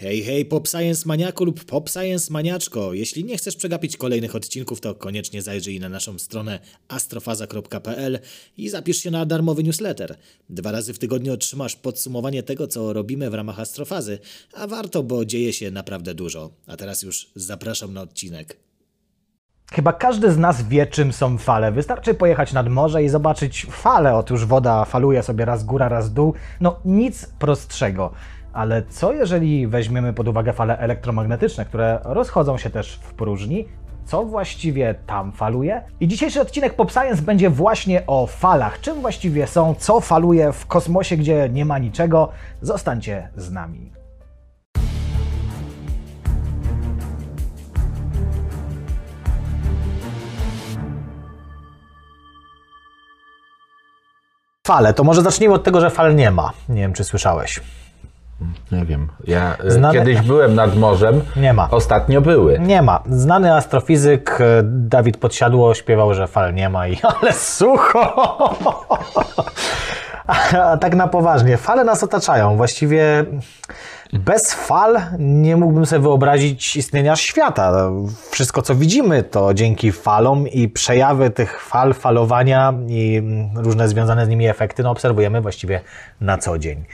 Hej, hej, Pop Science Maniaku lub Pop Science Maniaczko. Jeśli nie chcesz przegapić kolejnych odcinków, to koniecznie zajrzyj na naszą stronę astrofaza.pl i zapisz się na darmowy newsletter. Dwa razy w tygodniu otrzymasz podsumowanie tego, co robimy w ramach astrofazy, a warto, bo dzieje się naprawdę dużo. A teraz już zapraszam na odcinek. Chyba każdy z nas wie, czym są fale. Wystarczy pojechać nad morze i zobaczyć falę. Otóż woda faluje sobie raz góra, raz dół. No nic prostszego. Ale co jeżeli weźmiemy pod uwagę fale elektromagnetyczne, które rozchodzą się też w próżni? Co właściwie tam faluje? I dzisiejszy odcinek Pop Science będzie właśnie o falach. Czym właściwie są, co faluje w kosmosie, gdzie nie ma niczego? Zostańcie z nami. Fale. To może zacznijmy od tego, że fal nie ma. Nie wiem, czy słyszałeś. Nie wiem. Ja e, kiedyś byłem nad morzem. Nie ma. Ostatnio były. Nie ma. Znany astrofizyk e, Dawid Podsiadło śpiewał, że fal nie ma i ale sucho! A tak na poważnie, fale nas otaczają. Właściwie bez fal nie mógłbym sobie wyobrazić istnienia świata. Wszystko, co widzimy, to dzięki falom i przejawy tych fal, falowania i mm, różne związane z nimi efekty, no obserwujemy właściwie na co dzień.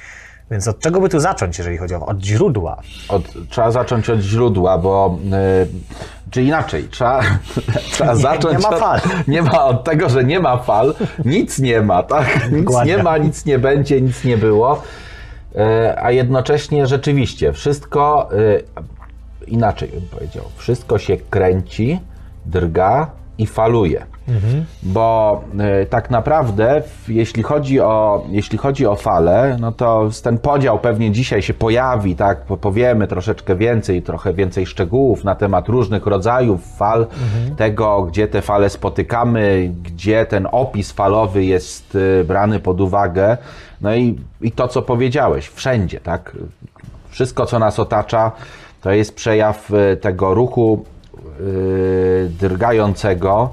Więc od czego by tu zacząć, jeżeli chodzi o od źródła? Od, trzeba zacząć od źródła, bo. y, czy inaczej, trzeba, trzeba zacząć. nie ma od, fal. Nie ma od tego, że nie ma fal. Nic nie ma, tak? Nic Dokładnie. nie ma, nic nie będzie, nic nie było. Y, a jednocześnie rzeczywiście wszystko. y, inaczej bym powiedział. Wszystko się kręci, drga i faluje. Bo y, tak naprawdę, jeśli chodzi, o, jeśli chodzi o fale, no to ten podział pewnie dzisiaj się pojawi, tak? Po- Powiemy troszeczkę więcej, trochę więcej szczegółów na temat różnych rodzajów fal, tego, gdzie te fale spotykamy, gdzie ten opis falowy jest y, brany pod uwagę. No i, i to, co powiedziałeś, wszędzie, tak? Wszystko, co nas otacza, to jest przejaw y, tego ruchu drgającego,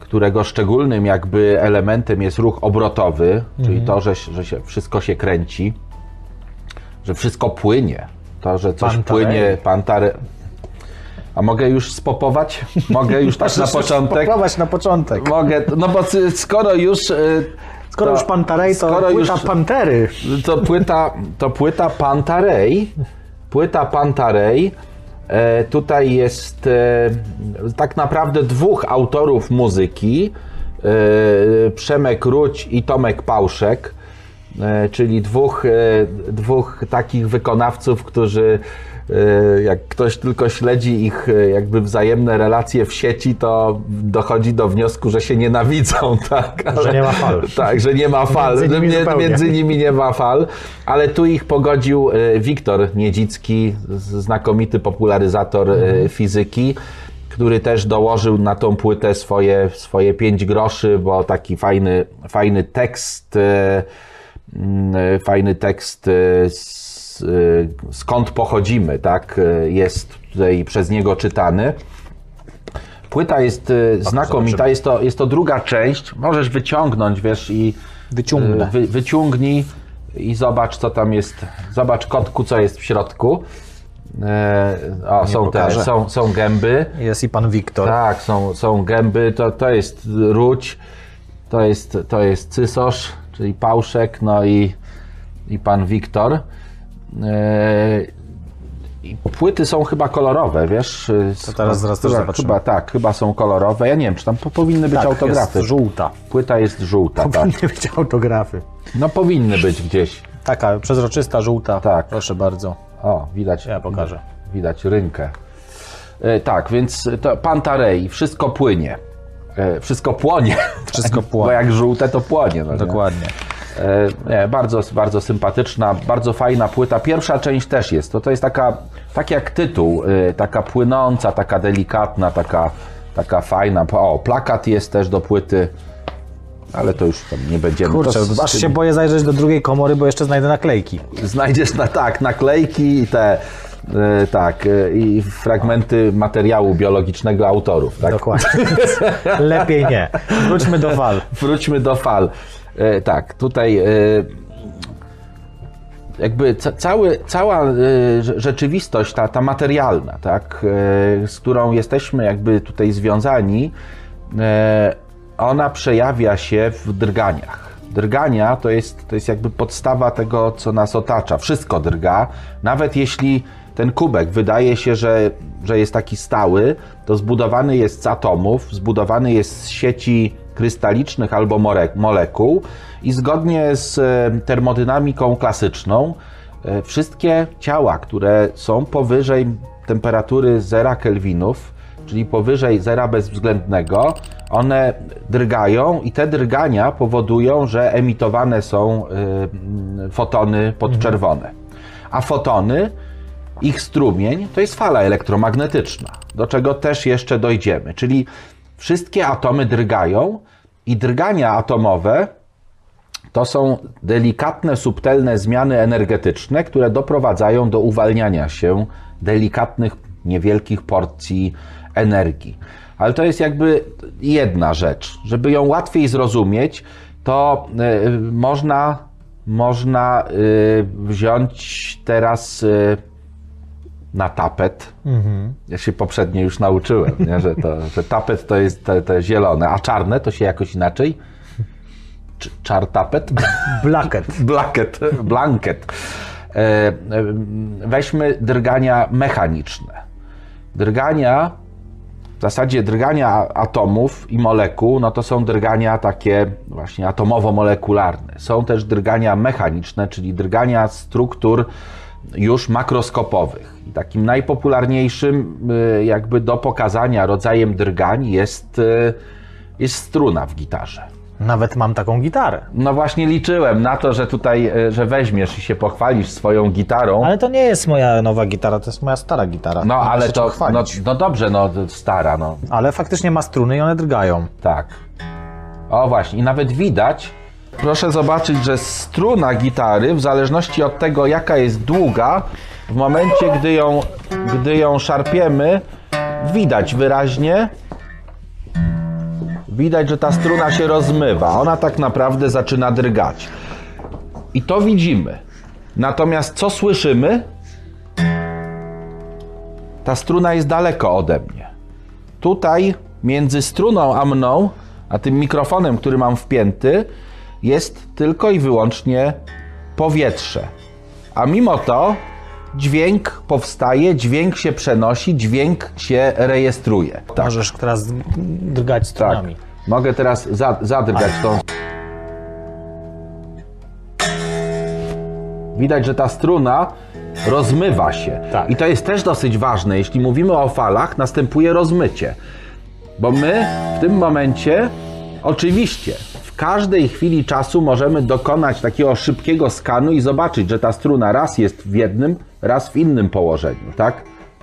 którego szczególnym jakby elementem jest ruch obrotowy, czyli to, że, że się, wszystko się kręci, że wszystko płynie, to, że coś Pantarei. płynie, pantary. A mogę już spopować? Mogę już tak na początek? Poprowadź na początek. Mogę, no bo skoro już... y, Skoro to- już Pantarej, to skoro płyta już- Pantery. to płyta, to płyta Pantarej. Płyta Pantarej. E, tutaj jest e, tak naprawdę dwóch autorów muzyki. E, Przemek Ruć i Tomek Pałszek. Czyli dwóch, dwóch takich wykonawców, którzy jak ktoś tylko śledzi ich e, jakby wzajemne relacje w sieci, to dochodzi do wniosku, że się nienawidzą, tak? Że nie ma fal. Tak, że nie ma fal. Między nimi zupełnie. między nimi nie ma fal, ale tu ich pogodził e, Wiktor Niedzicki, z- znakomity popularyzator Mhm. fizyki, który też dołożył na tą płytę swoje, swoje pięć groszy, bo taki fajny, fajny tekst, mm, fajny tekst e, z, e, skąd pochodzimy, tak, e, jest tutaj przez niego czytany. Płyta jest e, znakomita, jest to, jest to druga część. Możesz wyciągnąć, wiesz, i Wyciągnę. Wy, wyciągnij i zobacz, co tam jest. Zobacz, kotku, co jest w środku. O, są te, pokażę. są, są gęby. Jest i pan Wiktor. Tak, są, są gęby. To, to jest ruć, to jest, to jest cysosz, czyli pałszek, no i, i pan Wiktor. E, i płyty są chyba kolorowe, wiesz? To teraz zaraz też chyba, zobaczymy. chyba tak, chyba są kolorowe. Ja nie wiem, czy tam po, powinny być Tak, autografy. jest żółta. Płyta jest żółta, tak. Powinny być autografy. No powinny być gdzieś. Taka przezroczysta, żółta. Tak. Proszę bardzo. O, widać. Ja pokażę. Widać rynkę. E, tak, więc to Pantarei, wszystko płynie. E, wszystko płonie. Wszystko Bo płonie. jak żółte, to płonie. No, nie? Dokładnie. E, nie, bardzo, bardzo sympatyczna, bardzo fajna płyta. Pierwsza część też jest. To, to jest taka, tak jak tytuł, e, taka płynąca, taka delikatna, taka, taka fajna. O, plakat jest też do płyty, ale to już tam nie będziemy. Kurczę, to aż się boję zajrzeć do drugiej komory, bo jeszcze znajdę naklejki. Znajdziesz na tak, naklejki i te. e, tak, e, i fragmenty materiału biologicznego autorów. Tak? Dokładnie. Lepiej nie. Wróćmy do fal. Wróćmy do fal. E, tak, tutaj e, jakby ca cały, cała y, rzeczywistość, ta, ta materialna, tak, z którą jesteśmy jakby tutaj związani, ona przejawia się w drganiach. Drgania to jest, to jest jakby podstawa tego, co nas otacza. Wszystko drga, nawet jeśli ten kubek wydaje się, że, że jest taki stały, to zbudowany jest z atomów, zbudowany jest z sieci krystalicznych albo molekuł i zgodnie z e, termodynamiką klasyczną e, wszystkie ciała, które są powyżej temperatury 0 kelwinów, czyli powyżej zera bezwzględnego, one drgają i te drgania powodują, że emitowane są e, fotony podczerwone. A fotony ich strumień to jest fala elektromagnetyczna, do czego też jeszcze dojdziemy. Czyli wszystkie atomy drgają i drgania atomowe to są delikatne, subtelne zmiany energetyczne, które doprowadzają do uwalniania się delikatnych, niewielkich porcji energii. Ale to jest jakby jedna rzecz. Żeby ją łatwiej zrozumieć, to y, można, można y, wziąć teraz y, na tapet. Mhm. Ja się poprzednio już nauczyłem, nie? Że, to, że tapet to jest te, te zielone, a czarne to się jakoś inaczej. Czar tapet? Blacket. Blacket. Blanket. E, e, weźmy drgania mechaniczne. Drgania, w zasadzie drgania atomów i molekuł, no to są drgania takie właśnie atomowo-molekularne. Są też drgania mechaniczne, czyli drgania struktur już makroskopowych. I takim najpopularniejszym, y, jakby do pokazania rodzajem drgań jest, y, jest struna w gitarze. Nawet mam taką gitarę. No właśnie liczyłem na to, że tutaj, y, że weźmiesz i się pochwalisz swoją gitarą. Ale to nie jest moja nowa gitara, to jest moja stara gitara. No ale to, no, no dobrze, no stara, no. Ale faktycznie ma struny i one drgają. Tak. O właśnie, i nawet widać, Proszę zobaczyć, że struna gitary, w zależności od tego, jaka jest długa, w momencie, gdy ją, gdy ją szarpiemy, widać wyraźnie, widać, że ta struna się rozmywa. Ona tak naprawdę zaczyna drgać. I to widzimy. Natomiast co słyszymy? Ta struna jest daleko ode mnie. Tutaj między struną a mną, a tym mikrofonem, który mam wpięty, jest tylko i wyłącznie powietrze. A mimo to dźwięk powstaje, dźwięk się przenosi, dźwięk się rejestruje. Tak. Możesz teraz drgać stronami. Tak. Mogę teraz za, zadrgać tą. Widać, że ta struna rozmywa się. Tak. I to jest też dosyć ważne. Jeśli mówimy o falach, następuje rozmycie. Bo my w tym momencie, oczywiście, każdej chwili czasu możemy dokonać takiego szybkiego skanu i zobaczyć, że ta struna raz jest w jednym, raz w innym położeniu, tak?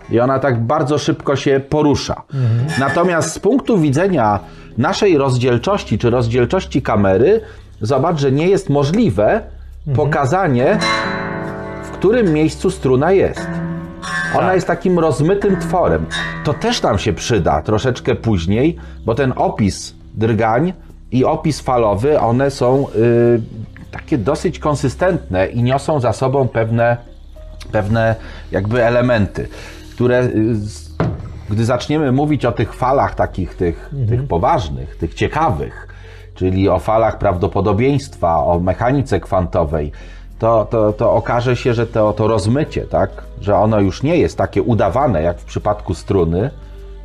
I ona tak bardzo szybko się porusza. Mhm. Natomiast z punktu widzenia naszej rozdzielczości czy rozdzielczości kamery, zobacz, że nie jest możliwe mhm. pokazanie, w którym miejscu struna jest. Ona tak. jest takim rozmytym tworem. To też nam się przyda troszeczkę później, bo ten opis drgań i opis falowy, one są y, takie dosyć konsystentne i niosą za sobą pewne, pewne jakby elementy, które y, gdy zaczniemy mówić o tych falach takich, tych, mhm. tych poważnych, tych ciekawych, czyli o falach prawdopodobieństwa, o mechanice kwantowej, to, to, to okaże się, że to, to rozmycie, tak, że ono już nie jest takie udawane jak w przypadku struny,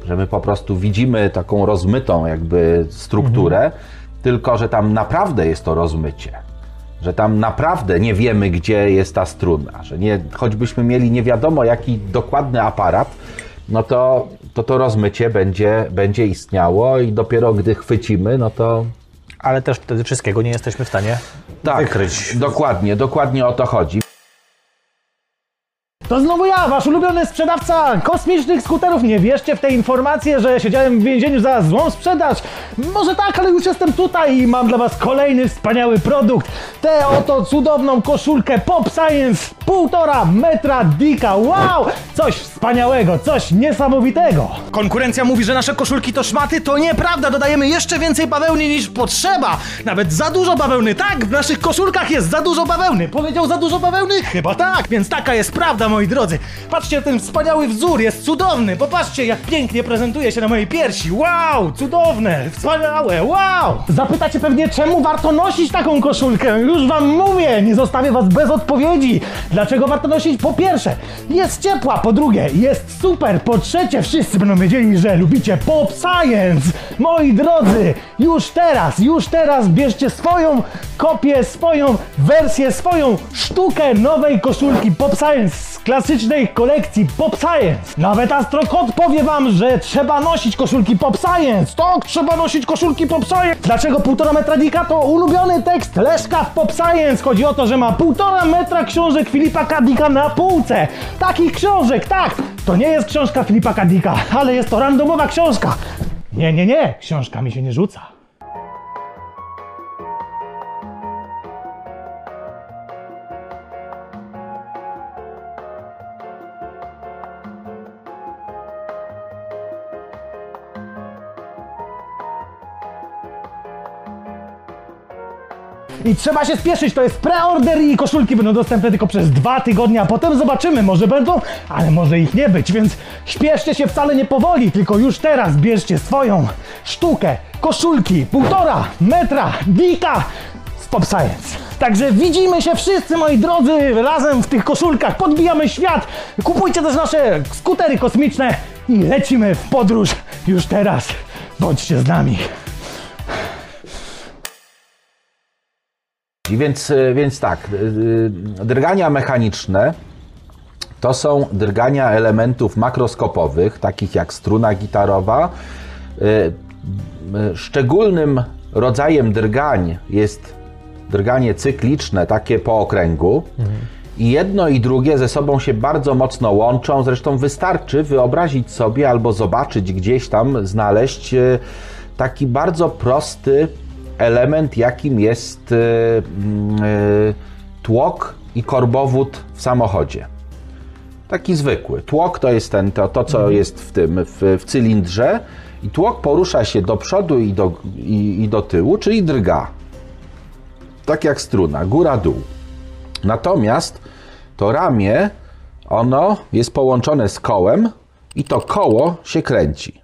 że my po prostu widzimy taką rozmytą jakby strukturę, mhm. tylko że tam naprawdę jest to rozmycie. Że tam naprawdę nie wiemy, gdzie jest ta struna, że nie, choćbyśmy mieli nie wiadomo jaki dokładny aparat, no to to, to rozmycie będzie, będzie istniało i dopiero gdy chwycimy, no to. Ale też wtedy wszystkiego nie jesteśmy w stanie tak, wykryć. Dokładnie, dokładnie o to chodzi. To znowu ja, wasz ulubiony sprzedawca kosmicznych skuterów. Nie wierzcie w te informacje, że siedziałem w więzieniu za złą sprzedaż. Może tak, ale już jestem tutaj i mam dla was kolejny wspaniały produkt. Tę oto cudowną koszulkę Pop Science, półtora metra dika. Wow! Coś wspaniałego, coś niesamowitego. Konkurencja mówi, że nasze koszulki to szmaty. To nieprawda, dodajemy jeszcze więcej bawełny niż potrzeba. Nawet za dużo bawełny. Tak, w naszych koszulkach jest za dużo bawełny. Powiedział za dużo bawełny? Chyba tak, więc taka jest prawda, moi drodzy. Patrzcie, ten wspaniały wzór jest cudowny. Popatrzcie, jak pięknie prezentuje się na mojej piersi. Wow, cudowne, wspaniałe, wow! Zapytacie pewnie, czemu warto nosić taką koszulkę? Już wam mówię, nie zostawię was bez odpowiedzi. Dlaczego warto nosić? Po pierwsze, jest ciepła, po drugie, jest super, po trzecie, wszyscy będą wiedzieli, że lubicie pop science. Moi drodzy, już teraz, już teraz bierzcie swoją kopię, swoją wersję, swoją sztukę nowej koszulki Pop Science klasycznej kolekcji Pop Science. Nawet Astrokot powie wam, że trzeba nosić koszulki Pop Science. Tak, trzeba nosić koszulki Pop Science. Dlaczego półtora metra dika? To ulubiony tekst Leszka w Pop Science. Chodzi o to, że ma półtora metra książek Filipa Kadika na półce. Takich książek, tak. To nie jest książka Filipa Kadika, ale jest to randomowa książka. Nie, nie, nie, książka mi się nie rzuca. I trzeba się spieszyć, to jest preorder i koszulki będą dostępne tylko przez dwa tygodnie, a potem zobaczymy, może będą, ale może ich nie być, więc śpieszcie się wcale nie powoli, tylko już teraz bierzcie swoją sztukę, koszulki, półtora metra, dika z Pop Science. Także widzimy się wszyscy, moi drodzy, razem w tych koszulkach, podbijamy świat, kupujcie też nasze skutery kosmiczne i lecimy w podróż już teraz. Bądźcie z nami. Więc, więc tak, y, y, drgania mechaniczne to są drgania elementów makroskopowych, takich jak struna gitarowa. Szczególnym rodzajem drgań jest drganie cykliczne, takie po okręgu. I jedno i drugie ze sobą się bardzo mocno łączą. Zresztą wystarczy wyobrazić sobie albo zobaczyć gdzieś tam, znaleźć taki bardzo prosty element, jakim jest y, y, tłok i korbowód w samochodzie. Taki zwykły. Tłok to jest ten, to, to co jest w tym, w, w cylindrze i tłok porusza się do przodu i do, i, i do tyłu, czyli drga. Tak jak struna, góra-dół. Natomiast to ramię, ono jest połączone z kołem i to koło się kręci.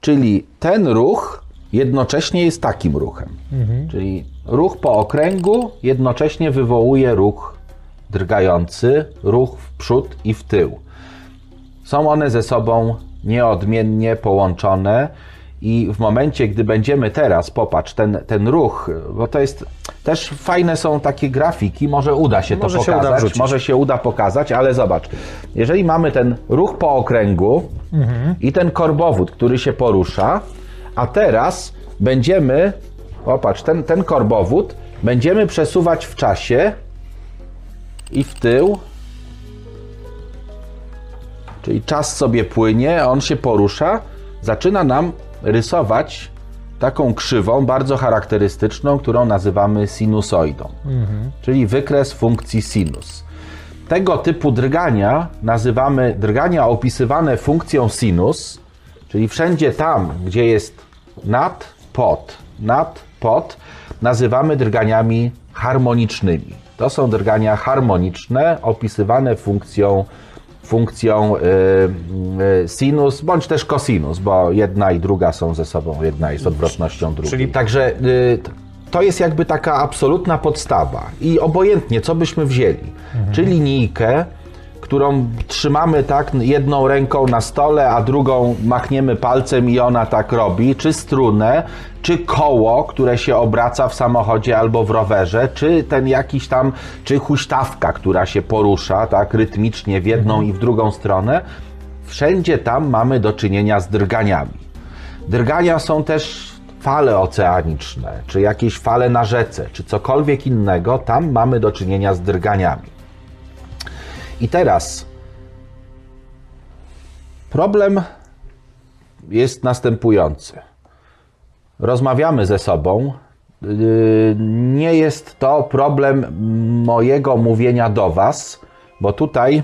Czyli ten ruch jednocześnie jest takim ruchem. Czyli ruch po okręgu jednocześnie wywołuje ruch drgający, ruch w przód i w tył. Są one ze sobą nieodmiennie połączone i w momencie, gdy będziemy teraz, popatrz, ten, ten ruch, bo to jest też fajne są takie grafiki, może uda się Może to się uda pokazać, wrzucić. może się uda pokazać, ale zobacz, jeżeli mamy ten ruch po okręgu i ten korbowód, który się porusza, a teraz będziemy, popatrz, ten, ten korbowód będziemy przesuwać w czasie i w tył, Czyli czas sobie płynie, on się porusza, zaczyna nam rysować taką krzywą bardzo charakterystyczną, którą nazywamy sinusoidą, czyli wykres funkcji sinus. Tego typu drgania nazywamy drgania opisywane funkcją sinus, czyli wszędzie tam, gdzie jest nad, pod, nad, pod, nazywamy drganiami harmonicznymi. To są drgania harmoniczne opisywane funkcją funkcją y, y, sinus bądź też cosinus, bo jedna i druga są ze sobą, jedna jest odwrotnością drugiej. Czyli- Także y, to jest jakby taka absolutna podstawa i obojętnie co byśmy wzięli, czy linijkę, którą trzymamy tak jedną ręką na stole, a drugą machniemy palcem i ona tak robi, czy strunę, czy koło, które się obraca w samochodzie albo w rowerze, czy ten jakiś tam, czy huśtawka, która się porusza tak rytmicznie w jedną i w drugą stronę. Wszędzie tam mamy do czynienia z drganiami. Drgania są też fale oceaniczne, czy jakieś fale na rzece, czy cokolwiek innego, tam mamy do czynienia z drganiami. I teraz Problem jest następujący. Rozmawiamy ze sobą. Yy, Nie jest to problem mojego mówienia do Was, bo tutaj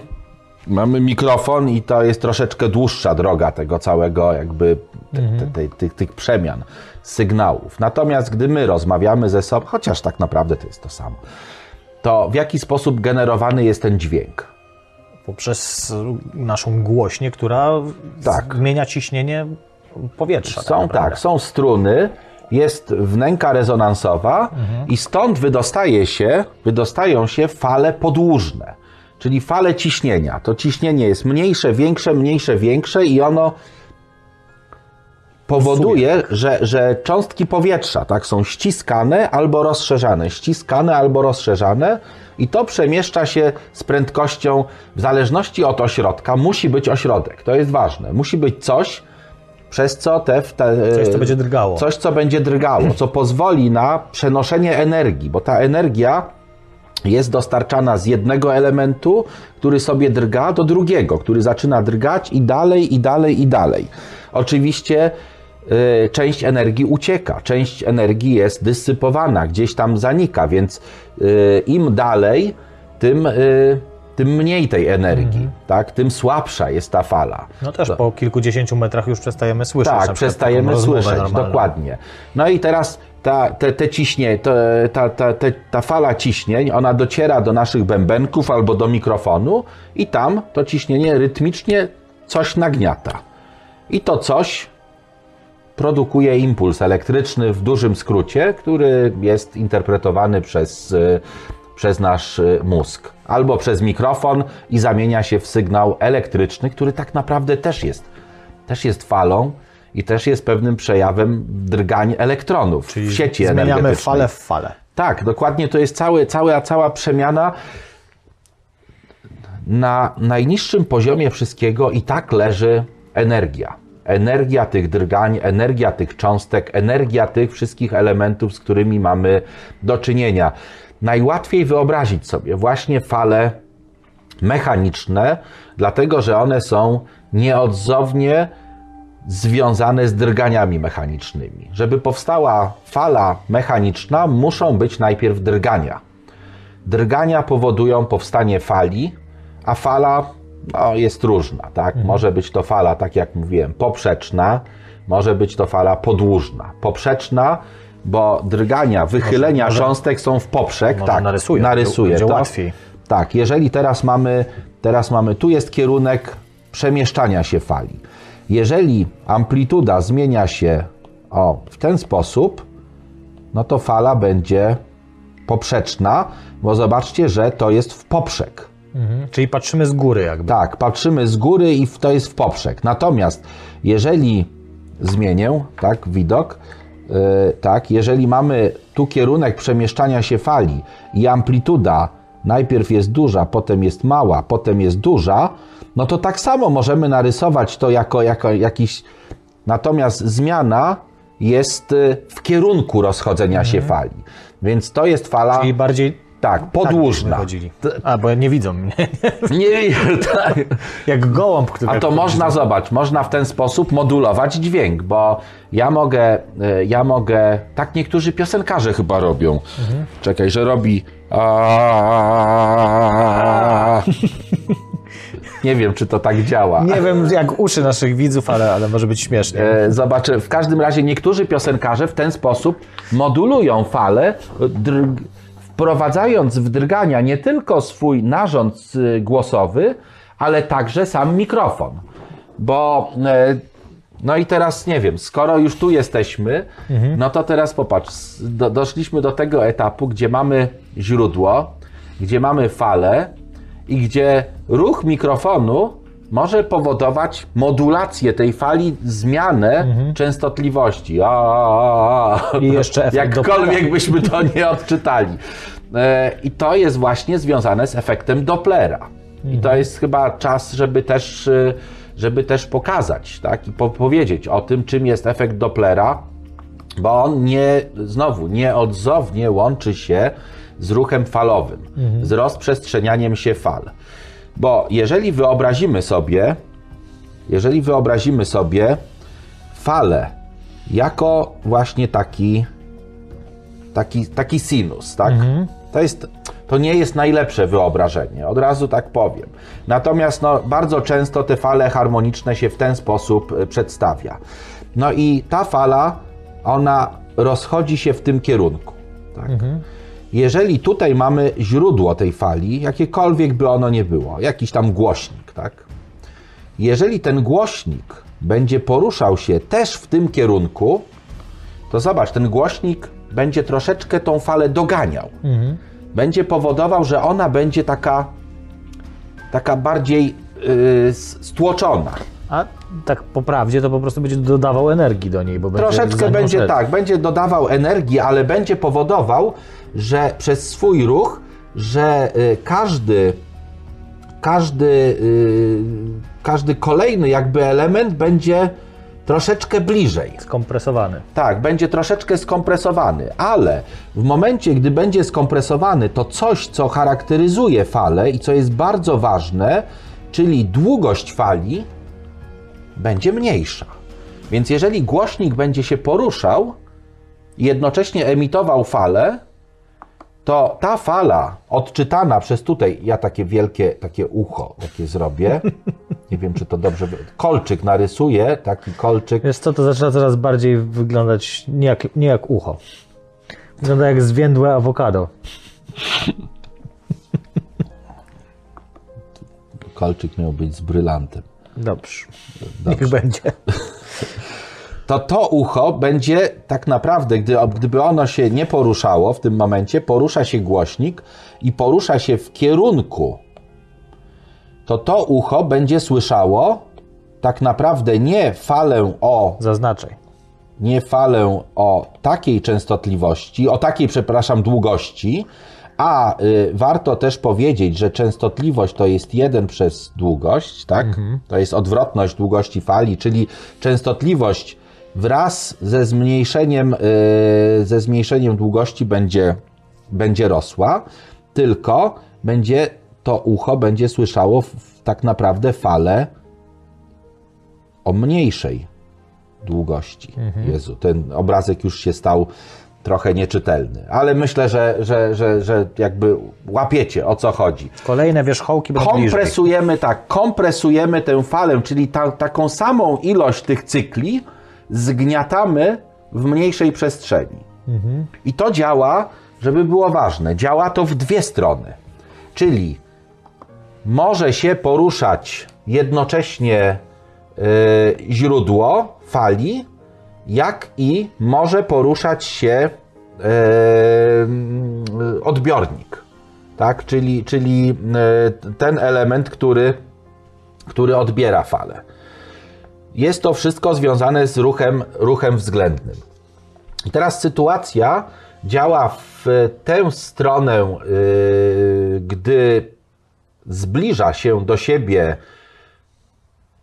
mamy mikrofon i to jest troszeczkę dłuższa droga tego całego, jakby te, te, te, tych, tych przemian sygnałów. Natomiast gdy my rozmawiamy ze sobą, chociaż tak naprawdę to jest to samo, to w jaki sposób generowany jest ten dźwięk? Poprzez naszą głośnię, która Tak. zmienia ciśnienie powietrza. Są naprawdę. tak, są struny, jest wnęka rezonansowa i stąd wydostaje się, wydostają się fale podłużne, czyli fale ciśnienia. To ciśnienie jest mniejsze, większe, mniejsze, większe i ono powoduje, że, że cząstki powietrza tak, są ściskane albo rozszerzane, ściskane albo rozszerzane i to przemieszcza się z prędkością w zależności od ośrodka. Musi być ośrodek, to jest ważne. Musi być coś, przez co te... te Coś, co będzie drgało. Coś, co będzie drgało, co pozwoli na przenoszenie energii, bo ta energia jest dostarczana z jednego elementu, który sobie drga, do drugiego, który zaczyna drgać i dalej, i dalej, i dalej. Oczywiście część energii ucieka, część energii jest dysypowana, gdzieś tam zanika, więc y, im dalej, tym, y, tym mniej tej energii, tak? tym słabsza jest ta fala. No też po kilkudziesięciu metrach już przestajemy słyszeć. Tak, przestajemy słyszeć, normalną. dokładnie. No i teraz ta, te, te ciśnie, ta, ta, te, ta fala ciśnień, ona dociera do naszych bębenków albo do mikrofonu i tam to ciśnienie rytmicznie coś nagniata. I to coś produkuje impuls elektryczny w dużym skrócie, który jest interpretowany przez, y, przez nasz y, mózg. Albo przez mikrofon i zamienia się w sygnał elektryczny, który tak naprawdę też jest, też jest falą i też jest pewnym przejawem drgań elektronów Czyli w sieci zmieniamy energetycznej. falę w falę. Tak, dokładnie to jest cały, cała, cała przemiana. Na najniższym poziomie wszystkiego i tak leży energia. Energia tych drgań, energia tych cząstek, energia tych wszystkich elementów, z którymi mamy do czynienia. Najłatwiej wyobrazić sobie właśnie fale mechaniczne, dlatego że one są nieodzownie związane z drganiami mechanicznymi. Żeby powstała fala mechaniczna, muszą być najpierw drgania. Drgania powodują powstanie fali, a fala no, jest różna. Tak? Może być to fala, tak jak mówiłem, poprzeczna, może być to fala podłużna. Poprzeczna, bo drgania, wychylenia może- cząstek są w poprzek. Może tak, narysuję, narysuję będzie to. łatwiej. Tak, jeżeli teraz mamy, teraz mamy, tu jest kierunek przemieszczania się fali. Jeżeli amplituda zmienia się o, w ten sposób, no to fala będzie poprzeczna, bo zobaczcie, że to jest w poprzek. Mhm. Czyli patrzymy z góry jakby. Tak, patrzymy z góry i to jest w poprzek. Natomiast jeżeli zmienię, tak, widok, yy, tak, jeżeli mamy tu kierunek przemieszczania się fali i amplituda najpierw jest duża, potem jest mała, potem jest duża, no to tak samo możemy narysować to jako, jako jakiś. Natomiast zmiana jest y, w kierunku rozchodzenia się fali. Więc to jest fala. Czyli bardziej tak, tak podłużna. byśmy chodzili. A, bo nie widzą mnie. Nie, tak. Jak gołąb, który... A to można, zobacz, można w ten sposób modulować dźwięk, bo ja mogę, e, ja mogę, tak niektórzy piosenkarze chyba robią. Czekaj, że robi Nie wiem, czy to tak działa. Nie wiem jak uszy naszych widzów, ale, ale może być śmiesznie. E, Zobaczę, w każdym razie niektórzy piosenkarze w ten sposób modulują falę, drg, wprowadzając w drgania nie tylko swój narząd y, głosowy, ale także sam mikrofon. Bo e, no i teraz nie wiem, skoro już tu jesteśmy, no to teraz popatrz, do, doszliśmy do tego etapu, gdzie mamy źródło, gdzie mamy falę i gdzie ruch mikrofonu może powodować modulację tej fali, zmianę częstotliwości. A, a, a. I jeszcze efekt Jakkolwiek Dopplera. byśmy to nie odczytali. E, I to jest właśnie związane z efektem Dopplera. I to jest chyba czas, żeby też, e, żeby też pokazać tak? i po powiedzieć o tym, czym jest efekt Dopplera, bo on nie, znowu, nieodzownie łączy się z ruchem falowym, z rozprzestrzenianiem się fal. Bo jeżeli wyobrazimy sobie jeżeli wyobrazimy sobie falę jako właśnie taki, taki, taki sinus, tak? To, jest, to nie jest najlepsze wyobrażenie, od razu tak powiem. Natomiast no, bardzo często te fale harmoniczne się w ten sposób y, przedstawia. No i ta fala, ona rozchodzi się w tym kierunku. Tak? Jeżeli tutaj mamy źródło tej fali, jakiekolwiek by ono nie było, jakiś tam głośnik, tak? Jeżeli ten głośnik będzie poruszał się też w tym kierunku, to zobacz, ten głośnik będzie troszeczkę tą falę doganiał. Będzie powodował, że ona będzie taka, taka bardziej yy, stłoczona. A tak po prawdzie to po prostu będzie dodawał energii do niej, bo będzie Troszeczkę będzie szedł. tak, będzie dodawał energii, ale będzie powodował, że przez swój ruch, że y, każdy, każdy, y, każdy kolejny jakby element będzie troszeczkę bliżej. Skompresowany. Tak, będzie troszeczkę skompresowany, ale w momencie, gdy będzie skompresowany, to coś, co charakteryzuje falę i co jest bardzo ważne, czyli długość fali, będzie mniejsza. Więc jeżeli głośnik będzie się poruszał i jednocześnie emitował falę, to ta fala odczytana przez tutaj, ja takie wielkie, takie ucho takie zrobię, nie wiem czy to dobrze, kolczyk narysuję, taki kolczyk, Wiesz co, to zaczyna coraz bardziej wyglądać nie jak, nie jak ucho. Wygląda jak zwiędłe awokado. kolczyk miał być z brylantem. Dobrze. Dobrze. Niech będzie. to to ucho będzie tak naprawdę, gdy, gdyby ono się nie poruszało w tym momencie, porusza się głośnik i porusza się w kierunku, to to ucho będzie słyszało tak naprawdę nie falę o, Zaznaczaj. nie falę o takiej częstotliwości, o takiej, przepraszam, długości, a y, warto też powiedzieć, że częstotliwość to jest 1 przez długość, tak? To jest odwrotność długości fali, czyli częstotliwość wraz ze zmniejszeniem, y, ze zmniejszeniem długości będzie, będzie rosła, tylko będzie to ucho będzie słyszało w, tak naprawdę falę o mniejszej długości. Jezu, ten obrazek już się stał trochę nieczytelny, ale myślę, że, że, że, że jakby łapiecie o co chodzi. Kolejne wierzchołki będą bliżej. Kompresujemy tak, kompresujemy tę falę, czyli ta, taką samą ilość tych cykli zgniatamy w mniejszej przestrzeni. I to działa, żeby było ważne, działa to w dwie strony. Czyli może się poruszać jednocześnie y, źródło fali, jak i może poruszać się y, odbiornik. Tak? Czyli, czyli y, ten element, który, który odbiera falę. Jest to wszystko związane z ruchem, ruchem względnym. I teraz sytuacja działa w tę stronę, y, gdy zbliża się do siebie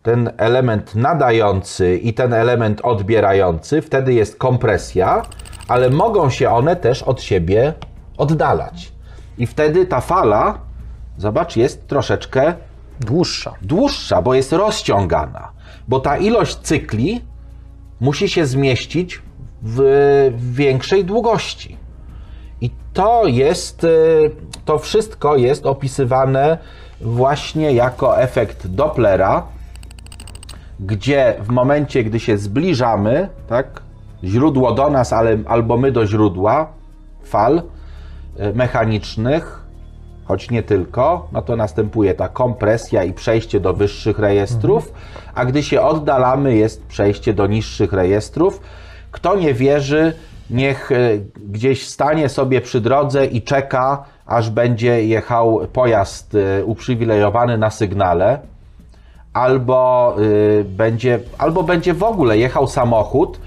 ten element nadający i ten element odbierający, wtedy jest kompresja, ale mogą się one też od siebie oddalać. I wtedy ta fala, zobacz, jest troszeczkę Dłuższa. dłuższa, bo jest rozciągana, bo ta ilość cykli musi się zmieścić w, większej długości. I to jest, y, to wszystko jest opisywane właśnie jako efekt Dopplera, gdzie w momencie, gdy się zbliżamy, tak, źródło do nas, ale, albo my do źródła fal y, mechanicznych, choć nie tylko, no to następuje ta kompresja i przejście do wyższych rejestrów, a gdy się oddalamy, jest przejście do niższych rejestrów. Kto nie wierzy, niech y, gdzieś stanie sobie przy drodze i czeka, aż będzie jechał pojazd y, uprzywilejowany na sygnale, albo y, będzie, albo będzie w ogóle jechał samochód.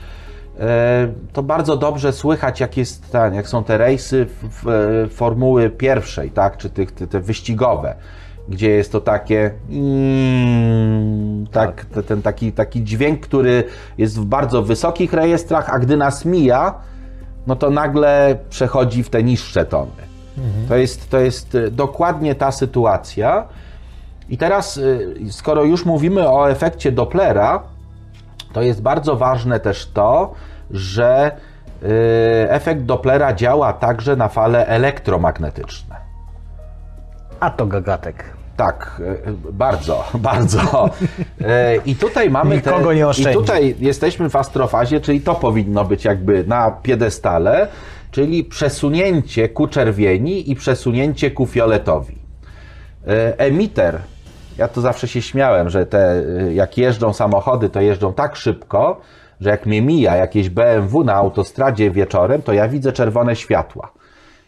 E, To bardzo dobrze słychać, jak, jest ten, jak są te rejsy w, w, e, formuły pierwszej, tak? czy tych, te, te wyścigowe, gdzie jest to takie mm, tak, te- ten taki, taki dźwięk, który jest w bardzo wysokich rejestrach, a gdy nas mija, no to nagle przechodzi w te niższe tony. To, jest, to jest e, dokładnie ta sytuacja. I teraz, skoro już mówimy o efekcie Dopplera, to jest bardzo ważne też to, że y, efekt Dopplera działa także na fale elektromagnetyczne. A to gagatek. Tak, y, bardzo, bardzo. Y, I tutaj mamy Nikogo nie I oszczędzi. tutaj jesteśmy w astrofazie, czyli to powinno być jakby na piedestale, czyli przesunięcie ku czerwieni i przesunięcie ku fioletowi. Emiter, ja to zawsze się śmiałem, że te, e, jak jeżdżą samochody, to jeżdżą tak szybko, że jak mnie mija jakieś BMW na autostradzie wieczorem, to ja widzę czerwone światła.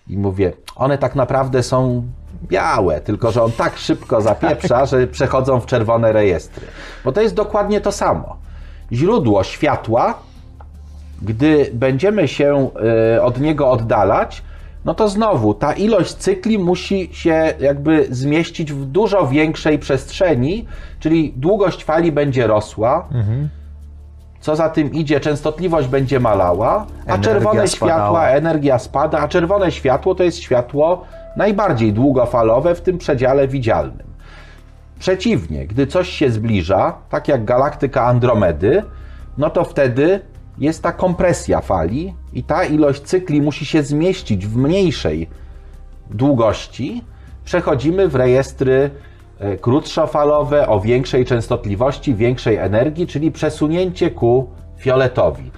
I mówię, one tak naprawdę są białe, tylko że on tak szybko zapieprza, że przechodzą w czerwone rejestry. Bo to jest dokładnie to samo. Źródło światła gdy będziemy się y, od niego oddalać, no to znowu ta ilość cykli musi się jakby zmieścić w dużo większej przestrzeni, czyli długość fali będzie rosła. Co za tym idzie, częstotliwość będzie malała, a Energia czerwone spadała. światła, energia spada, a czerwone światło to jest światło najbardziej długofalowe w tym przedziale widzialnym. Przeciwnie, gdy coś się zbliża, tak jak galaktyka Andromedy, no to wtedy jest ta kompresja fali i ta ilość cykli musi się zmieścić w mniejszej długości. Przechodzimy w rejestry e, krótszofalowe o większej częstotliwości, większej energii, czyli przesunięcie ku fioletowi.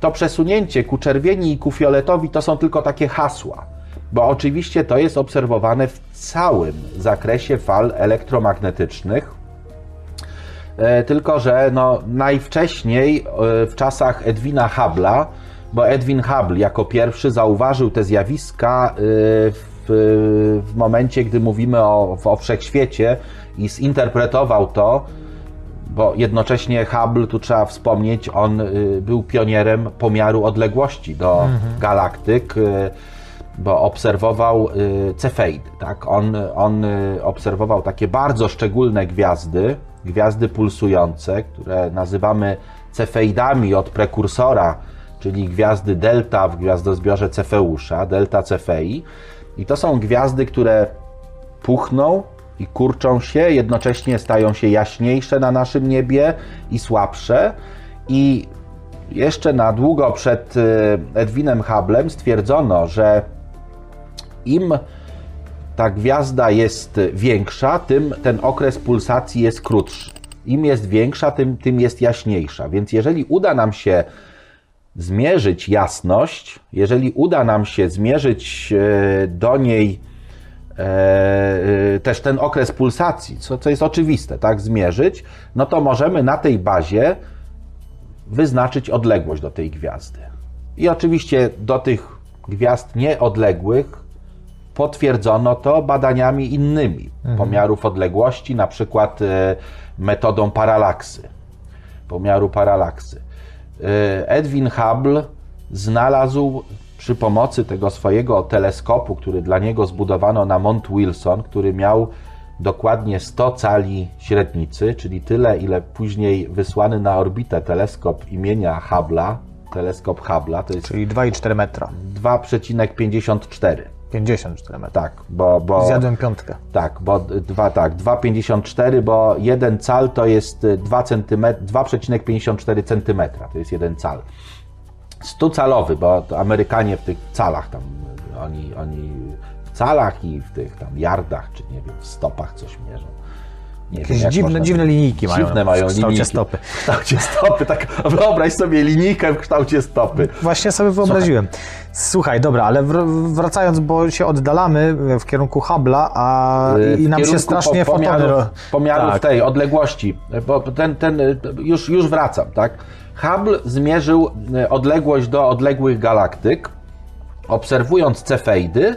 To przesunięcie ku czerwieni i ku fioletowi to są tylko takie hasła, bo oczywiście to jest obserwowane w całym zakresie fal elektromagnetycznych. E, Tylko, że no, najwcześniej e, w czasach Edwina Hubble'a, bo Edwin Hubble jako pierwszy zauważył te zjawiska e, w, w momencie, gdy mówimy o, o wszechświecie i zinterpretował to, bo jednocześnie Hubble, tu trzeba wspomnieć, on był pionierem pomiaru odległości do galaktyk, y, bo obserwował cefeidy. Tak? On, on obserwował takie bardzo szczególne gwiazdy, gwiazdy pulsujące, które nazywamy cefeidami od prekursora, czyli gwiazdy delta w gwiazdozbiorze Cefeusza, delta Cefei. I to są gwiazdy, które puchną i kurczą się, jednocześnie stają się jaśniejsze na naszym niebie i słabsze. I jeszcze na długo przed y, Edwinem Hubble'em stwierdzono, że im ta gwiazda jest większa, tym ten okres pulsacji jest krótszy. Im jest większa, tym, tym jest jaśniejsza. Więc jeżeli uda nam się zmierzyć jasność, jeżeli uda nam się zmierzyć e, do niej e, e, też ten okres pulsacji, co, co jest oczywiste, tak, zmierzyć, no to możemy na tej bazie wyznaczyć odległość do tej gwiazdy. I oczywiście do tych gwiazd nieodległych potwierdzono to badaniami innymi pomiarów odległości, na przykład e, metodą paralaksy, pomiaru paralaksy. E, Edwin Hubble znalazł przy pomocy tego swojego teleskopu, który dla niego zbudowano na Mount Wilson, który miał dokładnie 100 cali średnicy, czyli tyle, ile później wysłany na orbitę teleskop imienia Hubble'a, teleskop Hubble'a, to jest Czyli 2,4 metra. 2,54. 54 metra. Tak, bo, bo Zjadłem piątkę. tak, bo dwa, tak, 2,54, bo jeden cal to jest 2 cm, 2,54 cm, to jest jeden cal. 100 calowy, bo Amerykanie w tych calach tam, oni, oni w calach i w tych tam yardach, czy nie wiem, w stopach coś mierzą. Nie Jakieś jak dziwne, można- dziwne linijki mają. Dziwne mają w kształcie linijki. stopy. W kształcie stopy, tak wyobraź sobie linijkę w kształcie stopy. Właśnie sobie wyobraziłem. Słuchaj, dobra, ale wr- wracając, bo się oddalamy w kierunku Hubble'a, a Y, i w nam się strasznie po- pomiarów, ro- pomiarów tak. tej odległości, bo ten, ten już, już wracam, tak? Hubble zmierzył y, odległość do odległych galaktyk, obserwując cefeidy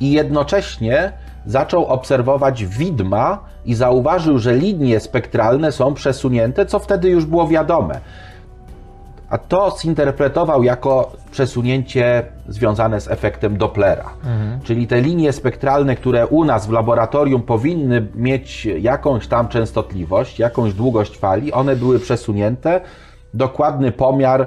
i jednocześnie zaczął obserwować widma i zauważył, że linie spektralne są przesunięte, co wtedy już było wiadome. A to zinterpretował jako przesunięcie związane z efektem Dopplera. Czyli te linie spektralne, które u nas w laboratorium powinny mieć jakąś tam częstotliwość, jakąś długość fali, one były przesunięte. Dokładny pomiar e,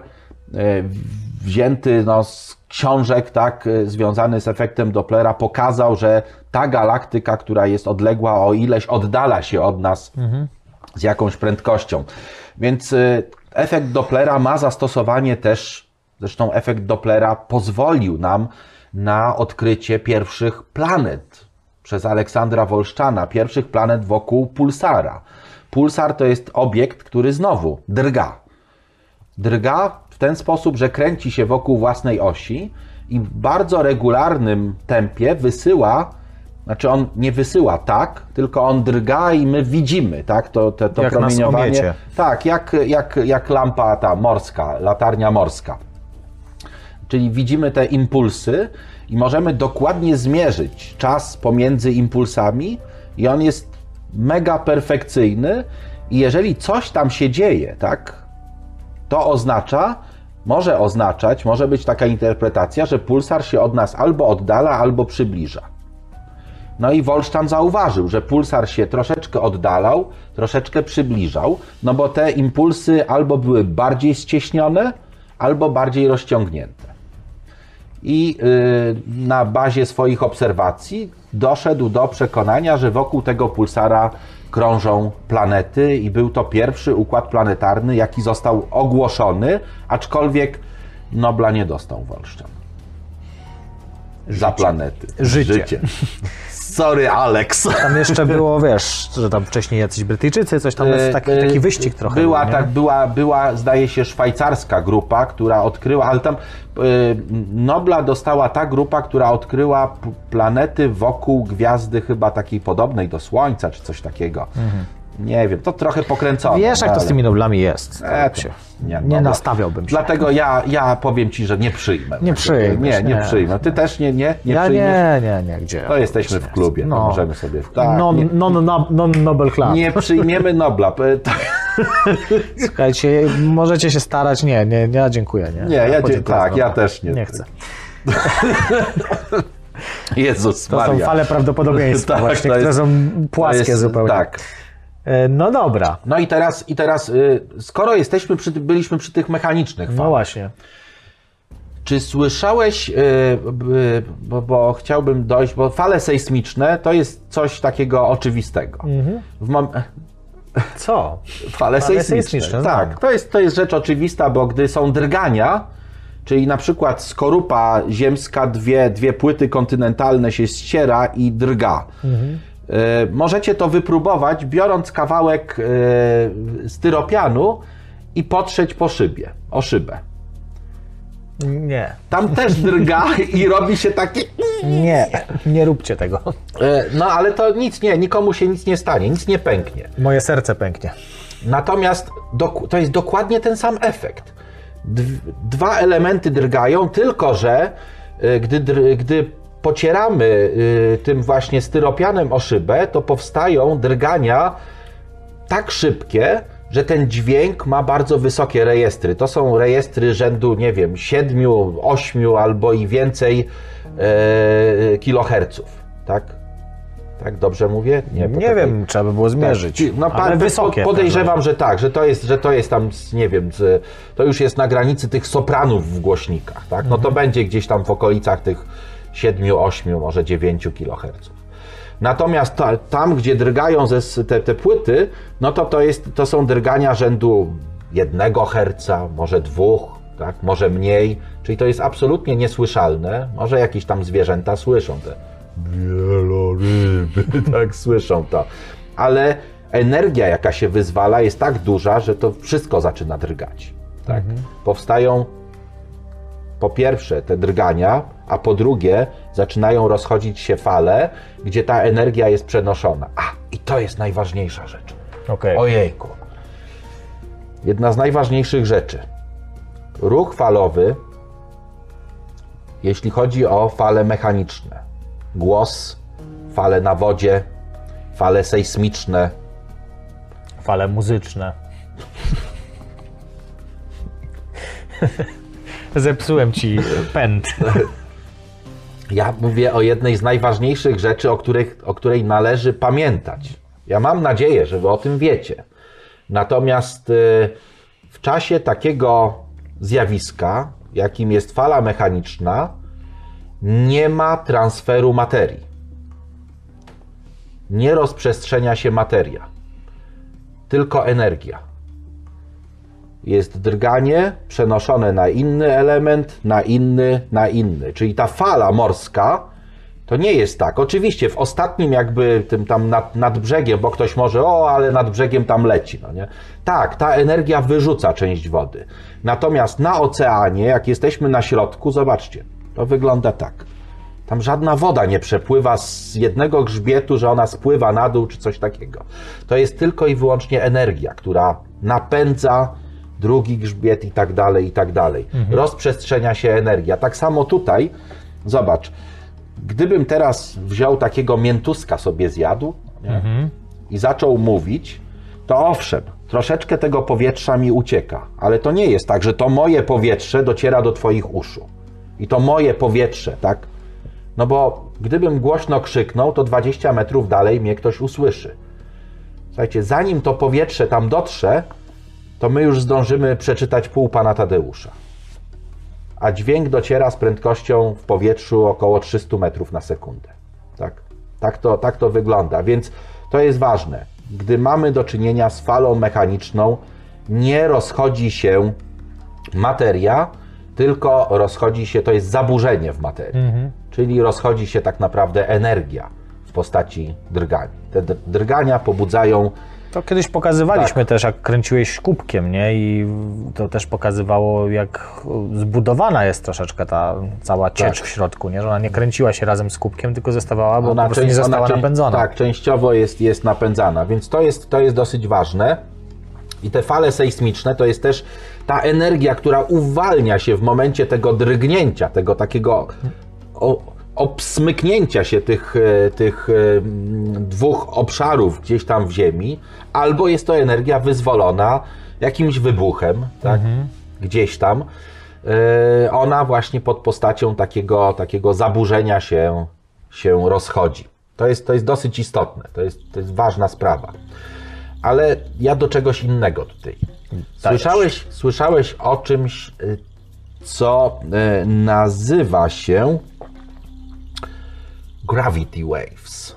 wzięty no, z książek, tak, y, związany z efektem Dopplera pokazał, że ta galaktyka, która jest odległa o ileś, oddala się od nas z jakąś prędkością. Więc y, efekt Dopplera ma zastosowanie też, zresztą efekt Dopplera pozwolił nam na odkrycie pierwszych planet przez Aleksandra Wolszczana, pierwszych planet wokół pulsara. Pulsar to jest obiekt, który znowu drga. Drga w ten sposób, że kręci się wokół własnej osi i w bardzo regularnym tempie wysyła, znaczy on nie wysyła tak, tylko on drga i my widzimy, tak, to, to, to Jak promieniowanie. Tak, jak, jak, jak lampa ta morska, latarnia morska. Czyli widzimy te impulsy i możemy dokładnie zmierzyć czas pomiędzy impulsami i on jest mega perfekcyjny i jeżeli coś tam się dzieje, tak, to oznacza, może oznaczać, może być taka interpretacja, że pulsar się od nas albo oddala, albo przybliża. No i Wolszczan zauważył, że pulsar się troszeczkę oddalał, troszeczkę przybliżał, no bo te impulsy albo były bardziej ścieśnione, albo bardziej rozciągnięte. I y, na bazie swoich obserwacji doszedł do przekonania, że wokół tego pulsara krążą planety i był to pierwszy układ planetarny, jaki został ogłoszony, aczkolwiek Nobla nie dostał Wolszczan. Za planety. Życie. Sorry, Alex. Tam jeszcze było, wiesz, że tam wcześniej jacyś Brytyjczycy, coś tam jest taki, taki e, wyścig trochę. Była, był, tak, była, była, zdaje się, szwajcarska grupa, która odkryła, ale tam e, Nobla dostała ta grupa, która odkryła planety wokół gwiazdy chyba takiej podobnej do Słońca, czy coś takiego. Nie wiem, to trochę pokręcone. Wiesz, jak to ale- z tymi Noblami jest. E, To to- nie, nie, dobra. nastawiałbym się. Dlatego ja, ja powiem Ci, że nie przyjmę. Nie przyjmiesz, Nie, nie nie. przyjmę. Ty też nie, nie, nie ja przyjmiesz? nie, nie, nie, gdzie? To jesteśmy w klubie, to No. możemy sobie... Tak, non, nie, non, non, non Nobel Club. nie przyjmiemy Nobla. E. Słuchajcie, możecie się starać. Nie, nie, nie, dziękuję. Nie, Nie, ja podziękuję tak, ja też nie. Nie chcę. Jezus To Maria. są fale prawdopodobieństwa Tak, właśnie, to które jest- są płaskie To jest- zupełnie. Tak. E, No dobra, No i teraz, i teraz y, skoro jesteśmy przy, byliśmy przy tych mechanicznych no właśnie. czy słyszałeś, y, y, bo, bo chciałbym dojść, bo fale sejsmiczne to jest coś takiego oczywistego. Mhm. Mom- Co? Fale, sejsmiczne. sejsmiczne, znam. tak, to jest, to jest rzecz oczywista, bo gdy są drgania, czyli na przykład skorupa ziemska, dwie, dwie płyty kontynentalne się ściera i drga. Mhm. E, Możecie to wypróbować, biorąc kawałek e, styropianu i potrzeć po szybie, o szybę. Nie. Tam też drga i robi się takie... Nie, nie róbcie tego. E, No ale to nic nie, nikomu się nic nie stanie, nic nie pęknie. Moje serce pęknie. Natomiast to jest dokładnie ten sam efekt. Dw- dwa elementy drgają, tylko że gdy, gdy pocieramy y, tym właśnie styropianem o szybę, to powstają drgania tak szybkie, że ten dźwięk ma bardzo wysokie rejestry. To są rejestry rzędu, nie wiem, 7, 8 albo i więcej e, kiloherców. Tak? Tak dobrze mówię? Nie, takie- wiem, trzeba by było zmierzyć. tak, no, ale pa- wysokie. po- Podejrzewam, że tak, że to jest, że to jest tam, nie wiem, to już jest na granicy tych sopranów w głośnikach, tak? No Mhm. to będzie gdzieś tam w okolicach tych 7, 8, może 9 kHz. Natomiast ta, tam, gdzie drgają ze, te, te płyty, no to, to, jest, to są drgania rzędu 1 Hz, może 2, tak? może mniej, czyli to jest absolutnie niesłyszalne. Może jakieś tam zwierzęta słyszą te wieloryby, tak słyszą to. Ale energia, jaka się wyzwala, jest tak duża, że to wszystko zaczyna drgać. Tak? Powstają po pierwsze te drgania, a po drugie zaczynają rozchodzić się fale, gdzie ta energia jest przenoszona. A, i to jest najważniejsza rzecz. Okej. Ojejku. Jedna z najważniejszych rzeczy. Ruch falowy, jeśli chodzi o fale mechaniczne, głos, fale na wodzie, fale sejsmiczne, Fale muzyczne. Zepsułem ci pęd. Ja mówię o jednej z najważniejszych rzeczy, o, których, o której należy pamiętać. Ja mam nadzieję, że wy o tym wiecie. Natomiast y, w czasie takiego zjawiska jakim jest fala mechaniczna, nie ma transferu materii. Nie rozprzestrzenia się materia, tylko energia. Jest drganie przenoszone na inny element, na inny, na inny. Czyli ta fala morska to nie jest tak. Oczywiście w ostatnim jakby tym tam nad, nad brzegiem, bo ktoś może, o, ale nad brzegiem tam leci, no nie? Tak, ta energia wyrzuca część wody. Natomiast na oceanie, jak jesteśmy na środku, zobaczcie, to wygląda tak. Tam żadna woda nie przepływa z jednego grzbietu, że ona spływa na dół czy coś takiego. To jest tylko i wyłącznie energia, która napędza drugi grzbiet i tak dalej, i tak dalej. Rozprzestrzenia się energia. Tak samo tutaj, zobacz, gdybym teraz wziął takiego miętuska sobie zjadł nie? i zaczął mówić, to owszem, troszeczkę tego powietrza mi ucieka, ale to nie jest tak, że to moje powietrze dociera do Twoich uszu. I to moje powietrze, tak? No bo gdybym głośno krzyknął, to 20 metrów dalej mnie ktoś usłyszy. Słuchajcie, zanim to powietrze tam dotrze, to my już zdążymy przeczytać pół pana Tadeusza. A dźwięk dociera z prędkością w powietrzu około 300 metrów na sekundę. Tak, tak, to, tak to wygląda. Więc to jest ważne. Gdy mamy do czynienia z falą mechaniczną, nie rozchodzi się materia, tylko rozchodzi się, to jest zaburzenie w materii. Czyli rozchodzi się tak naprawdę energia w postaci drgań. Te dr- drgania pobudzają To kiedyś pokazywaliśmy Tak. też, jak kręciłeś kubkiem, nie? I to też pokazywało, jak zbudowana jest troszeczkę ta cała ciecz Tak. w środku, nie? Że ona nie kręciła się razem z kubkiem, tylko zostawała, bo Ona po prostu nie część- została ona część- napędzona. Tak, częściowo jest, jest napędzana, więc to jest, to jest dosyć ważne. I te fale sejsmiczne to jest też ta energia, która uwalnia się w momencie tego drgnięcia, tego takiego o, obsmyknięcia się tych, e, tych e, dwóch obszarów gdzieś tam w ziemi, albo jest to energia wyzwolona jakimś wybuchem, tak? gdzieś tam. E, Ona właśnie pod postacią takiego, takiego zaburzenia się, się rozchodzi. To jest, to jest dosyć istotne, to jest, to jest ważna sprawa. Ale ja do czegoś innego tutaj. Słyszałeś, słyszałeś o czymś, co nazywa się Gravity Waves.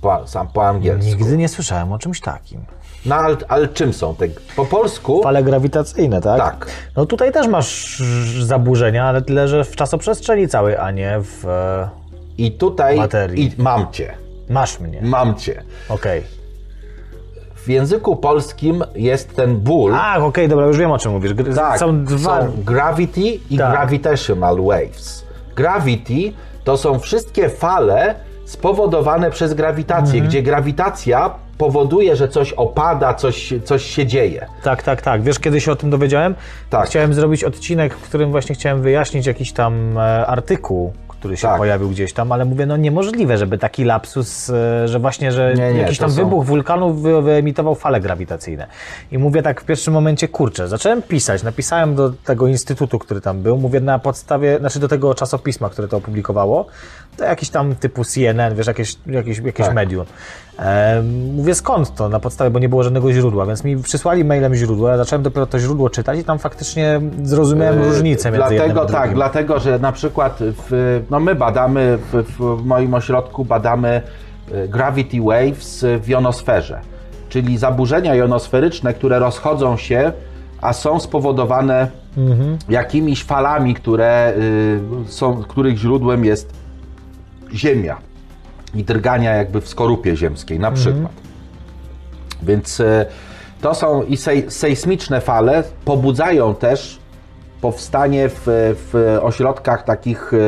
Po, sam po angielsku. Nigdy nie słyszałem o czymś takim. No ale, ale czym są te? Po polsku? Fale grawitacyjne, tak? Tak. No tutaj też masz zaburzenia, ale tyle, że w czasoprzestrzeni całej, a nie w... e, I tutaj Materii. I mam cię. Masz mnie. Mam cię. Okej. W języku polskim jest ten ból. Ach, okej, dobra, już wiem o czym mówisz. Gr- tak, Są dwa... są gravity i Tak. gravitational waves. Gravity to są wszystkie fale spowodowane przez grawitację, Mhm. gdzie grawitacja powoduje, że coś opada, coś, coś się dzieje. Tak, tak, tak. Wiesz, kiedy się o tym dowiedziałem? Tak. Chciałem zrobić odcinek, w którym właśnie chciałem wyjaśnić jakiś tam e, artykuł, który się Tak. pojawił gdzieś tam, ale mówię, no niemożliwe, żeby taki lapsus, e, że właśnie, że Nie, nie, jakiś tam są- wybuch wulkanu wy, wyemitował fale grawitacyjne. I mówię tak w pierwszym momencie, kurczę, zacząłem pisać, napisałem do tego instytutu, który tam był, mówię na podstawie, znaczy do tego czasopisma, które to opublikowało, to jakiś tam typu CNN, wiesz, jakieś, jakieś, jakieś Tak. medium. E, mówię skąd to na podstawie, bo nie było żadnego źródła, więc mi przysłali mailem źródło, ja zacząłem dopiero to źródło czytać i tam faktycznie zrozumiałem różnicę między jednym Dlatego a drugim. tak, dlatego, że na przykład w, no my badamy, w, w moim ośrodku badamy e, gravity waves w jonosferze, czyli zaburzenia jonosferyczne, które rozchodzą się, a są spowodowane jakimiś falami, które y, są, których źródłem jest Ziemia i drgania jakby w skorupie ziemskiej na przykład. Więc e, to są i sej, sejsmiczne fale pobudzają też powstanie w, w ośrodkach takich e,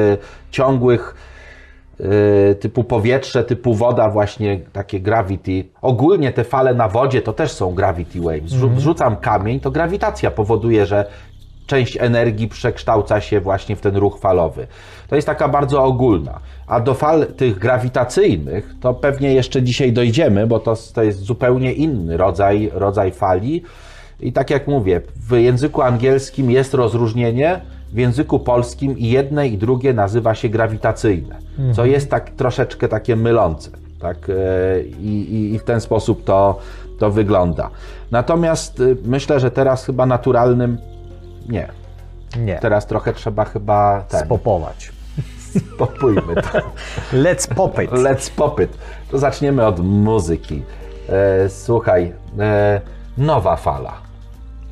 ciągłych e, typu powietrze, typu woda, właśnie takie gravity. Ogólnie te fale na wodzie to też są gravity waves. Rzu- Rzucam kamień, to grawitacja powoduje, że część energii przekształca się właśnie w ten ruch falowy. To jest taka bardzo ogólna. A do fal tych grawitacyjnych to pewnie jeszcze dzisiaj dojdziemy, bo to, to jest zupełnie inny rodzaj, rodzaj fali. I tak jak mówię, w języku angielskim jest rozróżnienie, w języku polskim i jedne i drugie nazywa się grawitacyjne, co jest tak troszeczkę takie mylące. Tak? E, I, i, I w ten sposób to, to wygląda. Natomiast y, myślę, że teraz chyba naturalnym nie. Nie. Teraz trochę trzeba chyba ten, Spopować. popójmy to. Let's pop it. Let's pop it. To zaczniemy od muzyki. E, słuchaj, e, nowa fala.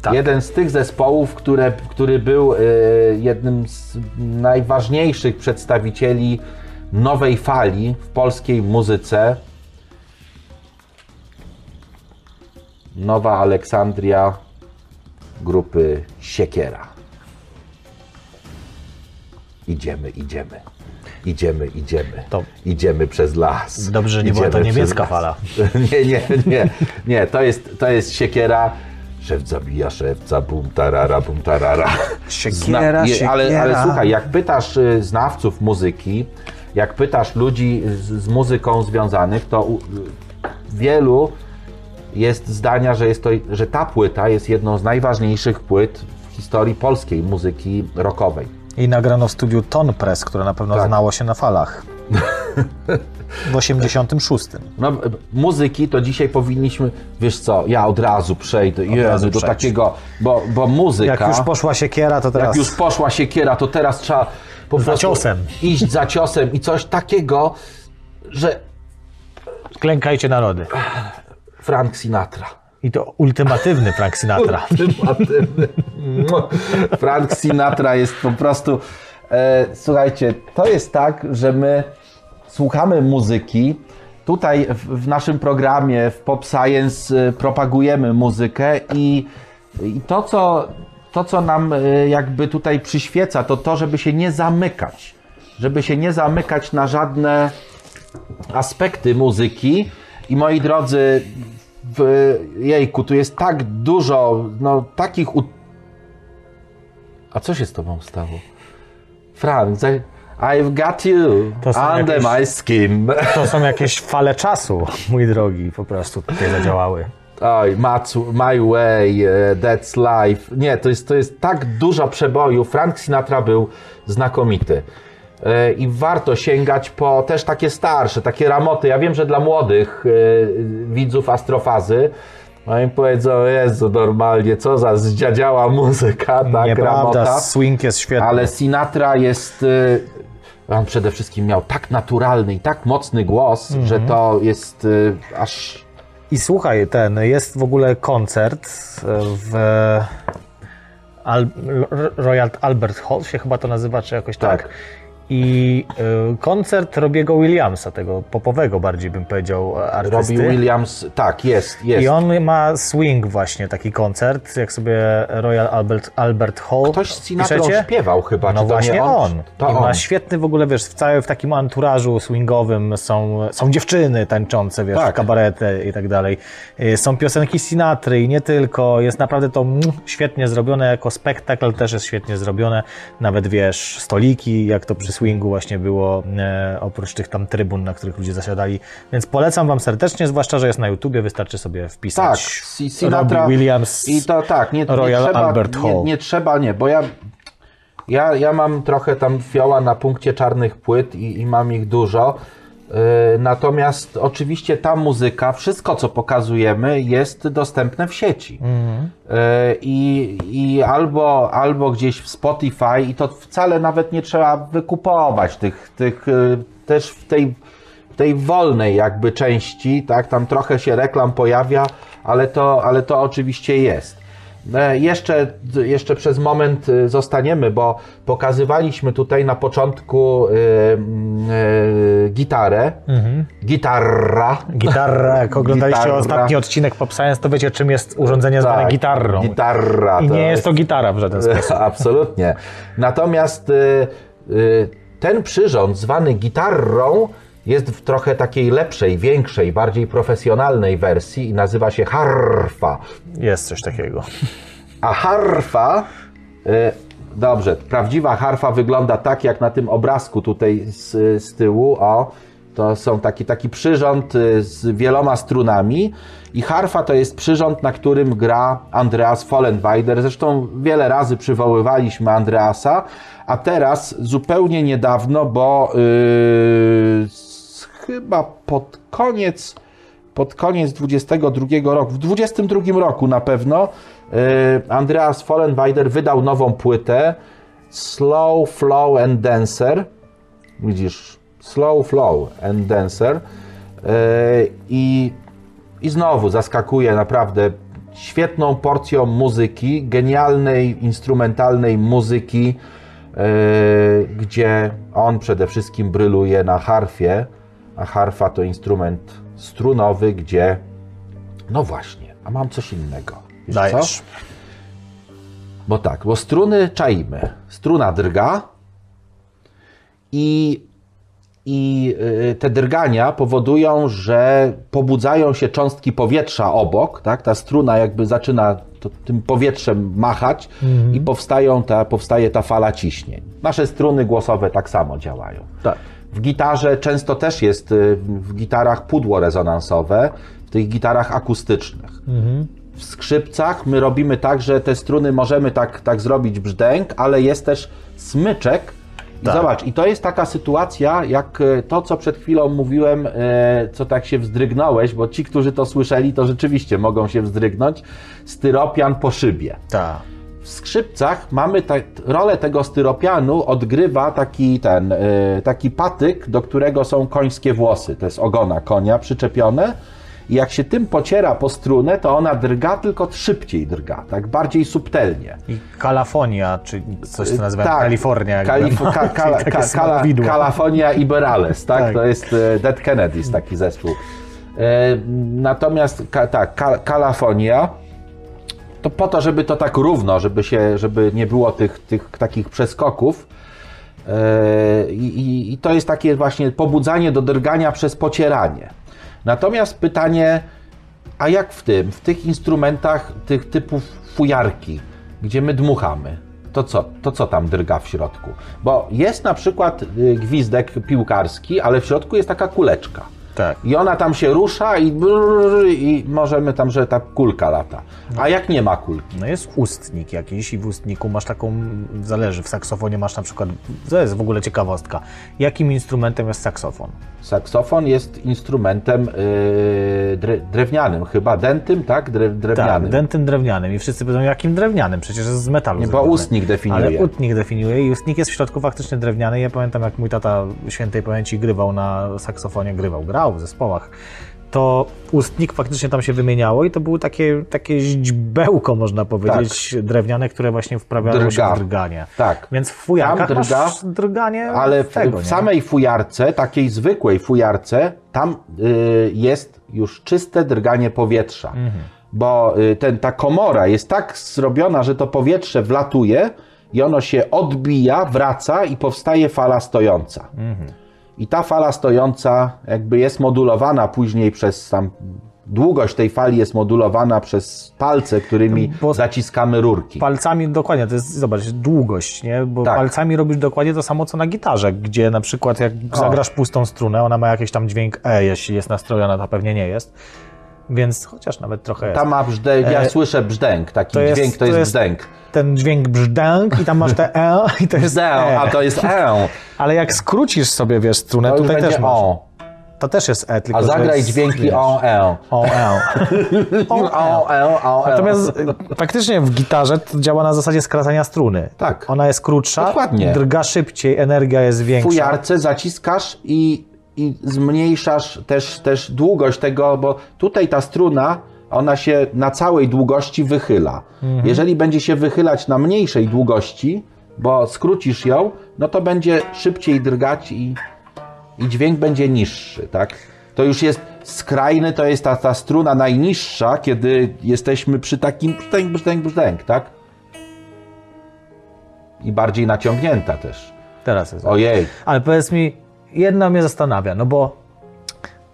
Tak. Jeden z tych zespołów, które, który był e, jednym z najważniejszych przedstawicieli nowej fali w polskiej muzyce. Nowa Aleksandria grupy Siekiera. Idziemy, idziemy. Idziemy, idziemy. To- Idziemy przez las. Dobrze, że nie była to niemiecka las. fala. Nie, nie, nie. Nie, to jest, to jest siekiera. Szef zabija szewca, bum tarara, bum tarara. Siekiera, je- ale, ale siekiera. słuchaj, jak pytasz y, znawców muzyki, jak pytasz ludzi z, z muzyką związanych, to u, wielu jest zdania, że, jest to, że ta płyta jest jedną z najważniejszych płyt w historii polskiej muzyki rockowej. I nagrano w studiu Ton Press, które na pewno Tak. znało się na falach. W 86. No, muzyki to dzisiaj powinniśmy, wiesz co, ja od razu przejdę, Jezu, razu do przejdź. takiego, bo, bo muzyka... Jak już poszła siekiera, to teraz Jak już poszła siekiera, to teraz trzeba po Za ciosem. iść za ciosem i coś takiego, że klękajcie narody. Frank Sinatra. I to ultimatywny Frank Sinatra. Ultimatywny. Frank Sinatra jest po prostu. E, słuchajcie, to jest tak, że my słuchamy muzyki. Tutaj w, w naszym programie w Pop Science e, propagujemy muzykę i, i to, co, to, co nam e, jakby tutaj przyświeca, to to, żeby się nie zamykać. Żeby się nie zamykać na żadne aspekty muzyki. I moi drodzy, w, jejku, tu jest tak dużo, no takich. U... A co się z tobą stało? Frank, za... I've got you under jakieś- my skin. To są jakieś fale czasu, mój drogi, po prostu tutaj zadziałały. Oj, My Way, e, That's Life. Nie, to jest, to jest tak dużo przebojów. Frank Sinatra był znakomity. E, I warto sięgać po też takie starsze, takie ramoty. Ja wiem, że dla młodych e, widzów astrofazy, no im powiedzą, Jezu, normalnie, co za zdziadziała muzyka, tak, Nieprawda, ramota. swing jest świetny. Ale Sinatra jest. y, On przede wszystkim miał tak naturalny i tak mocny głos, że to jest aż. I słuchaj, ten, jest w ogóle koncert w Al Royal Albert Hall, się chyba to nazywa, czy jakoś tak. Tak. I y, koncert Robiego Williamsa, tego popowego bardziej bym powiedział artysty. Robbie Williams, tak, jest, jest. I on ma swing właśnie, taki koncert, jak sobie Royal Albert, Albert Hall Ktoś z piszecie? śpiewał chyba, No właśnie nie on. on? To I on. ma świetny w ogóle, wiesz, w całym w takim anturażu swingowym są, są dziewczyny tańczące, wiesz, Tak. kabarety i tak dalej. Y, Są piosenki Sinatry i nie tylko. Jest naprawdę to mm, świetnie zrobione, jako spektakl też jest świetnie zrobione. Nawet, wiesz, stoliki, jak to przy swingu właśnie było, e, oprócz tych tam trybun, na których ludzie zasiadali. Więc polecam wam serdecznie, zwłaszcza, że jest na YouTubie, wystarczy sobie Tak, wpisać Si- Sinatra. Robbie Williams I to tak, nie, nie Royal trzeba, Albert nie, Hall. nie trzeba, nie, bo ja, ja, ja mam trochę tam fioła na punkcie czarnych płyt i, i mam ich dużo. Yy, natomiast oczywiście ta muzyka, wszystko co pokazujemy jest dostępne w sieci. Yy, I, I albo, albo gdzieś w Spotify i to wcale nawet nie trzeba wykupować tych, tych yy, też w tej tej wolnej jakby części, tak, tam trochę się reklam pojawia, ale to, ale to oczywiście jest. E, Jeszcze, jeszcze przez moment y, zostaniemy, bo pokazywaliśmy tutaj na początku y, gitarę. Gitarra. Gitarra, jak oglądaliście Gitarra. ostatni odcinek Pop Science, to wiecie, czym jest urządzenie zwane Tak, gitarrą. Gitarra. I nie jest to gitara w żaden sposób. Absolutnie. Natomiast ten przyrząd zwany gitarrą jest w trochę takiej lepszej, większej, bardziej profesjonalnej wersji i nazywa się harfa. Jest coś takiego. A harfa, y, dobrze, prawdziwa harfa wygląda tak jak na tym obrazku tutaj z, z tyłu, o. To są taki, taki przyrząd y, z wieloma strunami i harfa to jest przyrząd, na którym gra Andreas Follenweider. Zresztą wiele razy przywoływaliśmy Andreasa, a teraz zupełnie niedawno, bo yy, chyba pod koniec pod koniec 22 roku, w 22 roku na pewno, y, Andreas Vollenweider wydał nową płytę Slow Flow and Dancer. Widzisz, Slow Flow and Dancer. Y, I, I znowu zaskakuje naprawdę świetną porcją muzyki, genialnej, instrumentalnej muzyki, y, gdzie on przede wszystkim bryluje na harfie, a harfa to instrument strunowy, gdzie no właśnie, a mam coś innego. Wiesz co? Dajesz. Bo tak, bo struny czaimy. Struna drga i, i y, te drgania powodują, że pobudzają się cząstki powietrza obok, tak? Ta struna jakby zaczyna to, tym powietrzem machać i powstają ta, powstaje ta fala ciśnień. Nasze struny głosowe tak samo działają. Tak. W gitarze często też jest y, w gitarach pudło rezonansowe, w tych gitarach akustycznych. W skrzypcach my robimy tak, że te struny możemy tak, tak zrobić brzdęk, ale jest też smyczek. I Tak. zobacz, i to jest taka sytuacja, jak e, to, co przed chwilą mówiłem, e, co tak się wzdrygnąłeś, bo ci, którzy to słyszeli, to rzeczywiście mogą się wzdrygnąć. Styropian po szybie. Tak. W skrzypcach mamy ta, rolę tego styropianu odgrywa taki ten, y, taki patyk, do którego są końskie włosy. To jest ogona konia przyczepione. I jak się tym pociera po strunę, to ona drga, tylko szybciej drga, tak bardziej subtelnie. I Kalafonia, czy coś co nazywa Tak, Kalifornia. Kalif- no, ka- kala- ka- kala- smałowidło. California Iberales, tak? Tak. To jest e, Dead Kennedys, taki zespół. E, Natomiast ka, tak, ka- California to po to, żeby to tak równo, żeby, się, żeby nie było tych, tych takich przeskoków. E, I, i, I to jest takie właśnie pobudzanie do drgania przez pocieranie. Natomiast pytanie, a jak w tym, w tych instrumentach tych typów fujarki, gdzie my dmuchamy, to co, to co tam drga w środku? Bo jest na przykład y, gwizdek piłkarski, ale w środku jest taka kuleczka. Tak. I ona tam się rusza i, brrr, i możemy tam, że ta kulka lata. A jak nie ma kulki? No jest ustnik jakiś i w ustniku masz taką, zależy, w saksofonie masz na przykład, to jest w ogóle ciekawostka, jakim instrumentem jest saksofon? Saksofon jest instrumentem yy, dre, drewnianym, chyba dętym, tak? Dre, Tak, drewnianym. dętym drewnianym i wszyscy powiedzą, jakim drewnianym, przecież jest z metalu Nie, bo ustnik definiuje. Ale ustnik definiuje i ustnik jest w środku faktycznie drewniany. Ja pamiętam, jak mój tata świętej pamięci grywał na saksofonie, grywał, grał w zespołach. To ustnik faktycznie tam się wymieniało i to było takie, takie źdźbełko, można powiedzieć, drewniane, które właśnie wprawiało się Drga. w drganie. Tak. Więc w fujarkach Tam drga, masz drganie Ale w, tego, w samej fujarce, takiej zwykłej fujarce, tam y, jest już czyste drganie powietrza. Mhm. Bo y, ten, ta komora jest tak zrobiona, że to powietrze wlatuje i ono się odbija, wraca i powstaje fala stojąca. Mhm. I ta fala stojąca jakby jest modulowana później przez tam. Długość tej fali jest modulowana przez palce, którymi Bo- zaciskamy rurki. Palcami dokładnie, to jest, zobacz, długość, nie? Bo Tak. palcami robisz dokładnie to samo, co na gitarze, gdzie na przykład jak zagrasz pustą strunę, ona ma jakiś tam dźwięk E, jeśli jest nastrojona, to pewnie nie jest. Więc chociaż nawet trochę jest. Tam ma brzdęk, ja E, słyszę brzdęk, taki to jest- dźwięk to to jest jest- brzdęk. Ten dźwięk brzdęk i tam masz te E i to jest Brzdęk, E. a to jest E. Ale jak skrócisz sobie, wiesz, strunę, To tutaj też masz. O. To też jest E, tylko A zagraj jest, dźwięki wiesz, o, E. O, E. O, E. O, E, o, E. Natomiast y, faktycznie w gitarze to działa na zasadzie skracania struny. Tak. Ona jest krótsza, Dokładnie. drga szybciej, energia jest w większa. fujarce zaciskasz i, i zmniejszasz też, też długość tego, bo tutaj ta struna, ona się na całej długości wychyla. Mhm. Jeżeli będzie się wychylać na mniejszej długości, bo skrócisz ją, no to będzie szybciej drgać i, i dźwięk będzie niższy, tak? To już jest skrajny, to jest ta, ta struna najniższa, kiedy jesteśmy przy takim brzdęk, brzdęk, brzdęk, tak? I bardziej naciągnięta też. Teraz jest. Ojej, Ale powiedz mi, jedno mnie zastanawia, no bo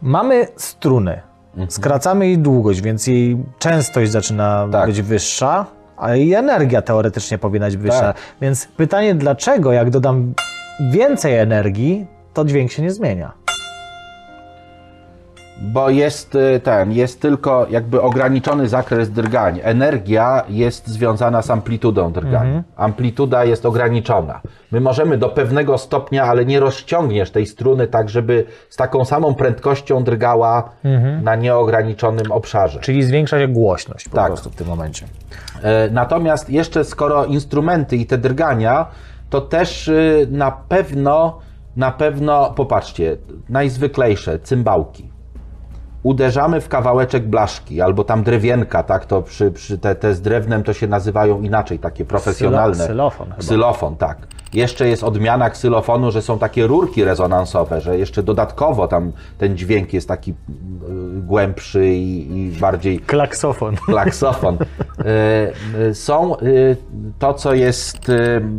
mamy struny, Mhm. skracamy jej długość, więc jej częstość zaczyna Tak. być wyższa, a jej energia teoretycznie powinna być wyższa. Tak. Więc pytanie, dlaczego jak dodam więcej energii, to dźwięk się nie zmienia? Bo jest y, ten, jest tylko jakby ograniczony zakres drgań. Energia jest związana z amplitudą drgań. Amplituda jest ograniczona. My możemy do pewnego stopnia, ale nie rozciągniesz tej struny tak, żeby z taką samą prędkością drgała na nieograniczonym obszarze. Czyli zwiększa się głośność po Tak. prostu w tym momencie. E, Natomiast jeszcze skoro instrumenty i te drgania, to też y, na pewno, na pewno, popatrzcie, najzwyklejsze cymbałki. Uderzamy w kawałeczek blaszki albo tam drewienka, tak, to przy, przy te, te z drewnem to się nazywają inaczej, takie profesjonalne. Ksylofon chyba. Ksylofon, tak. Jeszcze jest odmiana ksylofonu, że są takie rurki rezonansowe, że jeszcze dodatkowo tam ten dźwięk jest taki y, głębszy i, i bardziej Klaksofon. klaksofon. E, e, Są to, co jest,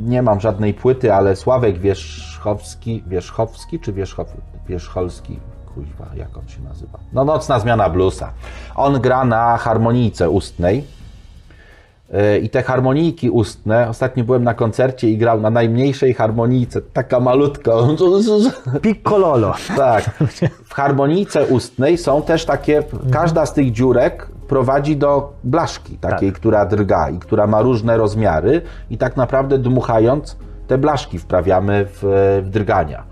nie mam żadnej płyty, ale Sławek Wierzchowski, Wierzchowski czy Wierzchow, Wierzcholski? Kuźwa, jak on się nazywa? No, Nocna Zmiana Bluesa. On gra na harmonijce ustnej. E, I te harmonijki ustne, ostatnio byłem na koncercie i grał na najmniejszej harmonijce, taka malutka. Piccololo. Tak. W harmonijce ustnej są też takie, każda z tych dziurek prowadzi do blaszki, takiej, która drga i która ma różne rozmiary i tak naprawdę dmuchając te blaszki wprawiamy w, w drgania.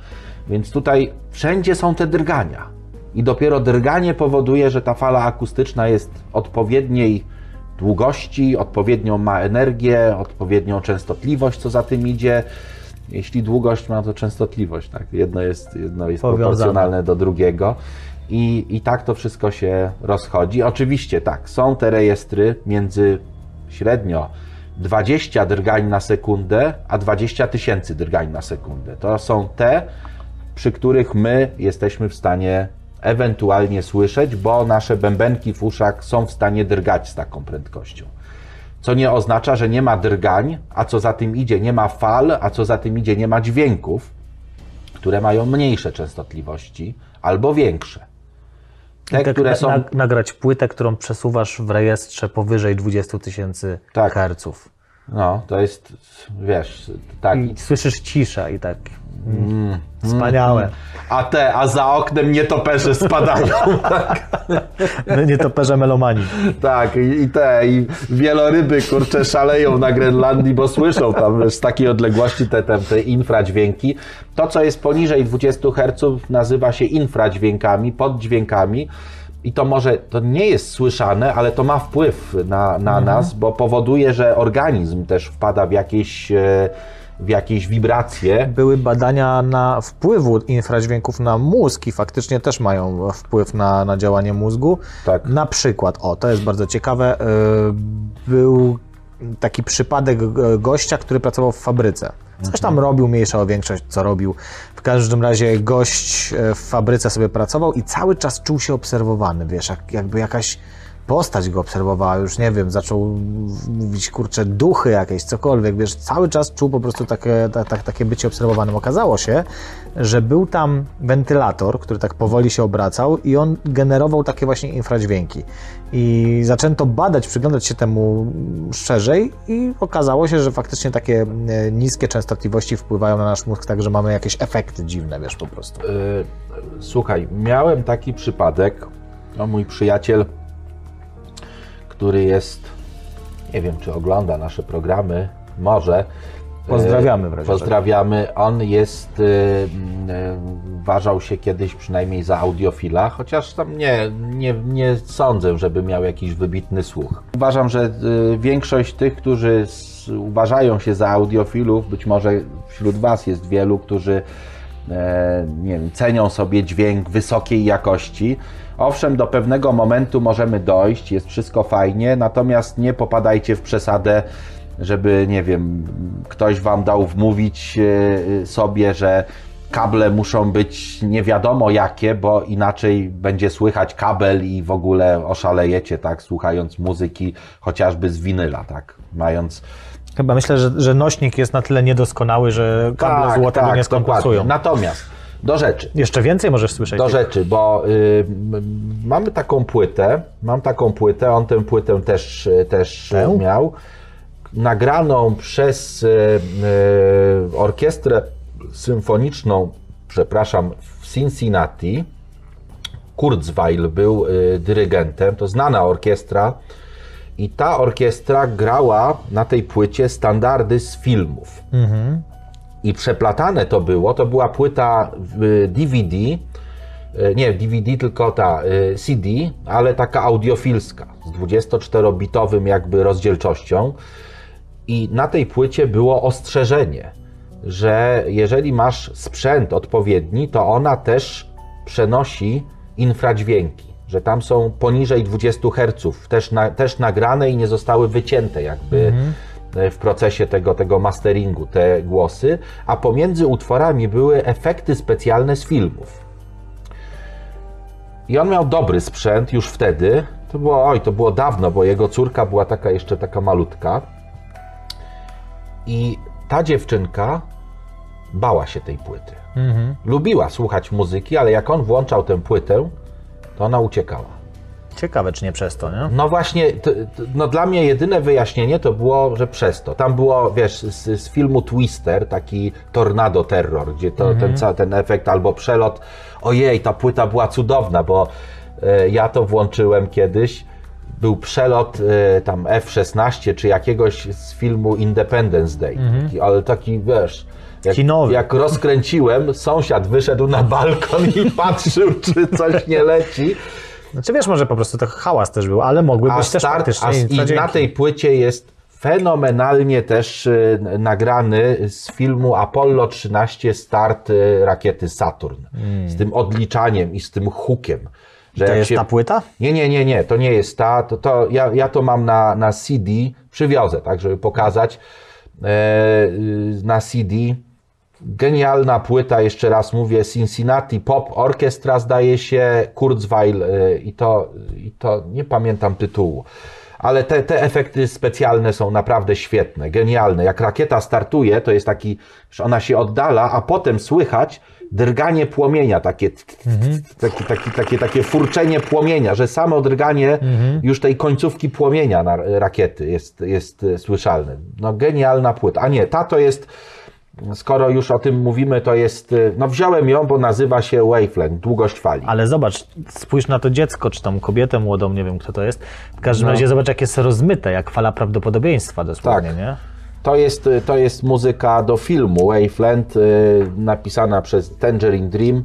Więc tutaj wszędzie są te drgania. I dopiero drganie powoduje, że ta fala akustyczna jest odpowiedniej długości, odpowiednią ma energię, odpowiednią częstotliwość, co za tym idzie. Jeśli długość ma, to częstotliwość, tak? Jedno jest, jedno jest Powiązane. proporcjonalne do drugiego. I, I tak to wszystko się rozchodzi. Oczywiście tak, są te rejestry między średnio 20 drgań na sekundę, a 20 tysięcy drgań na sekundę. To są te, przy których my jesteśmy w stanie ewentualnie słyszeć, bo nasze bębenki w uszach są w stanie drgać z taką prędkością. Co nie oznacza, że nie ma drgań, a co za tym idzie, nie ma fal, a co za tym idzie, nie ma dźwięków, które mają mniejsze częstotliwości albo większe. Te, Tak, które są. na- nagrać płytę, którą przesuwasz w rejestrze powyżej 20 tysięcy Tak. herców. No, to jest, wiesz, tak. I słyszysz ciszę i tak. Mm, wspaniałe. A te, a za oknem nietoperze spadają. No, Nietoperze melomanii. Tak, i, i te, i wieloryby, kurcze, szaleją na Grenlandii, bo słyszą tam z takiej odległości te, te, te infradźwięki. To, co jest poniżej 20 Hz nazywa się infradźwiękami, poddźwiękami. I to może, to nie jest słyszane, ale to ma wpływ na, na nas, bo powoduje, że organizm też wpada w jakieś, e, w jakieś wibracje. Były badania na wpływu infradźwięków na mózg i faktycznie też mają wpływ na, na działanie mózgu. Tak. Na przykład, o to jest bardzo ciekawe, yy, był taki przypadek gościa, który pracował w fabryce. Coś tam robił, mniejsza o większość, co robił. W każdym razie gość e, w fabryce sobie pracował i cały czas czuł się obserwowany, wiesz, jak, jakby jakaś postać go obserwowała, już nie wiem, zaczął mówić, kurczę, duchy jakieś, cokolwiek, wiesz, cały czas czuł po prostu takie, ta, ta, takie bycie obserwowanym. Okazało się, że był tam wentylator, który tak powoli się obracał i on generował takie właśnie infradźwięki. I zaczęto badać, przyglądać się temu szerzej i okazało się, że faktycznie takie e, niskie częstotliwości wpływają na nasz mózg, tak że mamy jakieś efekty dziwne, wiesz, po prostu. Y, Słuchaj, miałem taki przypadek. No, mój przyjaciel, który jest, nie wiem czy ogląda nasze programy, może. Pozdrawiamy w razie Pozdrawiamy. On jest, y, y, uważał się kiedyś przynajmniej za audiofila, chociaż tam nie, nie, nie sądzę, żeby miał jakiś wybitny słuch. Uważam, że większość tych, którzy uważają się za audiofilów, być może wśród Was jest wielu, którzy e, nie wiem, cenią sobie dźwięk wysokiej jakości. Owszem, do pewnego momentu możemy dojść, jest wszystko fajnie, natomiast nie popadajcie w przesadę, żeby, nie wiem, ktoś wam dał wmówić e, sobie, że kable muszą być nie wiadomo jakie, bo inaczej będzie słychać kabel i w ogóle oszalejecie, tak, słuchając muzyki chociażby z winyla, tak, mając Chyba myślę, że, że nośnik jest na tyle niedoskonały, że kable nie skompensują. Tak, dokładnie. Natomiast do rzeczy. Jeszcze więcej możesz słyszeć. Do rzeczy, bo y, mamy taką płytę, mam taką płytę, on tę płytę też, też Tę? miał, nagraną przez y, y, orkiestrę symfoniczną, przepraszam, w Cincinnati, Kurzweil był y, dyrygentem, to znana orkiestra. I ta orkiestra grała na tej płycie standardy z filmów. I przeplatane to było, to była płyta y, DVD, y, nie DVD, tylko ta y, CD, ale taka audiofilska, z 24-bitowym jakby rozdzielczością. I na tej płycie było ostrzeżenie, że jeżeli masz sprzęt odpowiedni, to ona też przenosi infradźwięki, że tam są poniżej 20 Hz, też, na, też nagrane i nie zostały wycięte jakby e, w procesie tego, tego masteringu te głosy, a pomiędzy utworami były efekty specjalne z filmów. I on miał dobry sprzęt już wtedy. To było, oj, to było dawno, bo jego córka była taka jeszcze taka malutka. I ta dziewczynka bała się tej płyty. Lubiła słuchać muzyki, ale jak on włączał tę płytę, to ona uciekała. Ciekawe, czy nie przez to, nie? No właśnie, to, to, no dla mnie jedyne wyjaśnienie to było, że przez to. Tam było, wiesz, z, z filmu Twister, taki Tornado Terror, gdzie to, ten, ca- ten efekt albo przelot. Ojej, ta płyta była cudowna, bo e, ja to włączyłem kiedyś. Był przelot e, tam F-16 czy jakiegoś z filmu Independence Day. Taki, ale taki, wiesz... Jak, jak rozkręciłem, sąsiad wyszedł na balkon i patrzył, czy coś nie leci. Znaczy wiesz, może po prostu to hałas też był, ale mogły A być też start, faktycznie a, I na tej płycie jest fenomenalnie też y, nagrany z filmu Apollo 13 start y, rakiety Saturn. Z tym odliczaniem i z tym hukiem. Że Hmm. To jest się- ta płyta? Nie, nie, nie, nie, to nie jest ta. To, to ja, ja to mam na, na CD, przywiozę, tak, żeby pokazać. E, y, na CD. Genialna płyta, jeszcze raz mówię, Cincinnati Pop Orchestra zdaje się, Kurzweil y, i to, i to nie pamiętam tytułu. Ale te, te efekty specjalne są naprawdę świetne, genialne. Jak rakieta startuje, to jest taki, że ona się oddala, a potem słychać drganie płomienia, takie, t- taki, taki, takie, takie furczenie płomienia, że samo drganie już tej końcówki płomienia na rakiety jest, jest słyszalne. No genialna płyta. A nie, ta to jest, skoro już o tym mówimy, to jest, e, no wziąłem ją, bo nazywa się Wavelength, długość fali. Ale zobacz, spójrz na to dziecko, czy tam kobietę młodą, nie wiem kto to jest. W każdym No. razie zobacz, jak jest rozmyte, jak fala prawdopodobieństwa dosłownie, Tak. nie? To jest, to jest muzyka do filmu Waveland, y, napisana przez Tangerine Dream.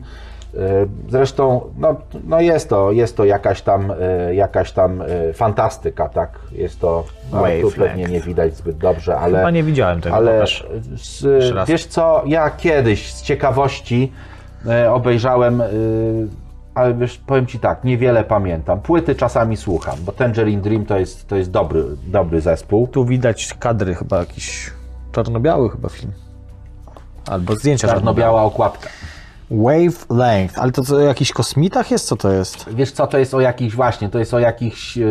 Y, Zresztą no, no jest, to, jest to jakaś tam, y, jakaś tam y, fantastyka, tak? Jest to, no, tu pewnie nie widać zbyt dobrze, ale... Chyba nie widziałem tego, Ale pokaż. z, wiesz co, ja kiedyś z ciekawości e, obejrzałem, e, ale wiesz, powiem Ci tak, niewiele pamiętam. Płyty czasami słucham, bo Tangerine Dream to jest, to jest dobry, dobry zespół. Tu widać kadry, chyba jakiś czarno-biały chyba film. Albo zdjęcia Czarno-biała okładka. Wavelength, ale to co, o jakichś kosmitach jest? Co to jest? Wiesz co, to jest o jakichś właśnie, to jest o jakichś e,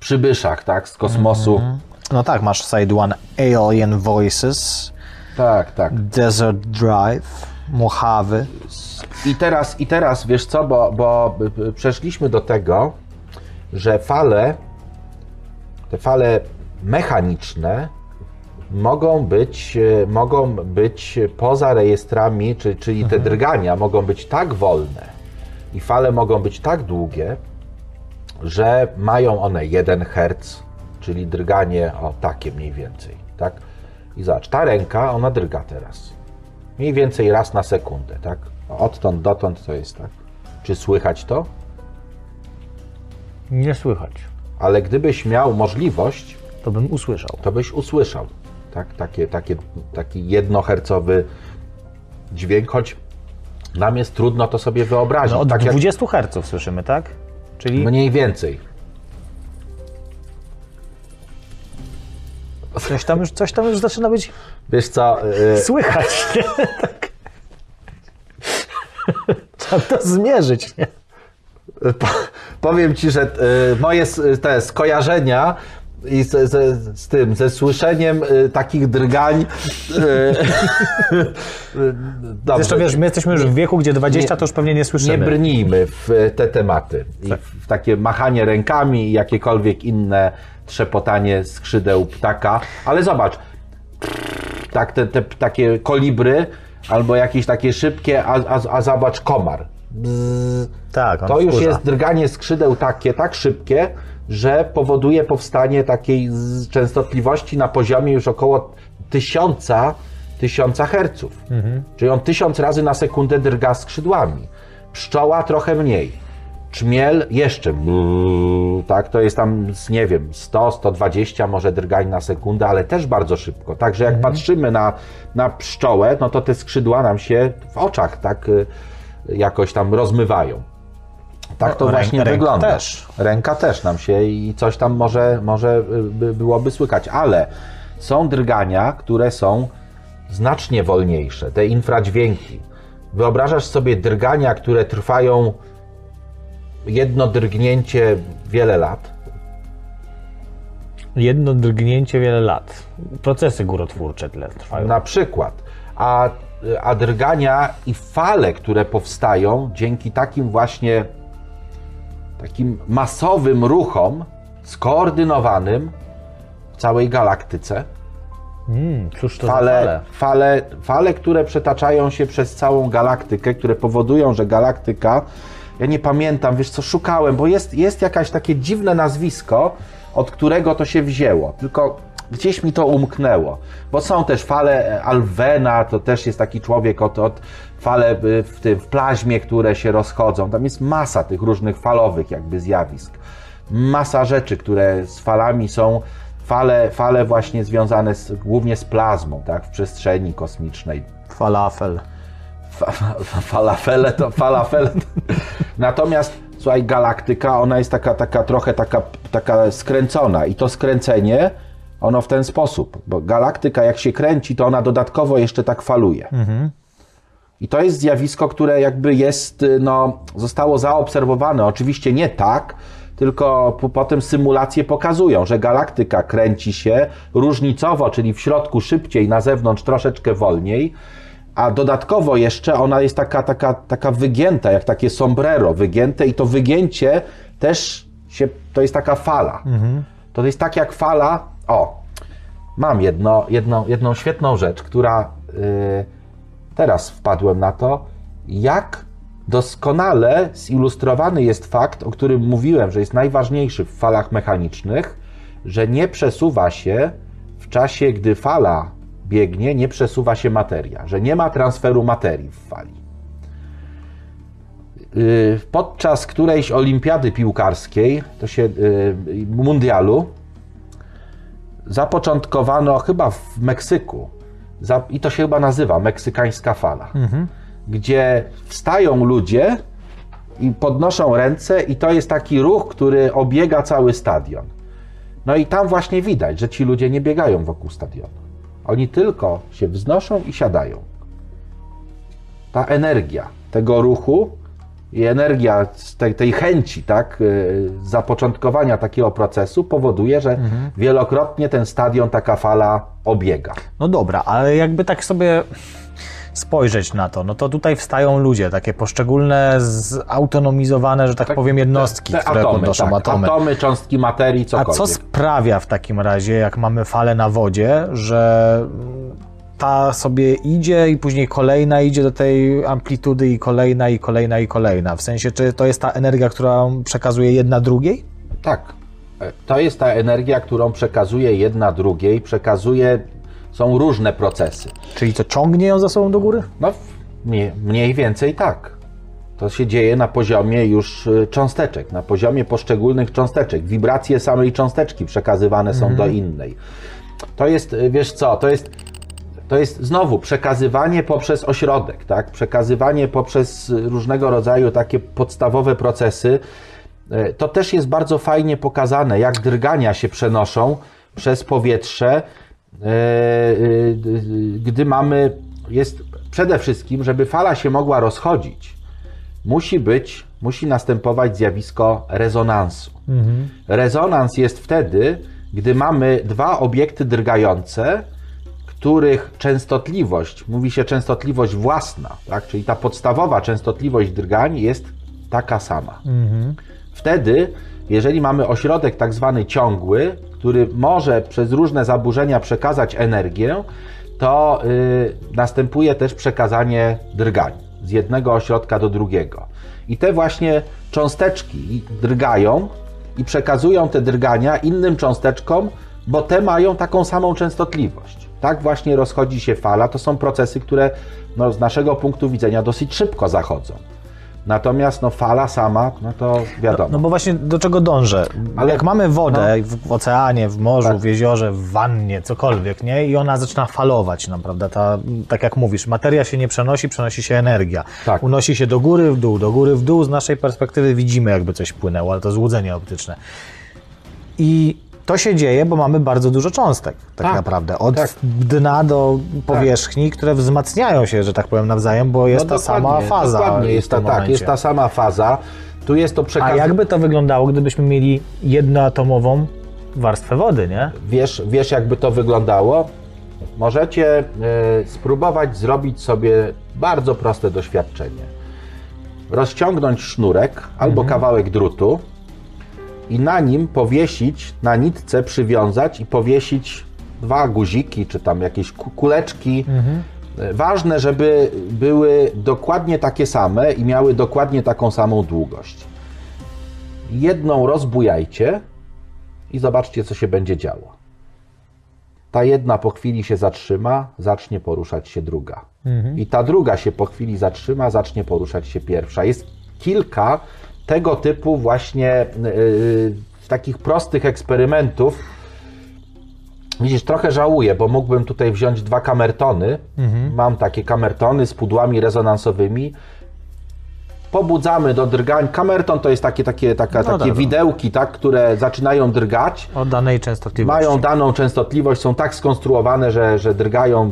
przybyszach, tak, z kosmosu. No tak, masz side one Alien Voices, Tak, tak. Desert Drive, Mojave. I teraz, I teraz wiesz co, bo, bo y, przeszliśmy do tego, że fale, te fale mechaniczne mogą być, e, mogą być poza rejestrami, czy, czyli te drgania mogą być tak wolne i fale mogą być tak długie, że mają one 1 Hz, czyli drganie o takie mniej więcej, tak? I zobacz, ta ręka, ona drga teraz. Mniej więcej raz na sekundę, tak? Odtąd dotąd to jest tak. Czy słychać to? Nie słychać. Ale gdybyś miał możliwość, To bym usłyszał. to byś usłyszał, tak? Takie, takie, taki jednohercowy dźwięk, choć nam jest trudno to sobie wyobrazić. No od tak jak 20 Hz słyszymy, tak? Czyli mniej więcej. coś tam już, coś tam już zaczyna być Wiesz co, y, słychać, nie? Tak. Trzeba to zmierzyć, nie? Po, powiem ci, że y, moje te skojarzenia i ze, ze, z tym, ze słyszeniem y, takich drgań. Y, y. Zresztą wiesz, my jesteśmy już w wieku, gdzie 20 to już pewnie nie nie słyszymy. brnijmy w te tematy. I w takie machanie rękami i jakiekolwiek inne trzepotanie skrzydeł ptaka. Ale zobacz, tak, te, te takie kolibry albo jakieś takie szybkie, a, a, a zobacz komar. bzz, Tak, to już wkurza. jest drganie skrzydeł takie, tak szybkie, że powoduje powstanie takiej częstotliwości na poziomie już około tysiąca, tysiąca herców. Czyli on tysiąc razy na sekundę drga skrzydłami. Pszczoła trochę mniej. Czmiel jeszcze, brrr, tak, to jest tam, nie wiem, 100, 120 może drgań na sekundę, ale też bardzo szybko. Także jak patrzymy na, na pszczołę, no to te skrzydła nam się w oczach tak y, jakoś tam rozmywają. Tak to właśnie ręka wygląda. też. Ręka też nam się i coś tam może, może y, by, byłoby słychać, ale są drgania, które są znacznie wolniejsze, te infradźwięki. Wyobrażasz sobie drgania, które trwają jedno drgnięcie wiele lat? Jedno drgnięcie wiele lat. Procesy górotwórcze tyle trwają. Na przykład. A, a drgania i fale, które powstają dzięki takim właśnie takim masowym ruchom, skoordynowanym w całej galaktyce, Mm, cóż to za fale, fale? fale, fale, które przetaczają się przez całą galaktykę, które powodują, że galaktyka, ja nie pamiętam, wiesz co, szukałem, bo jest, jest jakaś takie dziwne nazwisko, od którego to się wzięło, tylko gdzieś mi to umknęło, bo są też fale Alwena, to też jest taki człowiek od, od fale w, tym, w plaźmie, które się rozchodzą, tam jest masa tych różnych falowych jakby zjawisk, masa rzeczy, które z falami są, fale, fale właśnie związane z, głównie z plazmą, tak, w przestrzeni kosmicznej, Falafel. Fa- fa- falafele to falafele. To... Natomiast słuchaj, galaktyka, ona jest taka, taka trochę taka, taka skręcona i to skręcenie, ono w ten sposób, bo galaktyka jak się kręci, to ona dodatkowo jeszcze tak faluje. I to jest zjawisko, które jakby jest, y, no, zostało zaobserwowane. Oczywiście nie tak, tylko po, potem symulacje pokazują, że galaktyka kręci się różnicowo, czyli w środku szybciej, na zewnątrz troszeczkę wolniej, a dodatkowo jeszcze ona jest taka, taka, taka wygięta, jak takie sombrero wygięte i to wygięcie też się, to jest taka fala. To jest tak jak fala, o, mam jedno, jedną, jedną świetną rzecz, która y, teraz wpadłem na to, jak doskonale zilustrowany jest fakt, o którym mówiłem, że jest najważniejszy w falach mechanicznych, że nie przesuwa się w czasie, gdy fala biegnie, nie przesuwa się materia, że nie ma transferu materii w fali. Y, Podczas którejś olimpiady piłkarskiej, to się y, mundialu, zapoczątkowano chyba w Meksyku, i to się chyba nazywa meksykańska fala, gdzie wstają ludzie i podnoszą ręce, i to jest taki ruch, który obiega cały stadion. No i tam właśnie widać, że ci ludzie nie biegają wokół stadionu. Oni tylko się wznoszą i siadają. Ta energia tego ruchu i energia z tej, tej chęci, tak, y, zapoczątkowania takiego procesu powoduje, że wielokrotnie ten stadion, taka fala obiega. No dobra, ale jakby tak sobie spojrzeć na to, no to tutaj wstają ludzie, takie poszczególne, zautonomizowane, że tak, powiem, jednostki, Te które atomy, podnoszą tak, atomy. atomy, cząstki materii, A cokolwiek. co sprawia w takim razie, jak mamy falę na wodzie, że ta sobie idzie i później kolejna idzie do tej amplitudy i kolejna, i kolejna, i kolejna? W sensie, czy to jest ta energia, która przekazuje jedna drugiej? Tak. E, To jest ta energia, którą przekazuje jedna drugiej, przekazuje, są różne procesy. Czyli co, ciągnie ją za sobą do góry? No, mniej, mniej więcej tak. To się dzieje na poziomie już y, cząsteczek, na poziomie poszczególnych cząsteczek. Wibracje samej cząsteczki przekazywane są do innej. To jest, y, wiesz co, to jest, to jest znowu przekazywanie poprzez ośrodek, tak? Przekazywanie poprzez różnego rodzaju takie podstawowe procesy. Y, To też jest bardzo fajnie pokazane, jak drgania się przenoszą przez powietrze, e, y, gdy mamy, jest przede wszystkim, żeby fala się mogła rozchodzić, musi być, musi następować zjawisko rezonansu. Rezonans jest wtedy, gdy mamy dwa obiekty drgające, których częstotliwość, mówi się częstotliwość własna, tak? czyli ta podstawowa częstotliwość drgań jest taka sama. Wtedy, jeżeli mamy ośrodek tak zwany ciągły, który może przez różne zaburzenia przekazać energię, to y, następuje też przekazanie drgań. z jednego ośrodka do drugiego. I te właśnie cząsteczki drgają i przekazują te drgania innym cząsteczkom, bo te mają taką samą częstotliwość. Tak właśnie rozchodzi się fala. To są procesy, które no, z naszego punktu widzenia dosyć szybko zachodzą. Natomiast no, fala sama, no to wiadomo. No bo właśnie do czego dążę? Ale- Jak mamy wodę no. w, w oceanie, w morzu, Tak. w jeziorze, w wannie, cokolwiek, nie? I ona zaczyna falować nam, prawda? Ta, tak jak mówisz, materia się nie przenosi, przenosi się energia. Tak. Unosi się do góry, w dół, do góry, w dół. Z naszej perspektywy widzimy, jakby coś płynęło, ale to złudzenie optyczne. I to się dzieje, bo mamy bardzo dużo cząstek, tak, Tak, naprawdę. Od tak. dna do powierzchni, które wzmacniają się, że tak powiem, nawzajem, bo jest ta sama faza. Dokładnie, jest ta, tak, jest ta sama faza. Tu jest to A przekaz... jakby to wyglądało, gdybyśmy mieli jednoatomową warstwę wody, nie? Wiesz, wiesz, jakby to wyglądało? Możecie e, spróbować zrobić sobie bardzo proste doświadczenie. Rozciągnąć sznurek albo kawałek drutu i na nim powiesić, na nitce przywiązać i powiesić dwa guziki, czy tam jakieś ku- kuleczki. E, Ważne, żeby były dokładnie takie same i miały dokładnie taką samą długość. Jedną rozbujajcie, i zobaczcie, co się będzie działo. Ta jedna po chwili się zatrzyma, zacznie poruszać się druga. I ta druga się po chwili zatrzyma, zacznie poruszać się pierwsza. Jest kilka tego typu właśnie yy, takich prostych eksperymentów. Widzisz, trochę żałuję, bo mógłbym tutaj wziąć dwa kamertony. Mam takie kamertony z pudłami rezonansowymi. Pobudzamy do drgań. Kamerton to jest takie, takie, taka, No takie dobra. widełki, tak, które zaczynają drgać. O danej częstotliwości. Mają daną częstotliwość, są tak skonstruowane, że, że drgają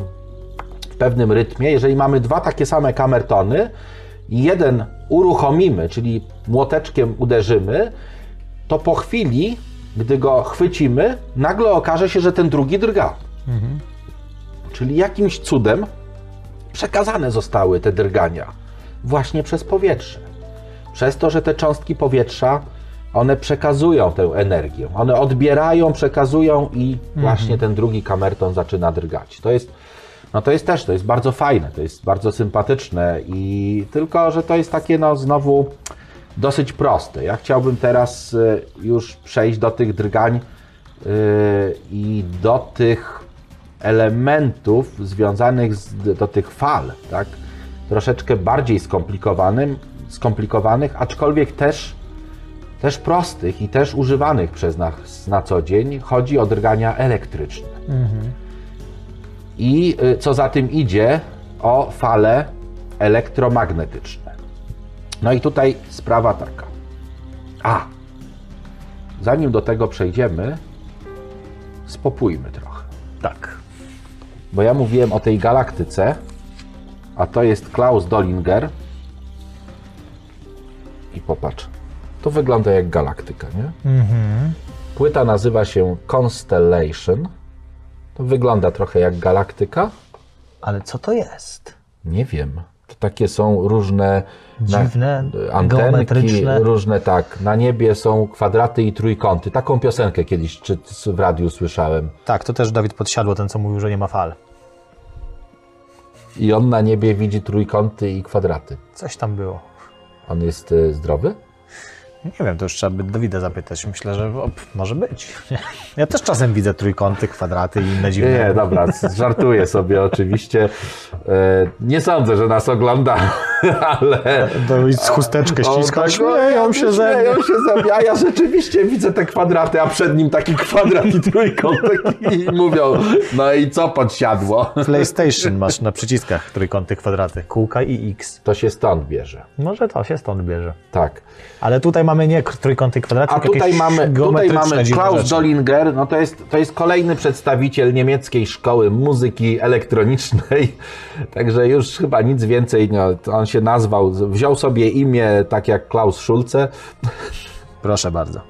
w pewnym rytmie. Jeżeli mamy dwa takie same kamertony jeden uruchomimy, czyli młoteczkiem uderzymy, to po chwili, gdy go chwycimy, nagle okaże się, że ten drugi drga. Czyli jakimś cudem przekazane zostały te drgania właśnie przez powietrze. Przez to, że te cząstki powietrza, one przekazują tę energię. One odbierają, przekazują i właśnie ten drugi kamerton zaczyna drgać. To jest, no to jest też, to jest bardzo fajne, to jest bardzo sympatyczne i tylko, że to jest takie no znowu dosyć proste. Ja chciałbym teraz y, już przejść do tych drgań y, i do tych elementów związanych z, do tych fal, tak? Troszeczkę bardziej skomplikowanym, skomplikowanych, aczkolwiek też, też prostych i też używanych przez nas na co dzień. Chodzi o drgania elektryczne. I y, co za tym idzie, o fale elektromagnetyczne. No i tutaj sprawa taka. A, zanim do tego przejdziemy, spopójmy trochę. Tak. Bo ja mówiłem o tej galaktyce, a to jest Klaus Dollinger. I popatrz, to wygląda jak galaktyka, nie? Płyta nazywa się Constellation. To wygląda trochę jak galaktyka. Ale co to jest? Nie wiem. To takie są różne Dziwne, antenki, geometryczne. różne tak. Na niebie są kwadraty i trójkąty. Taką piosenkę kiedyś czy w radiu słyszałem. Tak, to też Dawid Podsiadło, ten co mówił, że nie ma fal. I on na niebie widzi trójkąty i kwadraty. Coś tam było. On jest e, zdrowy? Nie wiem, to już trzeba by Dawida zapytać. Myślę, że o, pff, może być. Ja też czasem widzę trójkąty, kwadraty i inne dziwne. Nie, nie, dobra, żartuję sobie oczywiście. E, Nie sądzę, że nas ogląda, ale... Z chusteczkę ściska, tak, śmieją się ze mnie. Śmieją się ze mnie, a ja rzeczywiście widzę te kwadraty, a przed nim taki kwadrat i trójkątek i mówią, no i co podsiadło? PlayStation masz na przyciskach trójkąty, kwadraty, kółka i X. To się stąd bierze, Może to się stąd bierze. tak. Ale tutaj mamy nie trójkąty, kwadraty, A tylko tutaj mamy, tutaj mamy Klaus rzeczy. Dollinger, no to jest, to jest kolejny przedstawiciel niemieckiej szkoły muzyki elektronicznej, także już chyba nic więcej, no, on się nazwał, wziął sobie imię tak jak Klaus Schulze, Proszę bardzo.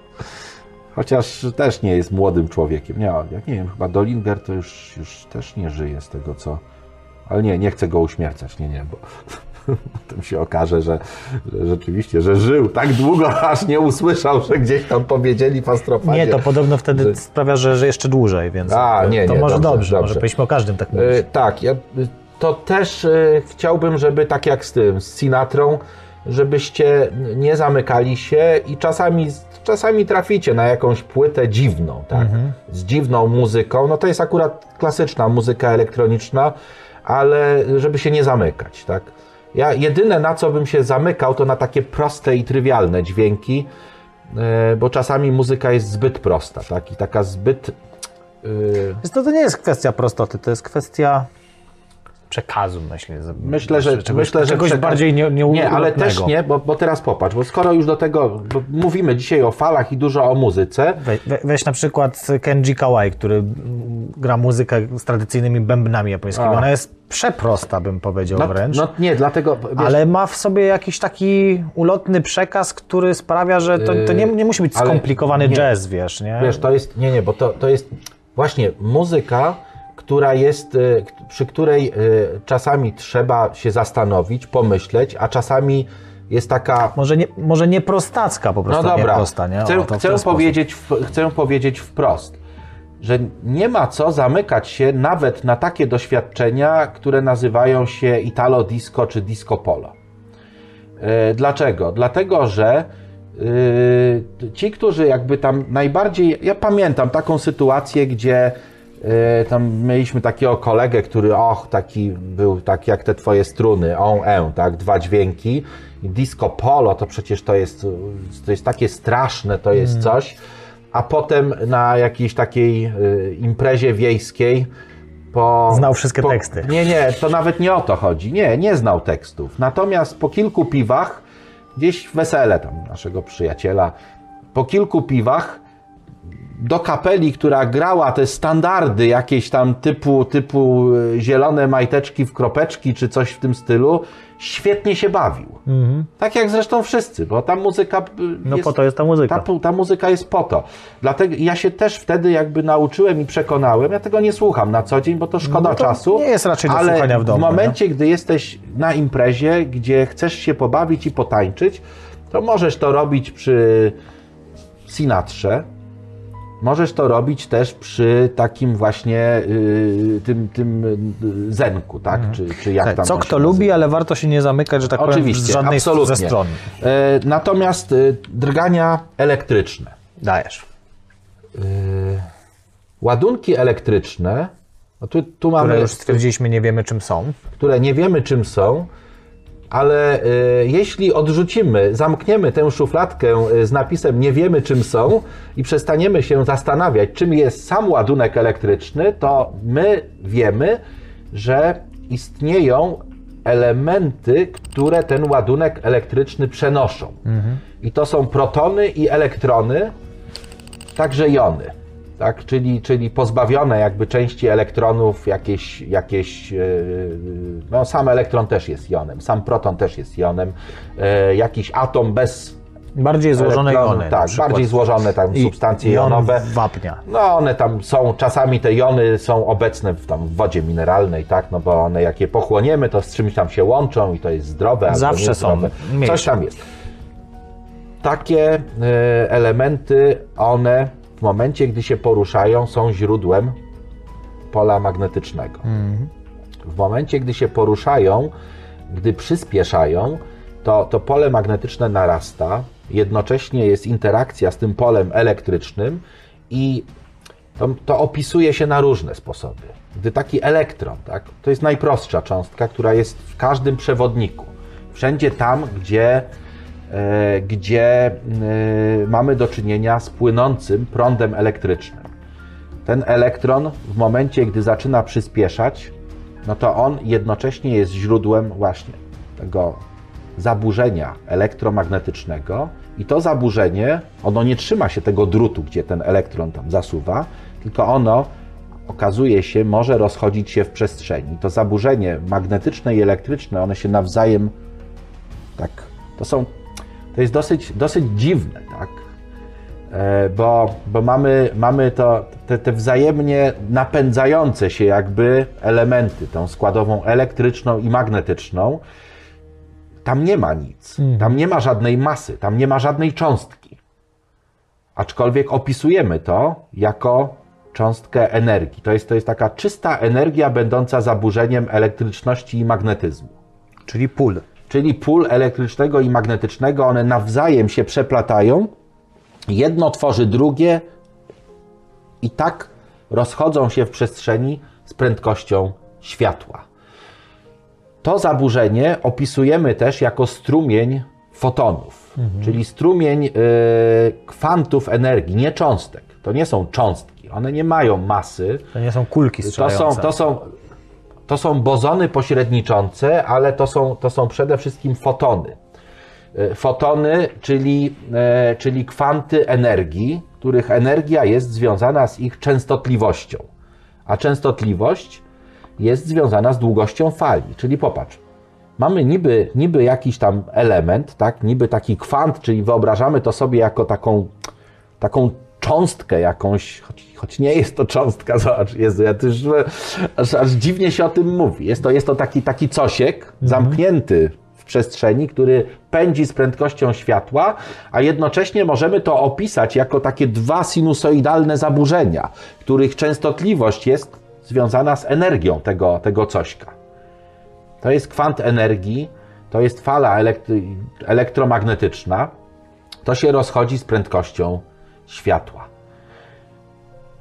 chociaż też nie jest młodym człowiekiem, nie, jak nie wiem, chyba Dollinger to już, już też nie żyje z tego co, ale nie, nie chcę go uśmiercać, nie, nie, bo potem się okaże, że, że rzeczywiście, że żył tak długo, aż nie usłyszał, że gdzieś tam powiedzieli w astrofazie. Nie, to podobno wtedy sprawia, że, że jeszcze dłużej, więc A, nie, to nie, może dobrze, dobrze, dobrze. może powinniśmy o każdym tak mówić. E, tak, ja, to też y, chciałbym, żeby tak jak z tym, z Sinatrą, żebyście nie zamykali się i czasami, czasami traficie na jakąś płytę dziwną, tak? Z dziwną muzyką. No to jest akurat klasyczna muzyka elektroniczna, ale żeby się nie zamykać, tak? Ja jedyne na co bym się zamykał, to na takie proste i trywialne dźwięki, y, bo czasami muzyka jest zbyt prosta, tak? I taka zbyt. y, Więc to, to nie jest kwestia prostoty, to jest kwestia przekazu, myślę. Myślę, że czegoś, myślę, że czegoś bardziej nie, nie, Nie, ale też nie, bo, bo teraz popatrz, bo skoro już do tego mówimy dzisiaj o falach i dużo o muzyce, We, we, weź na przykład Kenji Kawai, który gra muzykę z tradycyjnymi bębnami japońskimi. A. Ona jest przeprosta, bym powiedział no, wręcz. no nie, dlatego wiesz, ale ma w sobie jakiś taki ulotny przekaz, który sprawia, że to, to nie, nie musi być ale skomplikowany nie. jazz, wiesz, nie? wiesz, to jest, nie, nie, bo to, to jest właśnie muzyka, która jest, k- przy której y, czasami trzeba się zastanowić, pomyśleć, a czasami jest taka Może nie, może nie prostacka po prostu, No nie dobra, prosta, nie? chcę, O, chcę, powiedzieć, w- chcę powiedzieć wprost, że nie ma co zamykać się nawet na takie doświadczenia, które nazywają się Italo Disco czy Disco Polo. E, Dlaczego? Dlatego, że ci, którzy jakby tam najbardziej. Ja pamiętam taką sytuację, gdzie tam mieliśmy takiego kolegę, który, och, taki był tak jak te twoje struny, on, e, tak, dwa dźwięki. Disco polo to przecież to jest, to jest takie straszne, to jest coś. A potem na jakiejś takiej yy, imprezie wiejskiej po, Znał wszystkie po, teksty. Nie, nie, to nawet nie o to chodzi. Nie, nie znał tekstów. Natomiast po kilku piwach, gdzieś w wesele tam naszego przyjaciela, po kilku piwach do kapeli, która grała te standardy jakieś tam typu, typu y, zielone majteczki w kropeczki czy coś w tym stylu, świetnie się bawił. Tak jak zresztą wszyscy, bo ta muzyka y, No jest, po to jest ta muzyka. ta, ta muzyka jest po to. Dlatego ja się też wtedy jakby nauczyłem i przekonałem. Ja tego nie słucham na co dzień, bo to szkoda No to czasu. nie jest raczej do ale słuchania w domu, W momencie, gdy jesteś na imprezie, gdzie chcesz się pobawić i potańczyć, to możesz to robić przy Sinatrze. Możesz to robić też przy takim właśnie y, tym, tym y, zenku, tak? Czy, czy jak Tak, tam co kto się lubi, ale warto się nie zamykać, że tak Oczywiście, powiem, z żadnej absolutnie. ze stron. E, natomiast y, drgania elektryczne. Dajesz. Ładunki elektryczne, no tu, tu mamy, Które już stwierdziliśmy, nie wiemy czym są. które nie wiemy czym są, ale y, jeśli odrzucimy, zamkniemy tę szufladkę y, z napisem nie wiemy czym są i przestaniemy się zastanawiać, czym jest sam ładunek elektryczny, to my wiemy, że istnieją elementy, które ten ładunek elektryczny przenoszą. I to są protony i elektrony, także jony. Tak? Czyli, czyli pozbawione jakby części elektronów, jakieś, jakieś yy, no sam elektron też jest jonem, sam proton też jest jonem, yy, jakiś atom bez Bardziej złożone jony. tak, bardziej złożone tam I substancje jon jonowe. wapnia. No one tam są, czasami te jony są obecne w, tam, w wodzie mineralnej, tak, no bo one jak je pochłoniemy, to z czymś tam się łączą i to jest zdrowe Zawsze są. Coś tam jest. Takie e, elementy, one w momencie, gdy się poruszają, są źródłem pola magnetycznego. W momencie, gdy się poruszają, gdy przyspieszają, to, to pole magnetyczne narasta, jednocześnie jest interakcja z tym polem elektrycznym i to, to opisuje się na różne sposoby. Gdy taki elektron, tak, to jest najprostsza cząstka, która jest w każdym przewodniku. Wszędzie tam, gdzie, gdzie e, mamy do czynienia z płynącym prądem elektrycznym. Ten elektron w momencie, gdy zaczyna przyspieszać, no to on jednocześnie jest źródłem właśnie tego zaburzenia elektromagnetycznego i to zaburzenie, ono nie trzyma się tego drutu, gdzie ten elektron tam zasuwa, tylko ono okazuje się, może rozchodzić się w przestrzeni. To zaburzenie magnetyczne i elektryczne, one się nawzajem tak, to są, to jest dosyć, dosyć dziwne, tak? E, Bo, bo mamy, mamy to, te, te wzajemnie napędzające się jakby elementy, tą składową elektryczną i magnetyczną. Tam nie ma nic. Tam nie ma żadnej masy, tam nie ma żadnej cząstki. Aczkolwiek opisujemy to jako cząstkę energii. To jest, to jest taka czysta energia będąca zaburzeniem elektryczności i magnetyzmu. Czyli pól. Czyli pól elektrycznego i magnetycznego, one nawzajem się przeplatają, jedno tworzy drugie i tak rozchodzą się w przestrzeni z prędkością światła. To zaburzenie opisujemy też jako strumień fotonów, czyli strumień y, kwantów energii, nie cząstek. To nie są cząstki, one nie mają masy. To nie są kulki To strzelające. są, to, są, to są bozony pośredniczące, ale to są, to są przede wszystkim fotony. Y, Fotony, czyli, e, czyli kwanty energii, których energia jest związana z ich częstotliwością. A częstotliwość jest związana z długością fali. Czyli popatrz, mamy niby, niby jakiś tam element, tak? niby taki kwant, czyli wyobrażamy to sobie jako taką, taką cząstkę jakąś, choć, choć nie jest to cząstka, zobacz, Jezu, ja e, aż, aż dziwnie się o tym mówi. Jest to, jest to taki, taki cosiek zamknięty w przestrzeni, który pędzi z prędkością światła, a jednocześnie możemy to opisać jako takie dwa sinusoidalne zaburzenia, których częstotliwość jest związana z energią tego, tego cośka. To jest kwant energii, to jest fala elektry- elektromagnetyczna, to się rozchodzi z prędkością światła.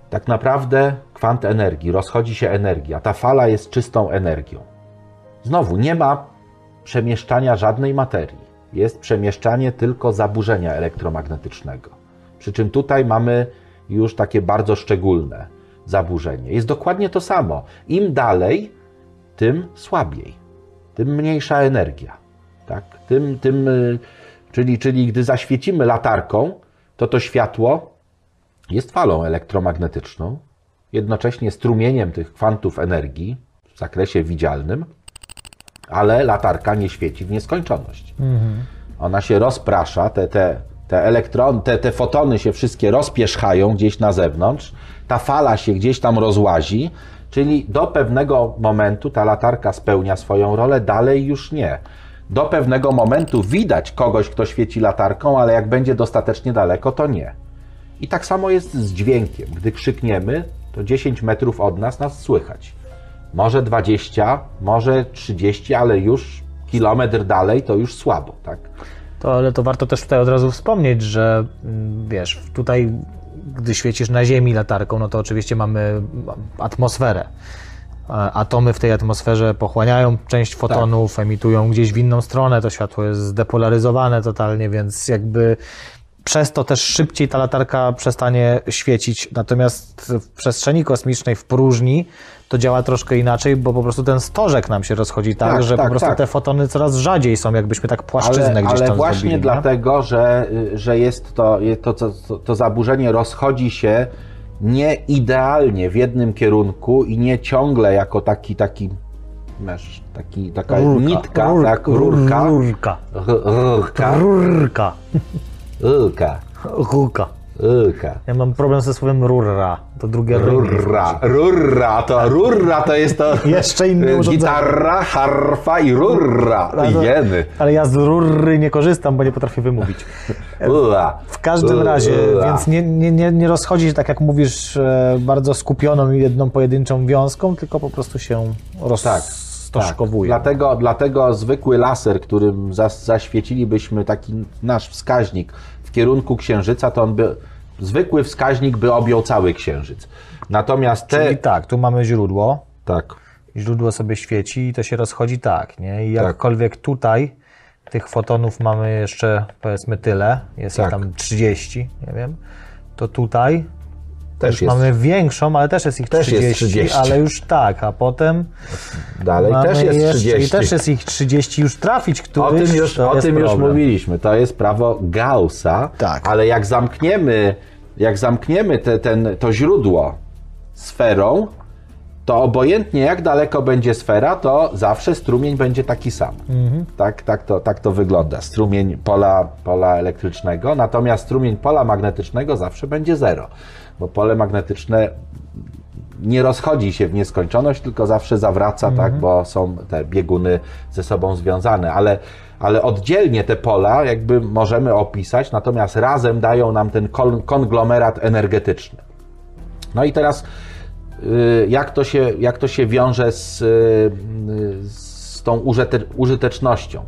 Tak naprawdę kwant energii, rozchodzi się energia, ta fala jest czystą energią. Znowu, nie ma przemieszczania żadnej materii. Jest przemieszczanie tylko zaburzenia elektromagnetycznego. Przy czym tutaj mamy już takie bardzo szczególne zaburzenie. Jest dokładnie to samo. Im dalej, tym słabiej, tym mniejsza energia. Tak? Tym, tym, y, czyli, czyli gdy zaświecimy latarką, to to światło jest falą elektromagnetyczną, jednocześnie strumieniem tych kwantów energii w zakresie widzialnym, ale latarka nie świeci w nieskończoność. Ona się rozprasza, te, te, te elektrony, te, te fotony się wszystkie rozpierzchają gdzieś na zewnątrz, ta fala się gdzieś tam rozłazi, czyli do pewnego momentu ta latarka spełnia swoją rolę, dalej już nie. Do pewnego momentu widać kogoś, kto świeci latarką, ale jak będzie dostatecznie daleko, to nie. I tak samo jest z dźwiękiem. Gdy krzykniemy, to 10 metrów od nas nas słychać. Może 20, może 30, ale już kilometr dalej to już słabo, tak? To, ale to warto też tutaj od razu wspomnieć, że mm, wiesz, tutaj gdy świecisz na Ziemi latarką, no to oczywiście mamy atmosferę. Atomy w tej atmosferze pochłaniają część fotonów, emitują gdzieś w inną stronę, to światło jest zdepolaryzowane totalnie, więc jakby przez to też szybciej ta latarka przestanie świecić. Natomiast w przestrzeni kosmicznej, w próżni, to działa troszkę inaczej, bo po prostu ten stożek nam się rozchodzi tak, Tak, że tak, po prostu tak. te fotony coraz rzadziej są, jakbyśmy tak płaszczyznę ale, gdzieś ale tam właśnie zrobili. nie? dlatego, że, y, że jest to, je- to, to, to, to zaburzenie rozchodzi się nie idealnie w jednym kierunku i nie ciągle jako taki, taki, wiesz, taki, taka Rurka, nitka, rurka, tak, rurka, Rurka. Rurka, Rurka. rurka, Rurka. Ja mam problem ze słowem rurra. To drugie Rurra, rurra, to rurra to jest to Jeszcze inne y, urządzenie. gitarra, harfa i rurra, jeny. Ale ja z rurry nie korzystam, bo nie potrafię wymówić. W każdym razie, więc nie, nie, nie, nie rozchodzi się tak jak mówisz, e, bardzo skupioną i jedną pojedynczą wiązką, tylko po prostu się rozstożkowuje. Tak. Dlatego, dlatego zwykły laser, którym zaświecilibyśmy taki nasz wskaźnik w kierunku księżyca, to on by, zwykły wskaźnik by objął cały księżyc. Natomiast te... Czyli tak, tu mamy źródło, Tak, źródło sobie świeci i to się rozchodzi tak, nie? I jakkolwiek tutaj tych fotonów mamy jeszcze powiedzmy tyle, jest Tak. tam 30, nie wiem, to tutaj też już jest mamy większą, ale też jest ich Też jest 30, 30. ale już tak, a potem dalej, mamy też jest jeszcze, 30. i też jest ich 30, już trafić O któryś, tym, już, o tym już mówiliśmy. To jest prawo Gaussa. Tak. Ale jak zamkniemy, jak zamkniemy te, ten, to źródło sferą, to obojętnie jak daleko będzie sfera, to zawsze strumień będzie taki sam. Mhm. Tak, tak, to, tak to wygląda. Strumień pola, pola elektrycznego, natomiast strumień pola magnetycznego zawsze będzie zero, bo pole magnetyczne nie rozchodzi się w nieskończoność, tylko zawsze zawraca, tak, bo są te bieguny ze sobą związane, ale, ale oddzielnie te pola jakby możemy opisać, natomiast razem dają nam ten kon- konglomerat energetyczny. No i teraz y, jak to się, jak to się wiąże z, y, z tą użyte, użytecznością?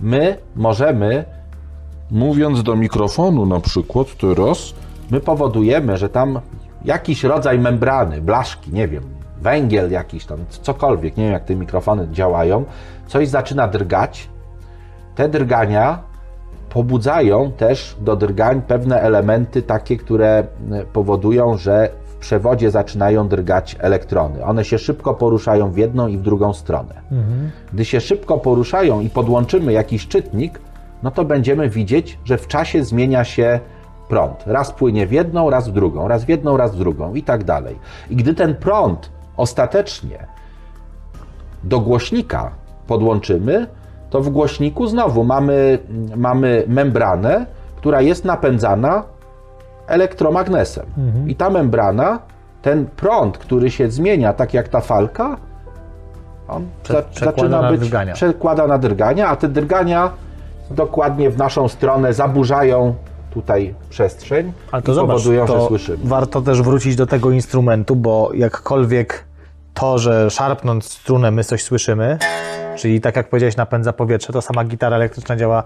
My możemy, Mówiąc do mikrofonu na przykład teraz, my powodujemy, że tam jakiś rodzaj membrany, blaszki, nie wiem, węgiel jakiś tam, cokolwiek, nie wiem jak te mikrofony działają, coś zaczyna drgać. Te drgania pobudzają też do drgań pewne elementy takie, które e, powodują, że w przewodzie zaczynają drgać elektrony. One się szybko poruszają w jedną i w drugą stronę. Gdy się szybko poruszają i podłączymy jakiś czytnik, no to będziemy widzieć, że w czasie zmienia się prąd. Raz płynie w jedną, raz w drugą, raz w jedną, raz w drugą i tak dalej. I gdy ten prąd ostatecznie do głośnika podłączymy, to w głośniku znowu mamy, mamy membranę, która jest napędzana elektromagnesem. I ta membrana, ten prąd, który się zmienia, tak jak ta falka, on Prze- zaczyna na być drgania. przekłada na drgania, a te drgania dokładnie w naszą stronę zaburzają tutaj przestrzeń Ale to i zobacz, powodują, to że słyszymy. warto też wrócić do tego instrumentu, bo jakkolwiek to, że szarpnąc strunę my coś słyszymy, czyli tak jak powiedziałeś napędza powietrze, to sama gitara elektryczna działa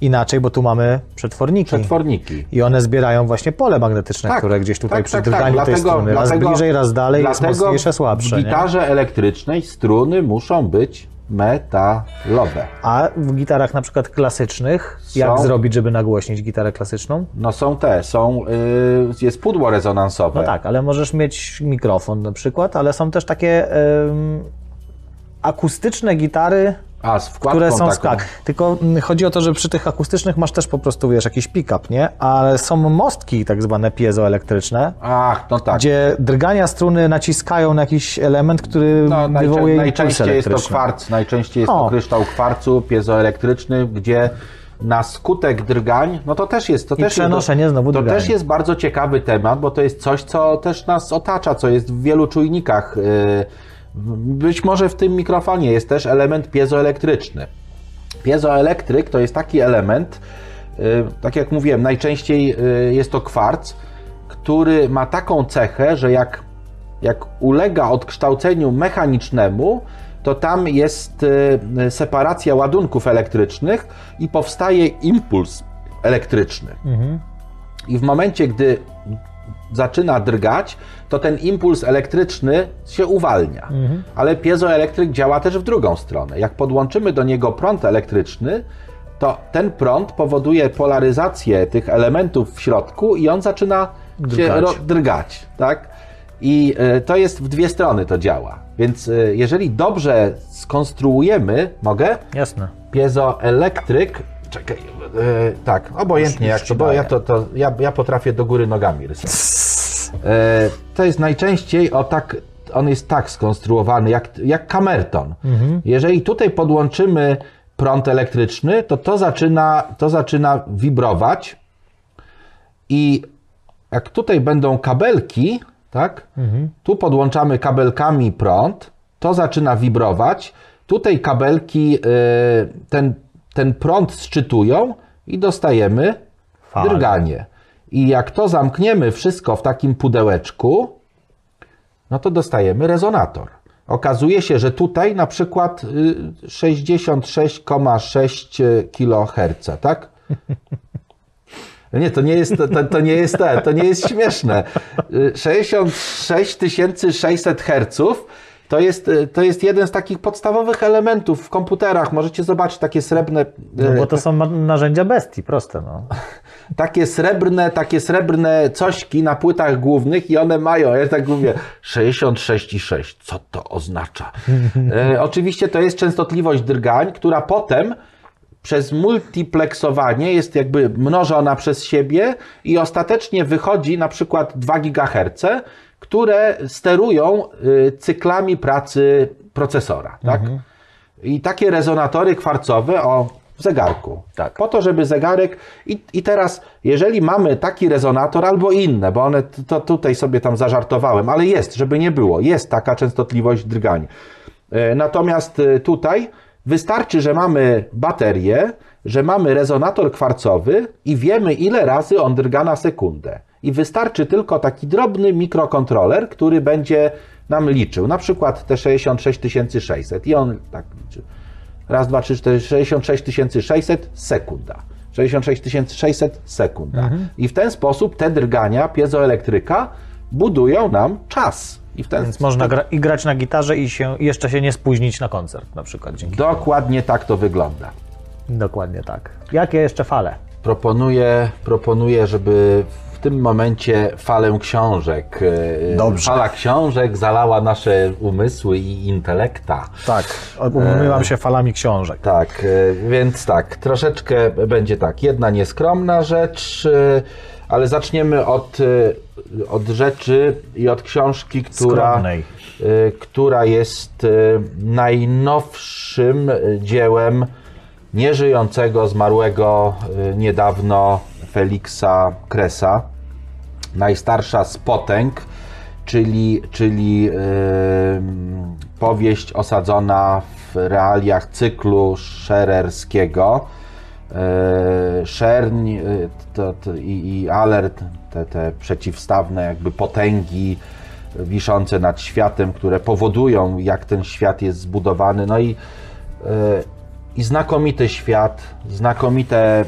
inaczej, bo tu mamy przetworniki. Przetworniki. I one zbierają właśnie pole magnetyczne, które gdzieś tutaj przy drganiu tej struny, raz bliżej, raz dalej, jest dlatego mocniejsze, słabsze. W Nie? gitarze elektrycznej struny muszą być metalowe. A w gitarach na przykład klasycznych, jak Są- zrobić, żeby nagłośnić gitarę klasyczną? No są te, są, y, jest pudło rezonansowe. No tak, ale możesz mieć mikrofon na przykład, ale są też takie akustyczne gitary, A, z wkładką które są taką. tak. Tylko mm, chodzi o to, że przy tych akustycznych masz też po prostu, wiesz, jakiś pick-up, nie? Ale są mostki tak zwane piezoelektryczne, Ach, no tak. gdzie drgania struny naciskają na jakiś element, który No, wywołuje najczęściej jest to kwarc, najczęściej jest O. to kryształ kwarcu piezoelektryczny, gdzie na skutek drgań, no to też jest, to I też przenoszenie to, znowu To drgań. też jest bardzo ciekawy temat, bo to jest coś, co też nas otacza, co jest w wielu czujnikach. yy, Być może w tym mikrofonie jest też element piezoelektryczny. Piezoelektryk to jest taki element, y, tak jak mówiłem, najczęściej y, jest to kwarc, który ma taką cechę, że jak, jak ulega odkształceniu mechanicznemu, to tam jest y, separacja ładunków elektrycznych i powstaje impuls elektryczny. I w momencie, gdy zaczyna drgać, to ten impuls elektryczny się uwalnia. Ale piezoelektryk działa też w drugą stronę. Jak podłączymy do niego prąd elektryczny, to ten prąd powoduje polaryzację tych elementów w środku i on zaczyna się Drgać. ro- drgać. Tak? I y, to jest w dwie strony to działa. Więc y, jeżeli dobrze skonstruujemy, mogę? Jasne. Piezoelektryk. Czekaj, e, tak, obojętnie jak to, bo ja to, to ja, ja potrafię do góry nogami rysować. E, to jest najczęściej o tak, on jest tak skonstruowany, jak, jak kamerton. Jeżeli tutaj podłączymy prąd elektryczny, to to zaczyna, to zaczyna wibrować i jak tutaj będą kabelki, tak? Tu podłączamy kabelkami prąd, to zaczyna wibrować. Tutaj kabelki, y, ten, ten prąd sczytują i dostajemy Fale. drganie. I jak to zamkniemy wszystko w takim pudełeczku, no to dostajemy rezonator. Okazuje się, że tutaj na przykład y, 66,6 kHz, tak? Nie, to nie jest, to, to nie jest to nie jest śmieszne. Y, 66 600 Hz to jest, y, to jest jeden z takich podstawowych elementów w komputerach. Możecie zobaczyć takie srebrne, No y, bo to są narzędzia bestii, proste. No. takie srebrne, takie srebrne cośki na płytach głównych i one mają, ja tak mówię, 66,6. Co to oznacza? E, oczywiście to jest częstotliwość drgań, która potem przez multiplexowanie jest jakby mnożona przez siebie i ostatecznie wychodzi na przykład 2 GHz, które sterują y, cyklami pracy procesora. Tak? I takie rezonatory kwarcowe o zegarku. Tak. Po to, żeby zegarek. I, I teraz, jeżeli mamy taki rezonator albo inne, bo one to tutaj sobie tam zażartowałem, ale jest, żeby nie było, jest taka częstotliwość drgań. E, Natomiast e, tutaj wystarczy, że mamy baterię, że mamy rezonator kwarcowy i wiemy, ile razy on drga na sekundę. I wystarczy tylko taki drobny mikrokontroler, który będzie nam liczył. Na przykład te 66600 i on tak liczy. Raz, dwa, trzy, cztery, 66600 sekunda. 66600 sekunda. I w ten sposób te drgania piezoelektryka budują nam czas. I w ten Więc można gra- i grać na gitarze i się, jeszcze się nie spóźnić na koncert na przykład Dokładnie tak to wygląda. Dokładnie tak. Jakie jeszcze fale? Proponuję, proponuję, żeby w tym momencie falę książek, e, Dobrze. fala książek zalała nasze umysły i intelekta. Tak, umywam się falami książek. Tak, e, więc tak, troszeczkę będzie tak. Jedna nieskromna rzecz, e, ale zaczniemy od, e, od rzeczy i od książki, która, Skromnej. e, która jest e, najnowszym e, dziełem nieżyjącego, zmarłego e, niedawno Feliksa Kresa. Najstarsza z potęg, czyli, czyli e, powieść osadzona w realiach cyklu szererskiego. E, Szerń e, to, to, i, i alert, te, te przeciwstawne jakby potęgi wiszące nad światem, które powodują, jak ten świat jest zbudowany. No i, e, i znakomity świat, znakomite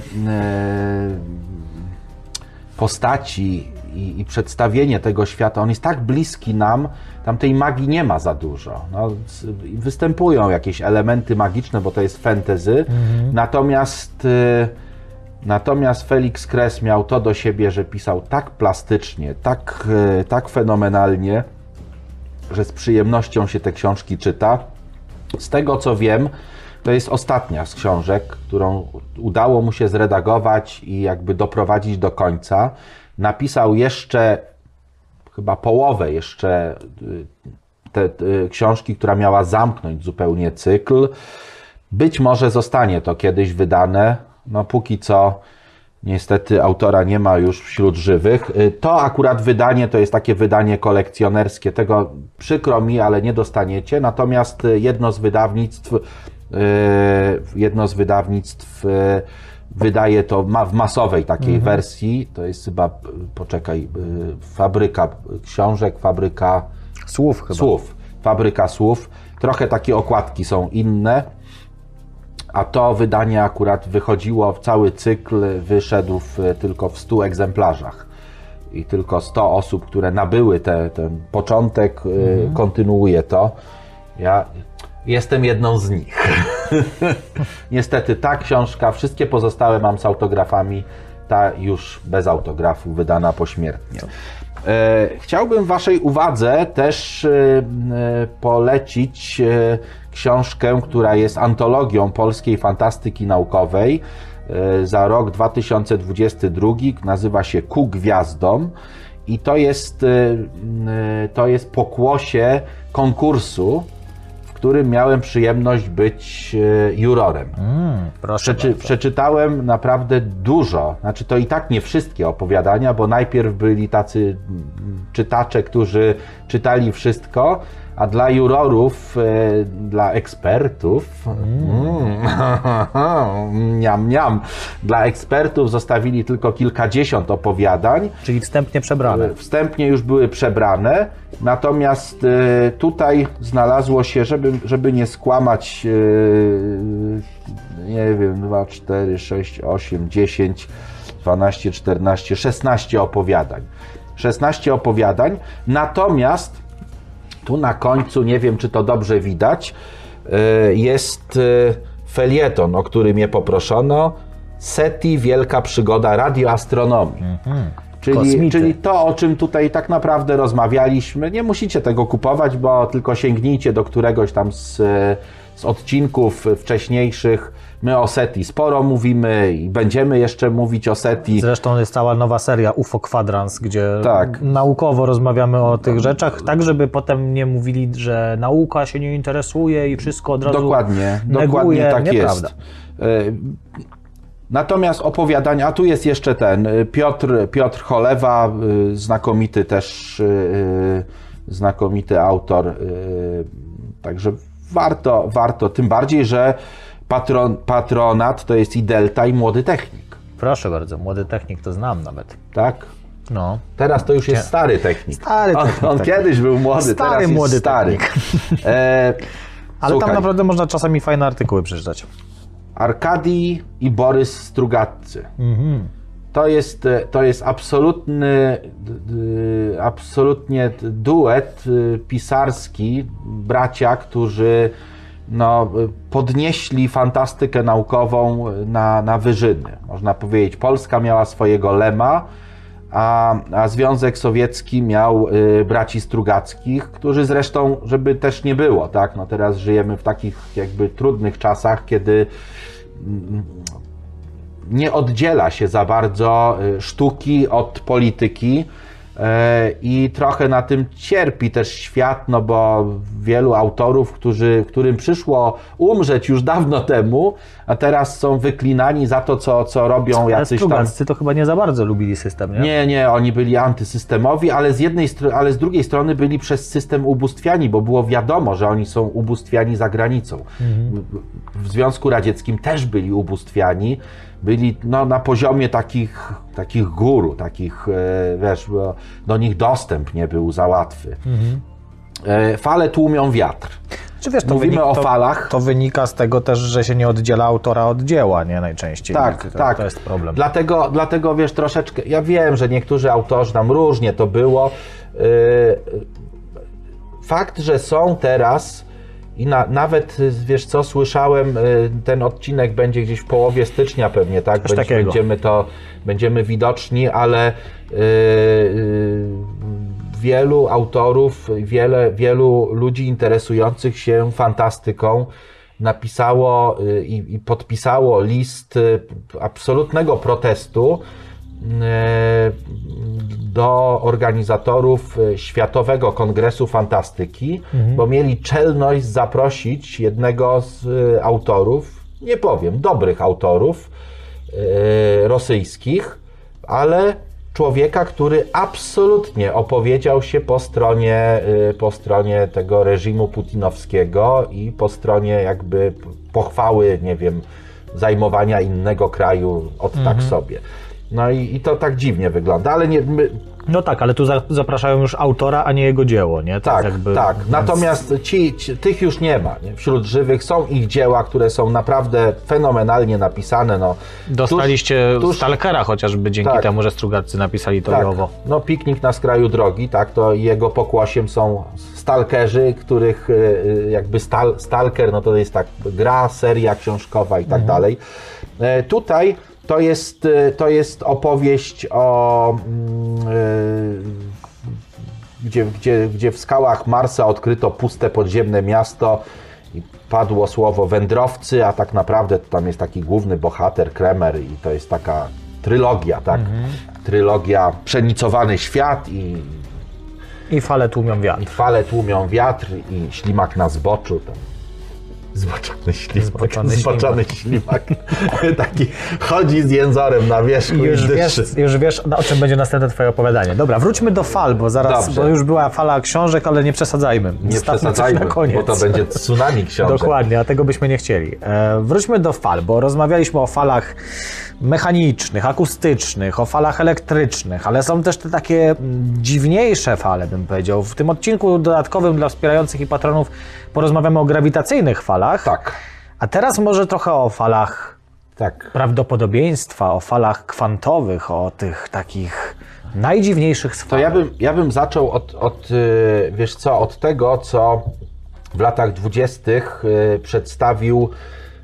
postaci i, i przedstawienie tego świata, on jest tak bliski nam, tam tej magii nie ma za dużo. No, występują jakieś elementy magiczne, bo to jest fantasy, natomiast, y, natomiast Felix Kres miał to do siebie, że pisał tak plastycznie, tak, y, tak fenomenalnie, że z przyjemnością się te książki czyta. Z tego co wiem, to jest ostatnia z książek, którą udało mu się zredagować i jakby doprowadzić do końca. Napisał jeszcze chyba połowę jeszcze y, te, y, książki, która miała zamknąć zupełnie cykl. Być może zostanie to kiedyś wydane. No póki co niestety autora nie ma już wśród żywych. Y, To akurat wydanie to jest takie wydanie kolekcjonerskie. Tego przykro mi, ale nie dostaniecie. Natomiast jedno z wydawnictw jedno z wydawnictw y, wydaje to ma w masowej takiej wersji. To jest chyba, poczekaj, y, fabryka książek, fabryka Słów chyba. słów. Fabryka słów. Trochę takie okładki są inne. A to wydanie akurat wychodziło cały cykl, wyszedł w, tylko w 100 egzemplarzach. I tylko 100 osób, które nabyły te, ten początek, y, kontynuuje to. Ja jestem jedną z nich. Niestety ta książka, wszystkie pozostałe mam z autografami, ta już bez autografu, wydana pośmiertnie. E, Chciałbym Waszej uwadze też e, e, polecić książkę, która jest antologią polskiej fantastyki naukowej za rok 2022. Nazywa się Ku Gwiazdom i to jest, to jest pokłosie konkursu, którym miałem przyjemność być e, jurorem. Mm, Przeczy, przeczytałem naprawdę dużo, znaczy to i tak nie wszystkie opowiadania, bo najpierw byli tacy mm, czytacze, którzy czytali wszystko, a dla jurorów, e, dla ekspertów, mm. niam, niam, dla ekspertów zostawili tylko kilkadziesiąt opowiadań, Czyli wstępnie przebrane. wstępnie już były przebrane, natomiast e, tutaj znalazło się, żeby, żeby nie skłamać, e, nie wiem, 2, 4, 6, 8, 10, 12, 14, 16 opowiadań. 16 opowiadań, natomiast tu na końcu, nie wiem czy to dobrze widać, e, jest e, felieton, o który mnie poproszono. SETI Wielka Przygoda Radioastronomii. Czyli, Kosmity. czyli to, o czym tutaj tak naprawdę rozmawialiśmy, nie musicie tego kupować, bo tylko sięgnijcie do któregoś tam z, z odcinków wcześniejszych. My o SETI sporo mówimy i będziemy jeszcze mówić o SETI. Zresztą jest cała nowa seria UFO Quadrans, gdzie Tak. naukowo rozmawiamy o tych rzeczach, tak żeby potem nie mówili, że nauka się nie interesuje i wszystko od razu Dokładnie, neguje. dokładnie tak Nieprawda. jest. Natomiast opowiadania, a tu jest jeszcze ten e, Piotr, Piotr Cholewa, e, znakomity też, e, znakomity autor. Także warto, warto, tym bardziej, że patron, patronat to jest i Delta i Młody Technik, Proszę bardzo, młody technik to znam nawet. tak? No. Teraz to już jest stary technik. Stary on, technik, on tak. kiedyś był młody, Stary, teraz młody jest stary. technik. E, Ale słuchaj, tam naprawdę można czasami fajne artykuły przeczytać. Arkadii i Borys Strugatcy. Mhm. To jest, e, to jest absolutny, absolutnie duet y, pisarski, bracia, którzy no, podnieśli fantastykę naukową na, na wyżyny. Można powiedzieć, Polska miała swojego Lema, a, a Związek Sowiecki miał y, braci Strugackich, którzy zresztą, żeby też nie było, tak, no teraz żyjemy w takich jakby trudnych czasach, kiedy nie oddziela się za bardzo y, sztuki od polityki i trochę na tym cierpi też świat, no bo wielu autorów, którzy, którym przyszło umrzeć już dawno temu, a teraz są wyklinani za to, co, co robią jacyś tam... To chyba nie za bardzo lubili system, nie? Nie, nie, oni byli antysystemowi, ale z jednej ale z drugiej strony byli przez system ubóstwiani, bo było wiadomo, że oni są ubóstwiani za granicą. W Związku Radzieckim też byli ubóstwiani, byli no, na poziomie takich, takich guru, takich, e, wiesz, do nich dostęp nie był za łatwy. E, Fale tłumią wiatr. Czy wiesz, to Mówimy o to, falach. To wynika z tego też, że się nie oddziela autora od dzieła, nie najczęściej. Tak, to, tak. To jest problem. Dlatego, dlatego wiesz, troszeczkę. Ja wiem, że niektórzy autorzy tam różnie to było. Yy, Fakt, że są teraz i na, nawet y, wiesz co, słyszałem, y, ten odcinek będzie gdzieś w połowie stycznia pewnie, tak? Coś takiego. Będziemy to, będziemy widoczni, ale yy, wielu autorów, wiele, wielu ludzi interesujących się fantastyką napisało i, i podpisało list absolutnego protestu do organizatorów y, Światowego Kongresu Fantastyki, bo mieli czelność zaprosić jednego z y, autorów, nie powiem, dobrych autorów rosyjskich, ale człowieka, który absolutnie opowiedział się po stronie, po stronie tego reżimu putinowskiego i po stronie jakby pochwały, nie wiem, zajmowania innego kraju od tak sobie. No i, i to tak dziwnie wygląda, ale nie, my, No tak, ale tu za, zapraszają już autora, a nie jego dzieło, nie? tak, jakby- tak. więc- Natomiast ci, ci, tych już nie ma. Nie? Wśród żywych są ich dzieła, które są naprawdę fenomenalnie napisane. No, Dostaliście tuż- tuż- Stalkera chociażby dzięki Tak. temu, że Strugacy napisali to Tak, jowo. no piknik na skraju drogi, tak, to jego pokłosiem są stalkerzy, których y, y, jakby stal, stalker, no to jest tak gra, seria książkowa i tak dalej. E, Tutaj to jest, y, to jest opowieść o mm, y, gdzie, gdzie, gdzie w skałach Marsa odkryto puste podziemne miasto i padło słowo wędrowcy, a tak naprawdę to tam jest taki główny bohater, Kremer i to jest taka trylogia, tak? Trylogia Przenicowany Świat i, I fale tłumią wiatr. i Fale tłumią wiatr i Ślimak na zboczu. Tam. Zboczony ślimak. Zboczony Zboczony ślimak. Taki chodzi z jęzorem na wierzchu i, Już dyszy. wiesz, już wiesz, o czym będzie następne twoje opowiadanie. Dobra, wróćmy do fal, bo zaraz, Dobrze. bo już była fala książek, ale nie przesadzajmy. Nie Zostawmy coś przesadzajmy, na koniec. bo to będzie tsunami książek. Dokładnie, a tego byśmy nie chcieli. E, wróćmy do fal, bo rozmawialiśmy o falach mechanicznych, akustycznych, o falach elektrycznych, ale są też te takie dziwniejsze fale, bym powiedział. W tym odcinku dodatkowym dla wspierających i patronów porozmawiamy o grawitacyjnych falach. Tak, A teraz może trochę o falach tak. prawdopodobieństwa, o falach kwantowych, o tych takich najdziwniejszych z To ja bym, ja bym zaczął od, od, y, wiesz co, od tego, co w latach dwudziestych y, przedstawił,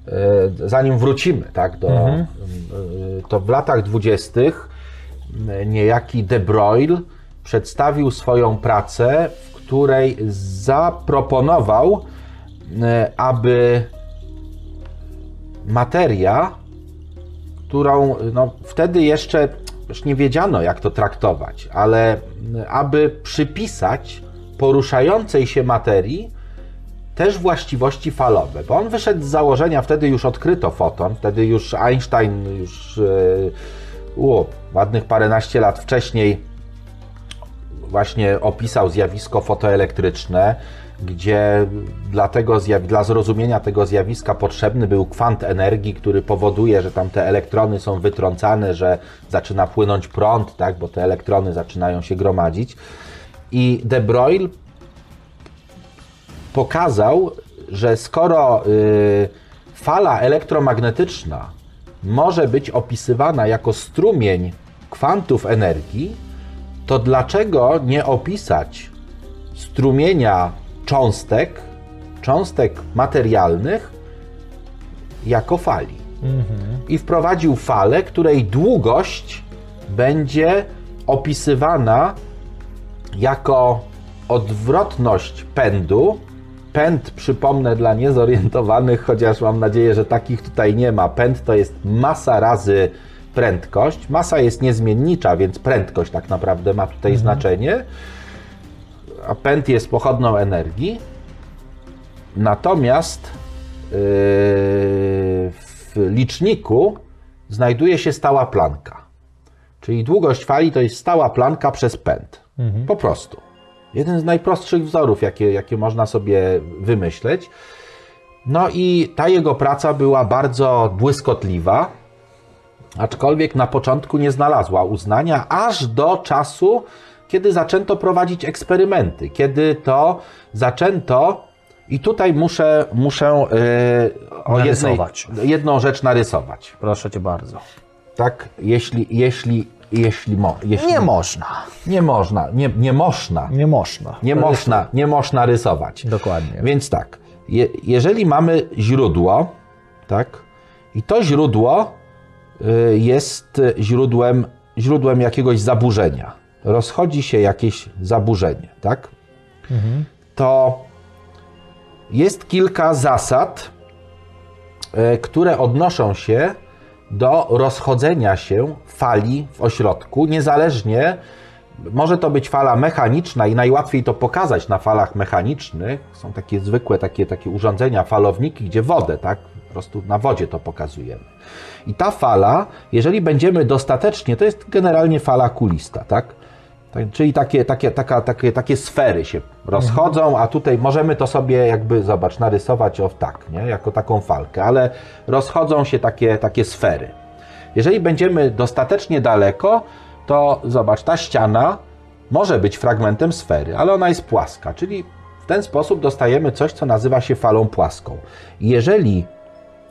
y, zanim wrócimy, tak, do, y, to w latach dwudziestych niejaki De Broglie przedstawił swoją pracę, w której zaproponował, y, aby materia, którą no, wtedy jeszcze już nie wiedziano, jak to traktować, ale aby przypisać poruszającej się materii też właściwości falowe, bo on wyszedł z założenia, wtedy już odkryto foton, wtedy już Einstein już e, u, ładnych paręnaście lat wcześniej właśnie opisał zjawisko fotoelektryczne. gdzie dla, tego dla zrozumienia tego zjawiska potrzebny był kwant energii, który powoduje, że tam te elektrony są wytrącane, że zaczyna płynąć prąd, tak, bo te elektrony zaczynają się gromadzić. I De Broglie pokazał, że skoro y, fala elektromagnetyczna może być opisywana jako strumień kwantów energii, to dlaczego nie opisać strumienia cząstek, cząstek materialnych jako fali? I wprowadził falę, której długość będzie opisywana jako odwrotność pędu. Pęd, przypomnę dla niezorientowanych, chociaż mam nadzieję, że takich tutaj nie ma. Pęd to jest masa razy prędkość. Masa jest niezmiennicza, więc prędkość tak naprawdę ma tutaj znaczenie. A pęd jest pochodną energii. Natomiast yy, w liczniku znajduje się stała planka. Czyli długość fali to jest stała planka przez pęd. Po prostu. Jeden z najprostszych wzorów, jakie, jakie można sobie wymyśleć. No i ta jego praca była bardzo błyskotliwa, aczkolwiek na początku nie znalazła uznania, aż do czasu, kiedy zaczęto prowadzić eksperymenty, kiedy to zaczęto. I tutaj muszę, muszę yy, o jednej, jedną rzecz narysować. Proszę cię bardzo. Tak, jeśli, jeśli, jeśli, mo, jeśli Nie można. nie można, nie, nie można, Nie można. nie można, nie można rysować. Dokładnie. Więc tak, je, jeżeli mamy źródło, tak, i to źródło jest źródłem, źródłem jakiegoś zaburzenia, rozchodzi się jakieś zaburzenie, tak, to jest kilka zasad, y, które odnoszą się do rozchodzenia się fali w ośrodku, niezależnie może to być fala mechaniczna i najłatwiej to pokazać na falach mechanicznych. Są takie zwykłe takie, takie urządzenia, falowniki, gdzie wodę, tak? Prostu na wodzie to pokazujemy. I ta fala, jeżeli będziemy dostatecznie, to jest generalnie fala kulista, tak? Tak, Czyli takie, takie, taka, takie, takie sfery się rozchodzą, a tutaj możemy to sobie jakby, zobacz, narysować o tak, nie? jako taką falkę, ale rozchodzą się takie, takie sfery. Jeżeli będziemy dostatecznie daleko, to zobacz, ta ściana może być fragmentem sfery, ale ona jest płaska, czyli w ten sposób dostajemy coś, co nazywa się falą płaską. Jeżeli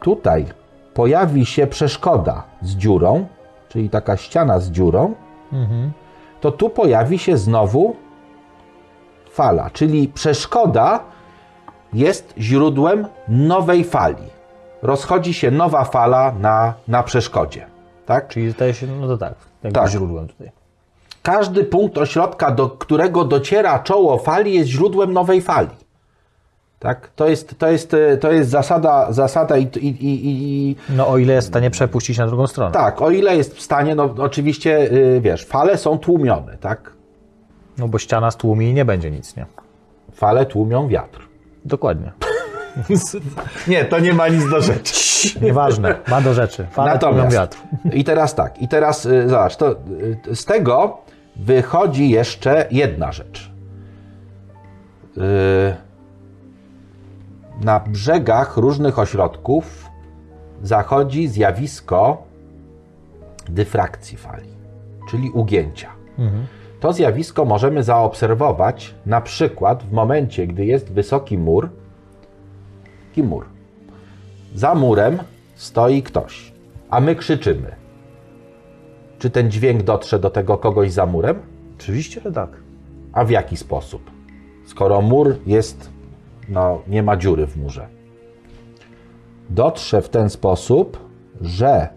tutaj pojawi się przeszkoda z dziurą, czyli taka ściana z dziurą, to tu pojawi się znowu fala, czyli przeszkoda jest źródłem nowej fali. Rozchodzi się nowa fala na, na przeszkodzie. Tak? Czyli staje się, no to tak, Tak. źródłem tutaj. Każdy punkt ośrodka, do którego dociera czoło fali, jest źródłem nowej fali. Tak? To, jest, to, jest, e, to jest zasada, zasada i, i, i, No o ile jest w stanie przepuścić na drugą stronę. tak, o ile jest w stanie, no oczywiście, y, wiesz, fale są tłumione, tak? No bo ściana stłumi i nie będzie nic, nie? Fale tłumią wiatr. Dokładnie. Nie, to nie ma nic do rzeczy. Nieważne, ma do rzeczy. Fale tłumią Natomiast wiatr. i teraz tak, i teraz y, zobacz, to z tego wychodzi jeszcze jedna rzecz. Y, na brzegach różnych ośrodków zachodzi zjawisko dyfrakcji fali, czyli ugięcia. To zjawisko możemy zaobserwować na przykład w momencie, gdy jest wysoki mur, taki mur. Za murem stoi ktoś, a my krzyczymy. Czy ten dźwięk dotrze do tego kogoś za murem? Oczywiście, że tak. A w jaki sposób? Skoro mur jest, no nie ma dziury w murze. Dotrze w ten sposób, że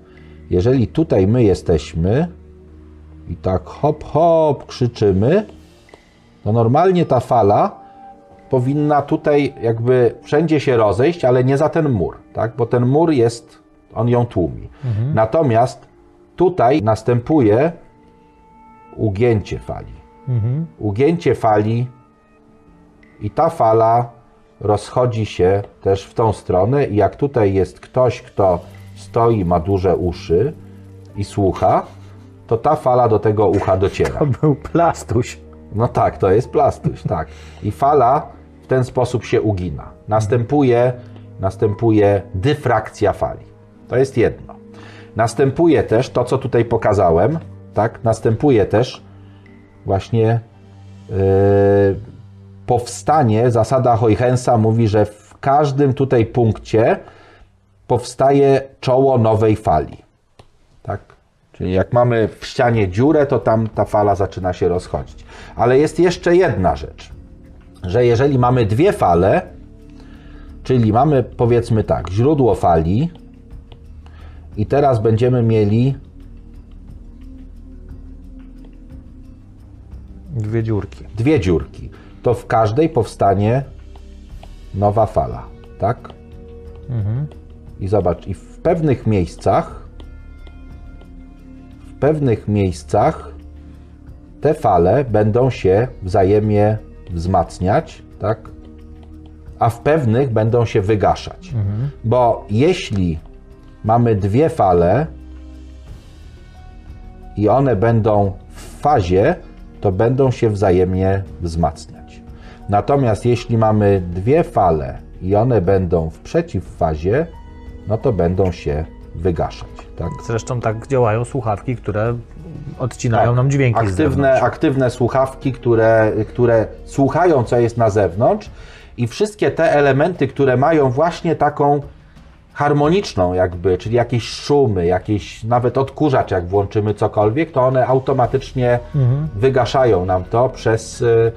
jeżeli tutaj my jesteśmy i tak hop, hop krzyczymy, to normalnie ta fala powinna tutaj jakby wszędzie się rozejść, ale nie za ten mur, tak? Bo ten mur jest, on ją tłumi. Natomiast tutaj następuje ugięcie fali. Ugięcie fali i ta fala rozchodzi się też w tą stronę i jak tutaj jest ktoś, kto stoi, ma duże uszy i słucha, to ta fala do tego ucha dociera. To był plastuś. No tak, to jest plastuś, tak. I fala w ten sposób się ugina. Następuje, następuje dyfrakcja fali. To jest jedno. Następuje też to, co tutaj pokazałem, tak? Następuje też właśnie yy, powstanie, zasada Huygensa mówi, że w każdym tutaj punkcie powstaje czoło nowej fali. Tak? Czyli jak mamy w ścianie dziurę, to tam ta fala zaczyna się rozchodzić. Ale jest jeszcze jedna rzecz, że jeżeli mamy dwie fale, czyli mamy powiedzmy tak, źródło fali i teraz będziemy mieli Dwie dziurki. dwie dziurki, to w każdej powstanie nowa fala, tak? I zobacz, i w pewnych miejscach, w pewnych miejscach te fale będą się wzajemnie wzmacniać, tak? A w pewnych będą się wygaszać. Bo jeśli mamy dwie fale i one będą w fazie, to będą się wzajemnie wzmacniać. Natomiast jeśli mamy dwie fale i one będą w przeciwfazie, no to będą się wygaszać. Tak? Zresztą tak działają słuchawki, które odcinają Tak. nam dźwięki aktywne, aktywne słuchawki, które, które słuchają, co jest na zewnątrz, i wszystkie te elementy, które mają właśnie taką harmoniczną, jakby, czyli jakieś szumy, jakieś nawet odkurzacz, jak włączymy cokolwiek, to one automatycznie Mhm. wygaszają nam to przez. y,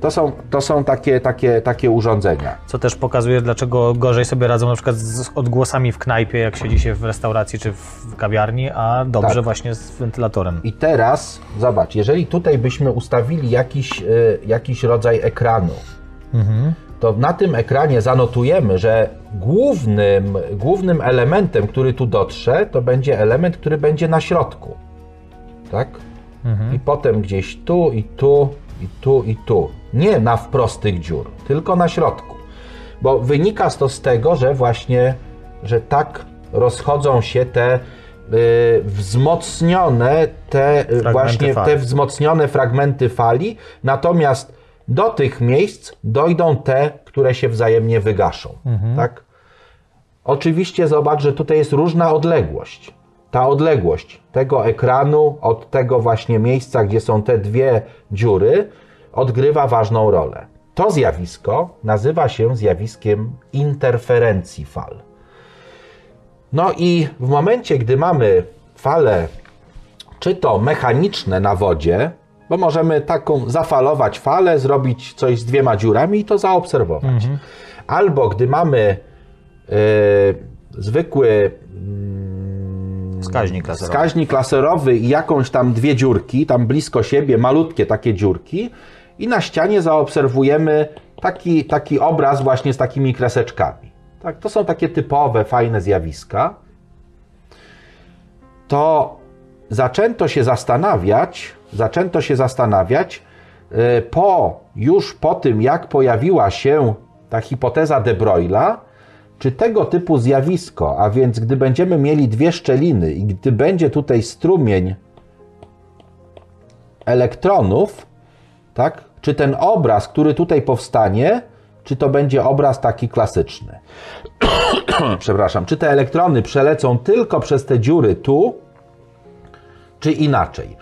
To są, to są takie, takie, takie urządzenia. Co też pokazuje, dlaczego gorzej sobie radzą na przykład z odgłosami w knajpie, jak siedzi się w restauracji czy w kawiarni, a dobrze Tak. właśnie z wentylatorem. I teraz zobacz, jeżeli tutaj byśmy ustawili jakiś, y, jakiś rodzaj ekranu, to na tym ekranie zanotujemy, że głównym, głównym elementem, który tu dotrze, to będzie element, który będzie na środku. Tak? I potem gdzieś tu, i tu, i tu, i tu. Nie na wprost tych dziur, tylko na środku. Bo wynika to z tego, że właśnie, że tak rozchodzą się te y, wzmocnione, te y, właśnie fali. te wzmocnione fragmenty fali, natomiast do tych miejsc dojdą te, które się wzajemnie wygaszą. Tak? Oczywiście zobacz, że tutaj jest różna odległość. Ta odległość tego ekranu od tego właśnie miejsca, gdzie są te dwie dziury, odgrywa ważną rolę. To zjawisko nazywa się zjawiskiem interferencji fal. No i w momencie, gdy mamy fale, czy to mechaniczne na wodzie, bo możemy taką zafalować falę, zrobić coś z dwiema dziurami i to zaobserwować. Albo gdy mamy e, zwykły Wskaźnik laserowy. wskaźnik laserowy i jakąś tam dwie dziurki, tam blisko siebie, malutkie takie dziurki i na ścianie zaobserwujemy taki, taki obraz właśnie z takimi kreseczkami. Tak, to są takie typowe, fajne zjawiska. To zaczęto się zastanawiać, zaczęto się zastanawiać e, po, już po tym, jak pojawiła się ta hipoteza de Broigla, czy tego typu zjawisko, a więc gdy będziemy mieli dwie szczeliny i gdy będzie tutaj strumień elektronów, tak? Czy ten obraz, który tutaj powstanie, czy to będzie obraz taki klasyczny? Przepraszam, czy te elektrony przelecą tylko przez te dziury tu, czy inaczej?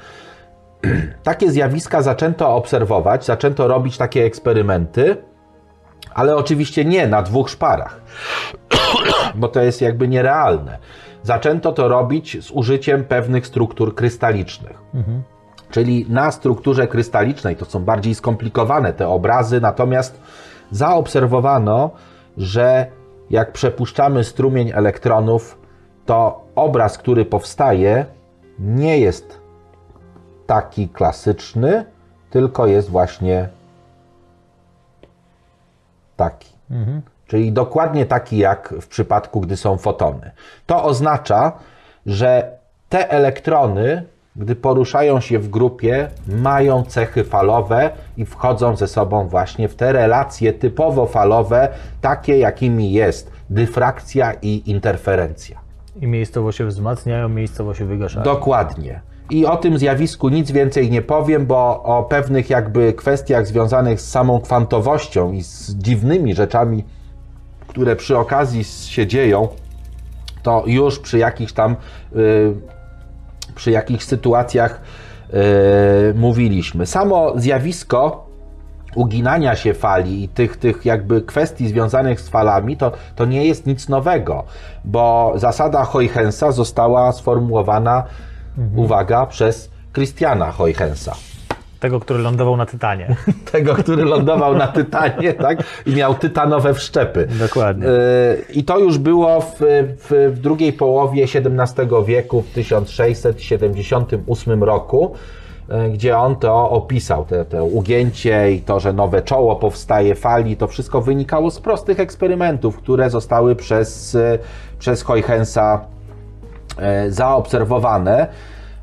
Takie zjawiska zaczęto obserwować, zaczęto robić takie eksperymenty, ale oczywiście nie na dwóch szparach, bo to jest jakby nierealne. Zaczęto to robić z użyciem pewnych struktur krystalicznych. Czyli na strukturze krystalicznej to są bardziej skomplikowane te obrazy, natomiast zaobserwowano, że jak przepuszczamy strumień elektronów, to obraz, który powstaje, nie jest taki klasyczny, tylko jest właśnie taki. Czyli dokładnie taki jak w przypadku, gdy są fotony. To oznacza, że te elektrony, gdy poruszają się w grupie, mają cechy falowe i wchodzą ze sobą właśnie w te relacje typowo falowe, takie jakimi jest dyfrakcja i interferencja. I miejscowo się wzmacniają, miejscowo się wygaszają. Dokładnie. I o tym zjawisku nic więcej nie powiem, bo o pewnych jakby kwestiach związanych z samą kwantowością i z dziwnymi rzeczami, które przy okazji się dzieją, to już przy jakichś tam y, przy jakichś sytuacjach y, mówiliśmy. Samo zjawisko uginania się fali i tych, tych jakby kwestii związanych z falami, to, to nie jest nic nowego, bo zasada Huygensa została sformułowana, uwaga, przez Christiana Huygensa. Tego, który lądował na Tytanie. Tego, który lądował na Tytanie, tak? I miał tytanowe wszczepy. Dokładnie. Y, I to już było w, w, w drugiej połowie XVII wieku, w 1678 roku, y, gdzie on to opisał, te, te ugięcie i to, że nowe czoło powstaje fali, to wszystko wynikało z prostych eksperymentów, które zostały przez, y, przez Huygensa zaobserwowane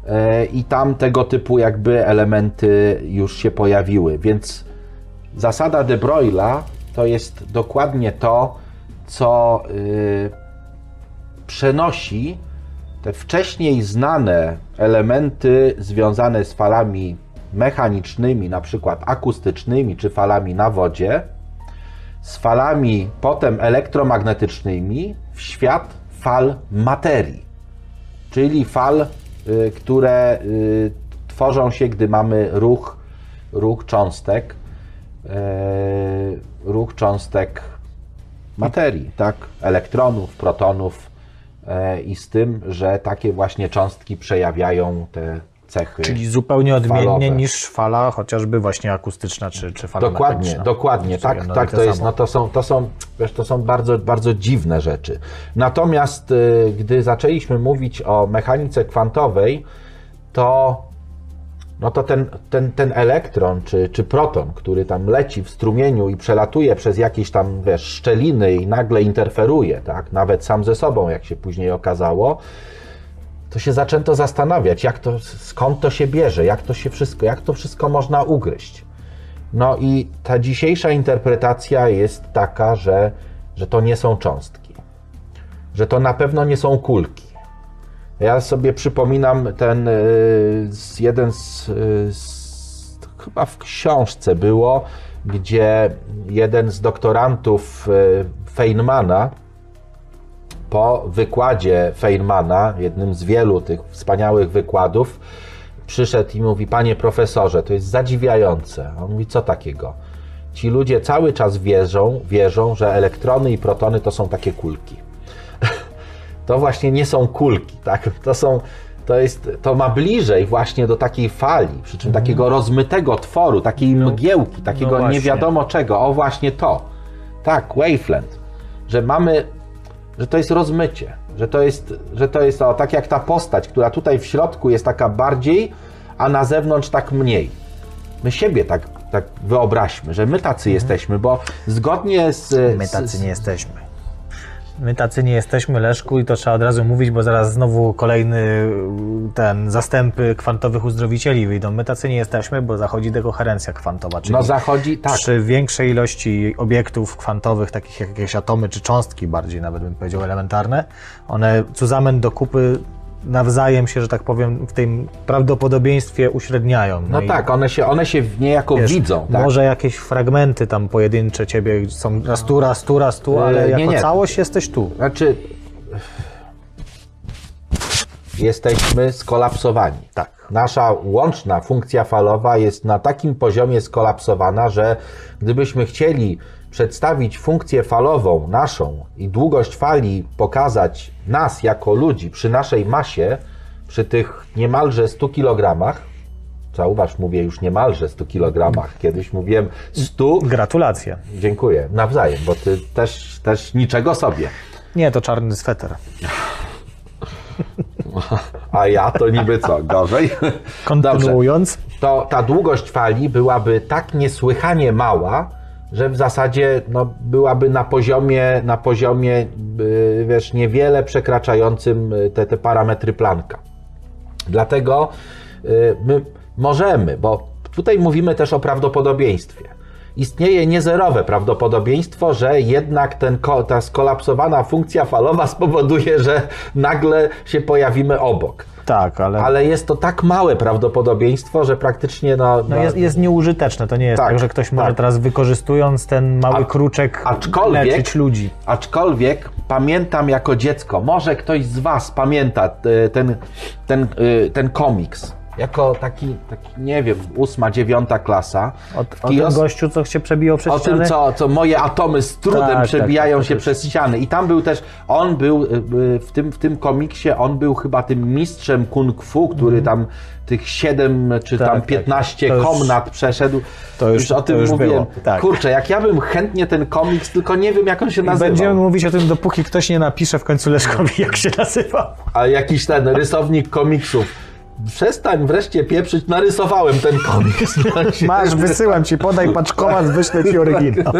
e, i tam tego typu jakby elementy już się pojawiły, więc zasada de Broglie'a to jest dokładnie to, co y, przenosi te wcześniej znane elementy związane z falami mechanicznymi, na przykład akustycznymi czy falami na wodzie, z falami potem elektromagnetycznymi w świat fal materii, czyli fal, y, które y, tworzą się, gdy mamy ruch, ruch cząstek, e, ruch cząstek materii, tak? Elektronów, protonów i z tym, że takie właśnie cząstki przejawiają te cechy. Czyli zupełnie odmiennie falowe. niż fala chociażby właśnie akustyczna czy, czy fala Dokładnie, dokładnie, tak, jedno i tak to jest. No to są, to są, wiesz, to są bardzo, bardzo dziwne rzeczy. Natomiast y, gdy zaczęliśmy mówić o mechanice kwantowej, to, no to ten, ten, ten elektron czy, czy proton, który tam leci w strumieniu i przelatuje przez jakieś tam, wiesz, szczeliny i nagle interferuje, tak, nawet sam ze sobą, jak się później okazało, to się zaczęto zastanawiać, jak to, skąd to się bierze, jak to się wszystko, jak to wszystko można ugryźć. No i ta dzisiejsza interpretacja jest taka, że, że to nie są cząstki, że to na pewno nie są kulki. Ja sobie przypominam ten y, jeden z, y, z chyba w książce było, gdzie jeden z doktorantów y, Feynmana po wykładzie Feynmana, jednym z wielu tych wspaniałych wykładów, przyszedł i mówi: Panie profesorze, to jest zadziwiające. On mówi: Co takiego? Ci ludzie cały czas wierzą, wierzą, że elektrony i protony to są takie kulki. To właśnie nie są kulki, tak? To są. To, jest, to ma bliżej właśnie do takiej fali, przy czym takiego rozmytego tworu, takiej mgiełki, takiego właśnie. nie wiadomo czego. O, właśnie to. Tak, wavelength. Że mamy że to jest rozmycie, że to jest, że to jest o, tak jak ta postać, która tutaj w środku jest taka bardziej, a na zewnątrz tak mniej. My siebie tak, tak wyobraźmy, że my tacy jesteśmy, bo zgodnie z. Mhm. My tacy nie jesteśmy. My tacy nie jesteśmy, Leszku, i to trzeba od razu mówić, bo zaraz znowu kolejny ten zastępy kwantowych uzdrowicieli wyjdą. My tacy nie jesteśmy, bo zachodzi dekoherencja kwantowa, czyli No zachodzi, tak. przy większej ilości obiektów kwantowych, takich jak jakieś atomy czy cząstki, bardziej nawet bym powiedział elementarne, one zusammen do kupy nawzajem się, że tak powiem, w tym prawdopodobieństwie uśredniają. No i tak, one się, one się niejako wiesz, widzą. Tak? Może jakieś fragmenty tam pojedyncze ciebie są raz tu, raz tu, raz tu, Yy, ale nie, jako nie. całość jesteś tu. Znaczy. Jesteśmy skolapsowani. Tak. Nasza łączna funkcja falowa jest na takim poziomie skolapsowana, że gdybyśmy chcieli przedstawić funkcję falową naszą i długość fali pokazać nas jako ludzi przy naszej masie, przy tych niemalże 100 kg, zauważ, mówię już niemalże 100 kg, kiedyś mówiłem 100, Gratulacje. dziękuję, nawzajem, bo ty też, też niczego sobie. Nie, to czarny sweter. A ja to niby co, gorzej? Dobrze. Kontynuując, To ta długość fali byłaby tak niesłychanie mała, że w zasadzie no, byłaby na poziomie, na poziomie yy, wiesz, niewiele przekraczającym y, te, te parametry Plancka. Dlatego y, my możemy, bo tutaj mówimy też o prawdopodobieństwie. Istnieje niezerowe prawdopodobieństwo, że jednak ten, ta skolapsowana funkcja falowa spowoduje, że nagle się pojawimy obok. Tak, ale, Ale jest to tak małe prawdopodobieństwo, że praktycznie no, no jest, jest nieużyteczne. To nie jest Tak, tak, że ktoś może tak. teraz wykorzystując ten mały A- kruczek aczkolwiek- leczyć ludzi. Aczkolwiek pamiętam jako dziecko, może ktoś z Was pamięta e, ten, ten, e, ten komiks. Jako taki, taki, nie wiem, ósma, dziewiąta klasa. O, o tym gościu, co się przebiło przez o tym, ściany? co, co moje atomy z trudem Tak, tak, przebijają tak, się też. przez ściany. I tam był też, on był y, y, w tym, w tym komiksie, on był chyba tym mistrzem kung fu, który tam tych 7 czy. Tak, tam tak, 15 to już- komnat przeszedł. to już- o to tym już mówiłem. tak. Kurczę, jak ja bym chętnie ten komiks, tylko nie wiem jak on się I nazywał. Będziemy mówić o tym, dopóki ktoś nie napisze w końcu Leszkowi, jak się nazywa. A jakiś ten rysownik komiksów. Przestań wreszcie pieprzyć, narysowałem ten komiks. Masz, wysyłam ci, podaj paczkomat, wyślę ci oryginał.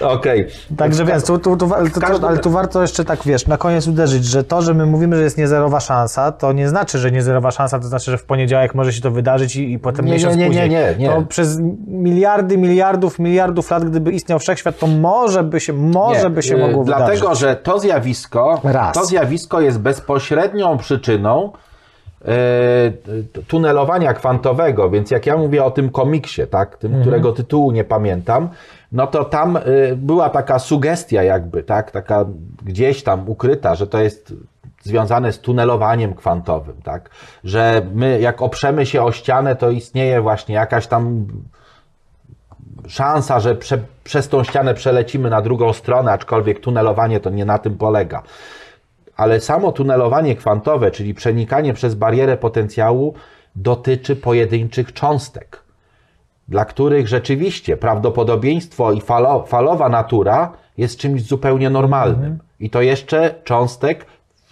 Okej. Także więc, tu, tu, tu, ale, tu, każdym- ale tu warto jeszcze tak, wiesz, na koniec uderzyć, że to, że my mówimy, że jest niezerowa szansa, to nie znaczy, że niezerowa szansa, to znaczy, że w poniedziałek może się to wydarzyć i, i potem Nie, miesiąc nie, nie, później. nie, nie. To przez miliardy, miliardów, miliardów lat, gdyby istniał wszechświat, to może by się, może Nie, by się mogło Dlatego, wydarzyć. że to zjawisko, Raz. to zjawisko jest bezpośrednią przyczyną e, tunelowania kwantowego, więc jak ja mówię o tym komiksie, tak, tym, Mhm. którego tytułu nie pamiętam, no to tam y, była taka sugestia jakby, tak, taka gdzieś tam ukryta, że to jest związane z tunelowaniem kwantowym, tak, że my jak oprzemy się o ścianę, to istnieje właśnie jakaś tam szansa, że prze, przez tą ścianę przelecimy na drugą stronę, aczkolwiek tunelowanie to nie na tym polega. Ale samo tunelowanie kwantowe, czyli przenikanie przez barierę potencjału, dotyczy pojedynczych cząstek, dla których rzeczywiście prawdopodobieństwo i falo, falowa natura jest czymś zupełnie normalnym. I to jeszcze cząstek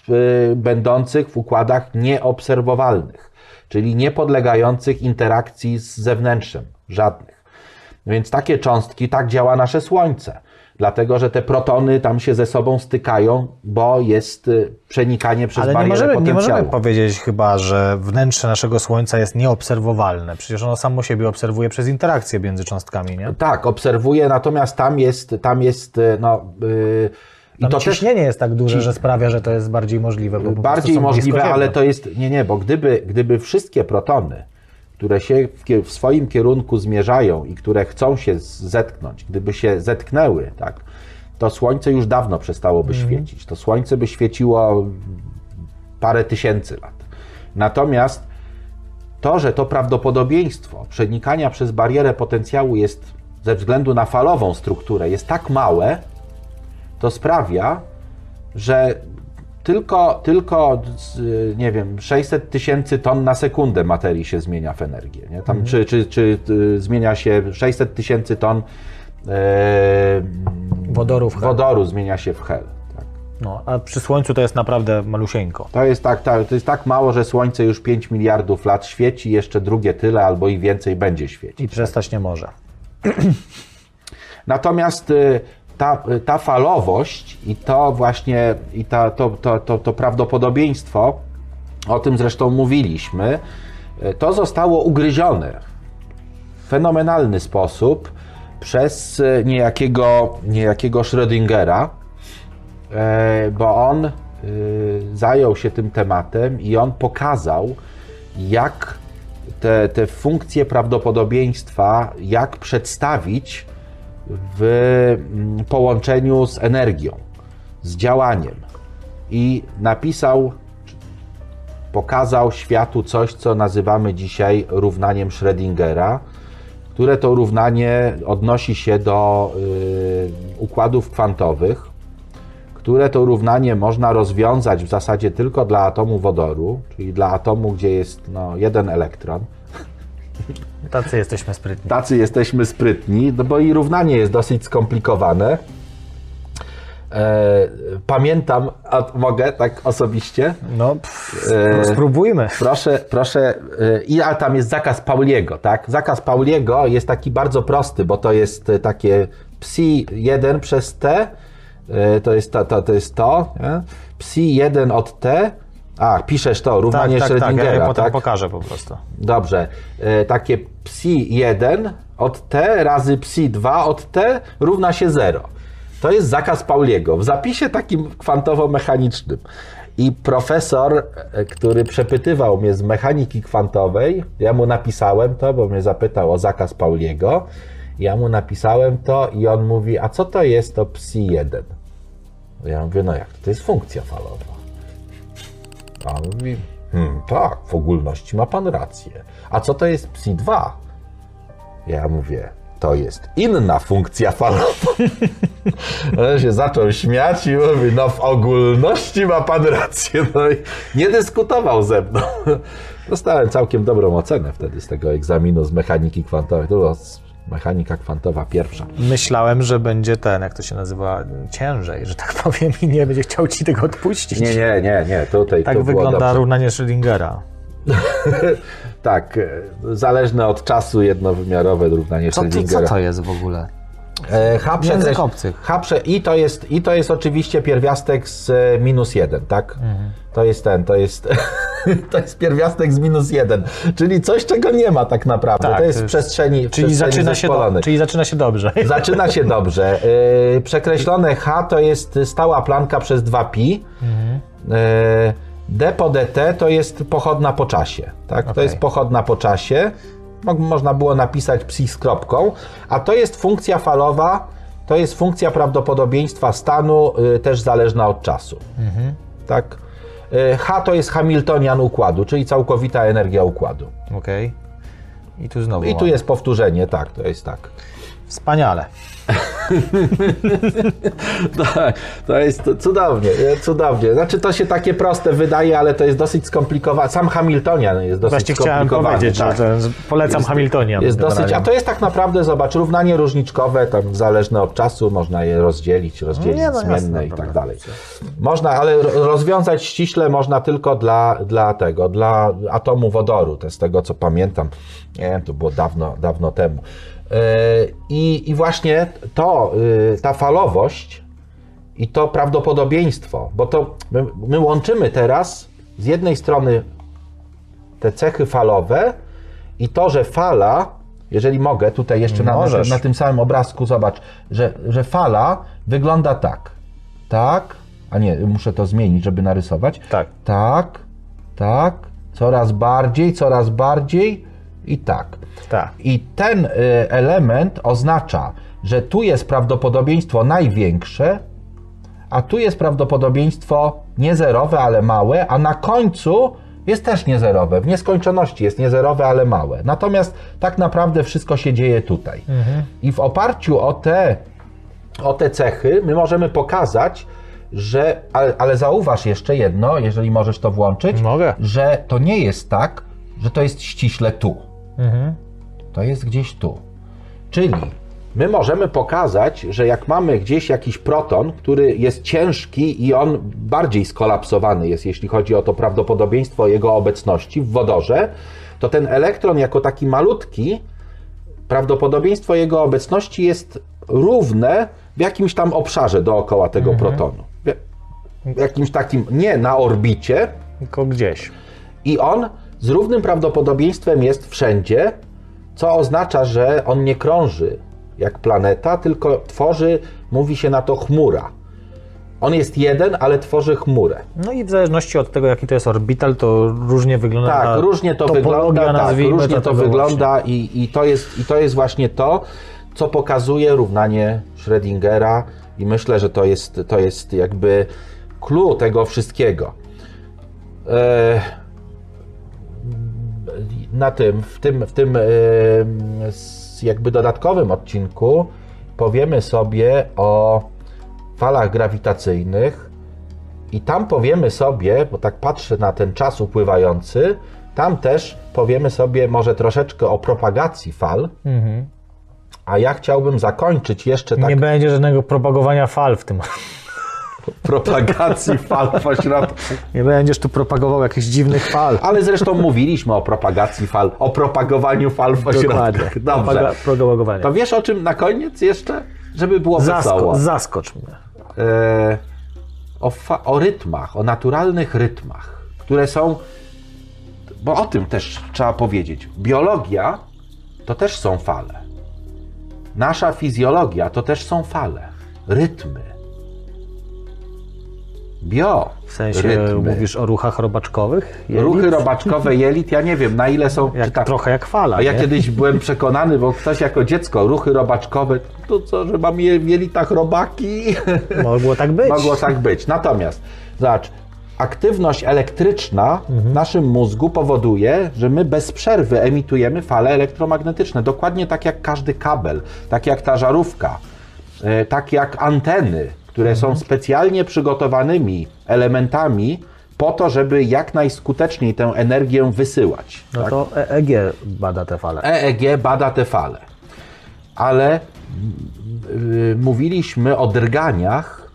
w, będących w układach nieobserwowalnych, czyli nie podlegających interakcji z zewnętrzem, żadnych. Więc takie cząstki, tak działa nasze Słońce. Dlatego, że te protony tam się ze sobą stykają, bo jest y, przenikanie przez Ale nie barierę możemy, nie potencjału. możemy powiedzieć chyba, że wnętrze naszego Słońca jest nieobserwowalne. Przecież ono samo siebie obserwuje przez interakcje między cząstkami, nie? Tak, obserwuję, natomiast tam jest, tam jest y, no, yy, i to też ciśnienie jest tak duże, że sprawia, że to jest bardziej możliwe. Bardziej możliwe, ale to jest, nie, nie, bo gdyby, gdyby wszystkie protony, które się w, w swoim kierunku zmierzają i które chcą się zetknąć, gdyby się zetknęły, tak, to Słońce już dawno przestałoby Mhm. świecić. To Słońce by świeciło parę tysięcy lat. Natomiast to, że to prawdopodobieństwo przenikania przez barierę potencjału jest ze względu na falową strukturę jest tak małe, to sprawia, że tylko, tylko z, nie wiem, 600 tysięcy ton na sekundę materii się zmienia w energię. Nie? Tam, czy, czy, czy y, zmienia się 600 tysięcy ton e, Wodoru w hel. wodoru zmienia się w hel. Tak. No, a przy Słońcu to jest naprawdę malusieńko. To, jest tak, tak, to jest tak mało, że Słońce już 5 miliardów lat świeci, jeszcze drugie tyle albo i więcej będzie świecić. I przestać nie może. Natomiast y, ta, ta falowość i to właśnie, i ta, to, to, to, to prawdopodobieństwo, o tym zresztą mówiliśmy, to zostało ugryzione w fenomenalny sposób przez niejakiego, niejakiego Schrödingera, e, bo on y, zajął się tym tematem i on pokazał, jak te, te funkcje prawdopodobieństwa, jak przedstawić w mm, połączeniu z energią, z działaniem. I napisał, pokazał światu coś, co nazywamy dzisiaj równaniem Schrödingera, które to równanie odnosi się do y, układów kwantowych, które to równanie można rozwiązać w zasadzie tylko dla atomu wodoru, czyli dla atomu, gdzie jest no, jeden elektron. Tacy jesteśmy sprytni. Tacy jesteśmy sprytni, no bo i równanie jest dosyć skomplikowane. E, pamiętam, a mogę tak osobiście? No, pff, E, spróbujmy. Proszę, proszę, e, i a tam jest zakaz Pauliego, tak? Zakaz Pauliego jest taki bardzo prosty, bo to jest e, takie psi 1 przez t, e, to jest to, to, to, jest to psi 1 od t A, piszesz to, Tak, równanie tak, tak, Schrödingera, ja je potem tak? pokażę po prostu. Dobrze. E, takie psi 1 od t razy psi 2 od t równa się 0. To jest zakaz Pauliego w zapisie takim kwantowo-mechanicznym. I profesor, e, który przepytywał mnie z mechaniki kwantowej, ja mu napisałem to, bo mnie zapytał o zakaz Pauliego. Ja mu napisałem to i on mówi, a co to jest to psi 1? Ja mówię, no jak to, to jest funkcja falowa. A on mówi, hmm, tak, w ogólności ma pan rację. A co to jest psi 2? Ja mówię, to jest inna funkcja falowa. On się zaczął śmiać i mówi, no w ogólności ma pan rację. No i nie dyskutował ze mną. Dostałem całkiem dobrą ocenę wtedy z tego egzaminu z mechaniki kwantowej. To była mechanika kwantowa pierwsza. Myślałem, że będzie ten, jak to się nazywa, ciężej, że tak powiem, i nie będzie chciał ci tego odpuścić. Nie, nie, nie, nie, tutaj Tak wygląda równanie Schrödingera. Tak, e, zależne od czasu jednowymiarowe równanie Co, to, co Schrödingera. to jest w ogóle? H obcych. H prze... I, to jest, I to jest oczywiście pierwiastek z e, minus 1, tak? Mhm. To jest ten, to jest, to jest pierwiastek z minus 1, czyli coś, czego nie ma tak naprawdę. Tak, to jest to w przestrzeni, w Czyli przestrzeni zaczyna, się do, czyli zaczyna się dobrze. Zaczyna się dobrze. E, Przekreślone H to jest stała planka przez 2pi. Mhm. E, D po dt to jest pochodna po czasie. Tak? To Okej. jest pochodna po czasie. Mo- Można było napisać psi z kropką. A to jest funkcja falowa, to jest funkcja prawdopodobieństwa stanu, y, też zależna od czasu. Mhm. Tak? E, H to jest Hamiltonian układu, czyli całkowita energia układu. Okej. I tu znowu I tu mamy. jest powtórzenie, tak, to jest tak. Wspaniale. Tak, to jest cudownie, e, cudownie. Znaczy to się takie proste wydaje, ale to jest dosyć skomplikowane. Sam Hamiltonian jest dosyć Właśnie chciałem powiedzieć, tak. że polecam Hamiltonian. Jest dosyć, a to jest tak naprawdę, zobacz, równanie różniczkowe, tam zależne od czasu, można je rozdzielić, rozdzielić Nie, no zmienne i dobra. tak dalej. Można, ale ro- rozwiązać ściśle można tylko dla, dla tego, dla atomu wodoru, to z tego co pamiętam, nie wiem, to było dawno, dawno temu. Yy, I, I właśnie to, yy, ta falowość i to prawdopodobieństwo, bo to my, my łączymy teraz z jednej strony te cechy falowe i to, że fala, jeżeli mogę, tutaj jeszcze na, na, na tym samym obrazku zobacz, że, że fala wygląda tak. Tak, a nie, muszę to zmienić, żeby narysować. Tak. Tak, tak, coraz bardziej, coraz bardziej i tak. Tak. I ten y, element oznacza, że tu jest prawdopodobieństwo największe, a tu jest prawdopodobieństwo niezerowe, ale małe, a na końcu jest też niezerowe. W nieskończoności jest niezerowe, ale małe. Natomiast tak naprawdę wszystko się dzieje tutaj. I w oparciu o te, o te cechy my możemy pokazać, że, ale, ale zauważ jeszcze jedno, jeżeli możesz to włączyć, Mogę. że to nie jest tak, że to jest ściśle tu. Mhm. To jest gdzieś tu. Czyli my możemy pokazać, że jak mamy gdzieś jakiś proton, który jest ciężki i on bardziej skolapsowany jest, jeśli chodzi o to prawdopodobieństwo jego obecności w wodorze, to ten elektron jako taki malutki, prawdopodobieństwo jego obecności jest równe w jakimś tam obszarze dookoła tego protonu. W- W jakimś takim, nie na orbicie, Tylko gdzieś. i on z równym prawdopodobieństwem jest wszędzie, co oznacza, że on nie krąży jak planeta, tylko tworzy, mówi się na to chmura. On jest jeden, ale tworzy chmurę. No i w zależności od tego, jaki to jest orbital, to różnie wygląda Tak, ta różnie to wygląda, tak, różnie to wygląda i, i, to jest, i to jest właśnie to, co pokazuje równanie Schrödingera i myślę, że to jest, to jest jakby clue tego wszystkiego. E, na tym, w tym, w tym e, jakby dodatkowym odcinku powiemy sobie o falach grawitacyjnych i tam powiemy sobie, bo tak patrzę na ten czas upływający, tam też powiemy sobie może troszeczkę o propagacji fal, Mhm. a ja chciałbym zakończyć jeszcze tak Nie będzie żadnego propagowania fal w tym. Propagacji fal pośrodku. Nie będziesz tu propagował jakichś dziwnych fal. Ale zresztą mówiliśmy o propagacji fal, o propagowaniu fal w ośrodkach. Dobrze. Propagowanie. To wiesz o czym na koniec jeszcze? Żeby było wesoło. Zasko- zaskocz mnie. E, o, o rytmach, o naturalnych rytmach. które są, bo o tym też trzeba powiedzieć. Biologia to też są fale. Nasza fizjologia to też są fale, rytmy. Bio. W sensie rytmy. mówisz o ruchach robaczkowych? jelit? Ruchy robaczkowe jelit, ja nie wiem na ile są. Jak, tak- Trochę jak fala. A ja nie? kiedyś byłem przekonany, bo ktoś jako dziecko, ruchy robaczkowe, to co, że mam je w jelitach robaki? Mogło tak być. Mogło tak być. Natomiast, zobacz, aktywność elektryczna w naszym mózgu powoduje, że my bez przerwy emitujemy fale elektromagnetyczne. Dokładnie tak jak każdy kabel, tak jak ta żarówka, e, tak jak anteny, które są specjalnie przygotowanymi elementami po to, żeby jak najskuteczniej tę energię wysyłać. No tak? to EEG bada te fale. EEG bada te fale. Ale yy, mówiliśmy o drganiach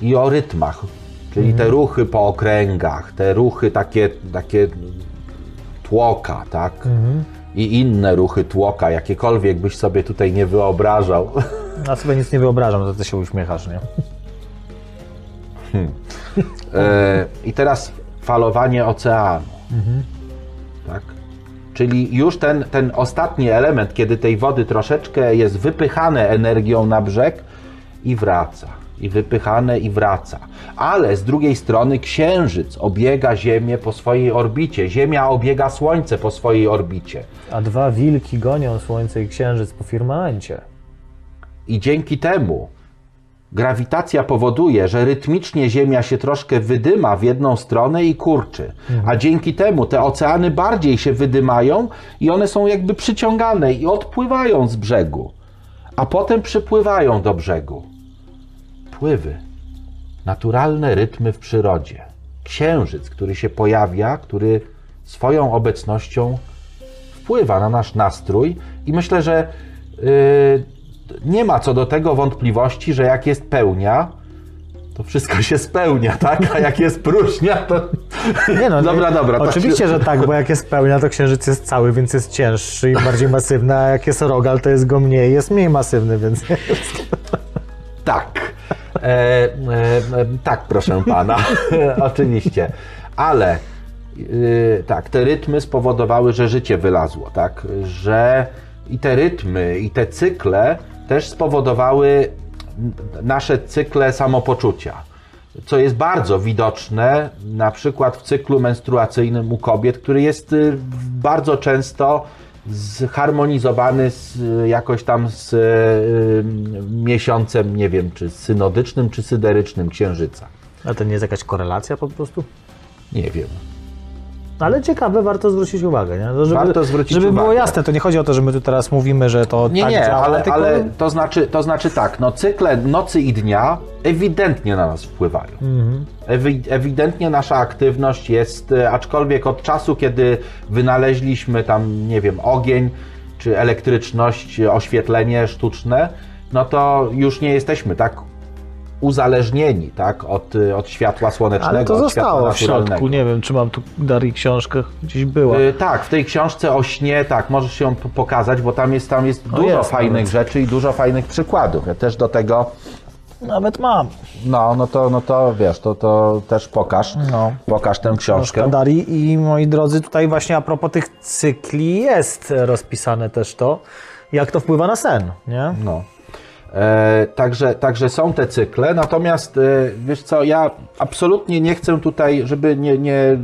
i o rytmach, czyli te ruchy po okręgach, te ruchy takie, takie tłoka, tak? I inne ruchy tłoka, jakiekolwiek byś sobie tutaj nie wyobrażał. Ja sobie nic nie wyobrażam, to ty się uśmiechasz, nie? E, I teraz falowanie oceanu. Tak? Czyli już ten, ten ostatni element, kiedy tej wody troszeczkę jest wypychane energią na brzeg i wraca. I wypychane i wraca. Ale z drugiej strony Księżyc obiega Ziemię po swojej orbicie. Ziemia obiega Słońce po swojej orbicie. A dwa wilki gonią słońce i księżyc po firmamencie. I dzięki temu grawitacja powoduje, że rytmicznie Ziemia się troszkę wydyma w jedną stronę i kurczy. A dzięki temu te oceany bardziej się wydymają i one są jakby przyciągane i odpływają z brzegu. A potem przypływają do brzegu. Pływy. Naturalne rytmy w przyrodzie. Księżyc, który się pojawia, który swoją obecnością wpływa na nasz nastrój i myślę, że yy, nie ma co do tego wątpliwości, że jak jest pełnia, to wszystko się spełnia, tak? A jak jest próżnia, to... Nie no, dobra, dobra. to Oczywiście, się- że tak, bo jak jest pełnia, to księżyc jest cały, więc jest cięższy i bardziej masywny, a jak jest rogal, to jest go mniej, jest mniej masywny, więc... Tak. E, e, e, tak, proszę pana. Oczywiście. Ale y, tak, te rytmy spowodowały, że życie wylazło, tak? Że i te rytmy, i te cykle też spowodowały nasze cykle samopoczucia. Co jest bardzo widoczne na przykład w cyklu menstruacyjnym u kobiet, który jest y, bardzo często zharmonizowany z, jakoś tam z y, miesiącem, nie wiem, czy synodycznym, czy syderycznym księżyca. A to nie jest jakaś korelacja po prostu? Nie wiem. Ale ciekawe, warto zwrócić uwagę, nie? Żeby, Warto zwrócić żeby było uwagę. jasne, to nie chodzi o to, że my tu teraz mówimy, że to Nie, tak nie, działa, ale, tylko... ale to, znaczy, to znaczy tak, no cykle nocy i dnia ewidentnie na nas wpływają. Ewi ewidentnie nasza aktywność jest, e, aczkolwiek od czasu, kiedy wynaleźliśmy tam, nie wiem, ogień, czy elektryczność, oświetlenie sztuczne, no to już nie jesteśmy tak uzależnieni, tak, od, e, od światła słonecznego, Ale to od światła zostało w środku, nie wiem, czy mam tu Darii książkę, gdzieś była. Y, Tak, w tej książce o śnie, tak, możesz p- pokazać, bo tam jest, tam jest dużo jest fajnych rzeczy i dużo fajnych przykładów. Ja też do tego, Nawet mam. no, no to, no to wiesz, to, to też pokaż, No. pokaż tę książkę. Książka Darii i moi drodzy, tutaj właśnie a propos tych cykli jest rozpisane też to, jak to wpływa na sen, nie? No. E, także, także są te cykle, natomiast e, wiesz co, ja absolutnie nie chcę tutaj, żeby nie, nie,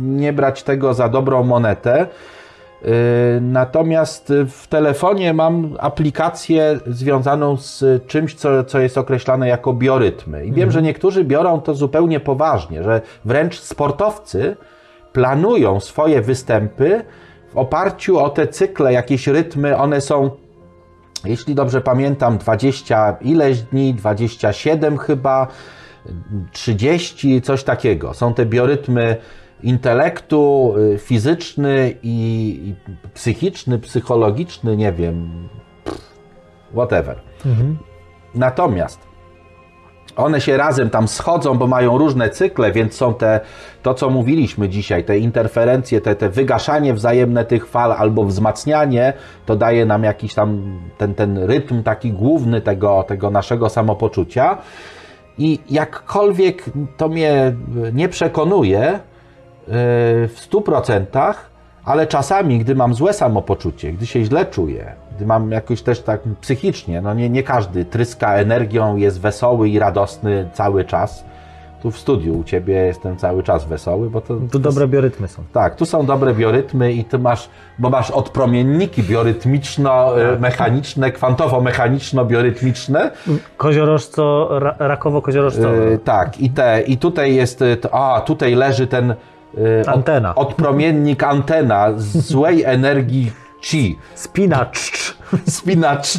nie brać tego za dobrą monetę. E, Natomiast w telefonie mam aplikację związaną z czymś, co, co jest określane jako biorytmy. I wiem, że niektórzy biorą to zupełnie poważnie, że wręcz sportowcy planują swoje występy w oparciu o te cykle, jakieś rytmy, one są jeśli dobrze pamiętam, 20 ileś dni, 27 chyba, 30, coś takiego. Są te biorytmy intelektu, y, fizyczny i, psychiczny, psychologiczny, nie wiem, whatever. Natomiast one się razem tam schodzą, bo mają różne cykle, więc są te, to co mówiliśmy dzisiaj, te interferencje, te, te wygaszanie wzajemne tych fal albo wzmacnianie, to daje nam jakiś tam ten, ten rytm taki główny tego, tego naszego samopoczucia. I jakkolwiek to mnie nie przekonuje, w 100%, ale czasami, gdy mam złe samopoczucie, gdy się źle czuję, mam jakoś też tak psychicznie, no nie, nie każdy tryska energią, jest wesoły i radosny cały czas. Tu w studiu u Ciebie jestem cały czas wesoły, bo to... Tu dobre biorytmy są. Tak, tu są dobre biorytmy i Ty masz, bo masz odpromienniki biorytmiczno-mechaniczne, kwantowo-mechaniczno-biorytmiczne. Koziorożco, ra, rakowo-koziorożcowe. Yy, tak, i, te, i tutaj jest, to, a tutaj leży ten yy, Antena. Od, odpromiennik antena złej energii chi. Spinacz. Spinacz.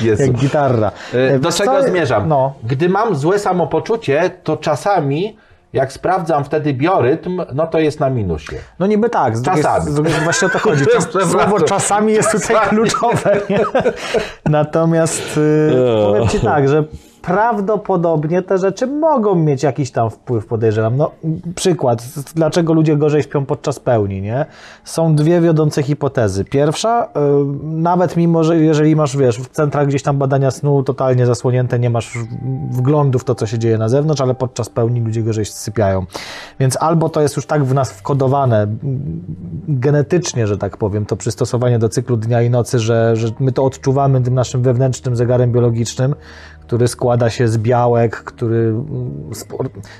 Jezu. Jak gitarra. Yy, Do Wiesz czego co? zmierzam? No. Gdy mam złe samopoczucie, to czasami jak sprawdzam wtedy biorytm, no to jest na minusie. No niby tak. Z drugiej- Czasami. Z drugiej, właśnie o to chodzi. Czas, słowo czasami jest tutaj Czasami. kluczowe. Nie? Natomiast y, powiem Ci tak, że prawdopodobnie te rzeczy mogą mieć jakiś tam wpływ, podejrzewam. No, przykład, dlaczego ludzie gorzej śpią podczas pełni, nie? Są dwie wiodące hipotezy. Pierwsza, y, nawet mimo, że jeżeli masz, wiesz, w centrach gdzieś tam badania snu totalnie zasłonięte, nie masz wglądu w to, co się dzieje na zewnątrz, ale podczas pełni ludzie gorzej sypiają. Więc albo to jest już tak w nas wkodowane m, genetycznie, że tak powiem, to przystosowanie do cyklu dnia i nocy, że, że my to odczuwamy tym naszym wewnętrznym zegarem biologicznym, który składa się z białek, który mm,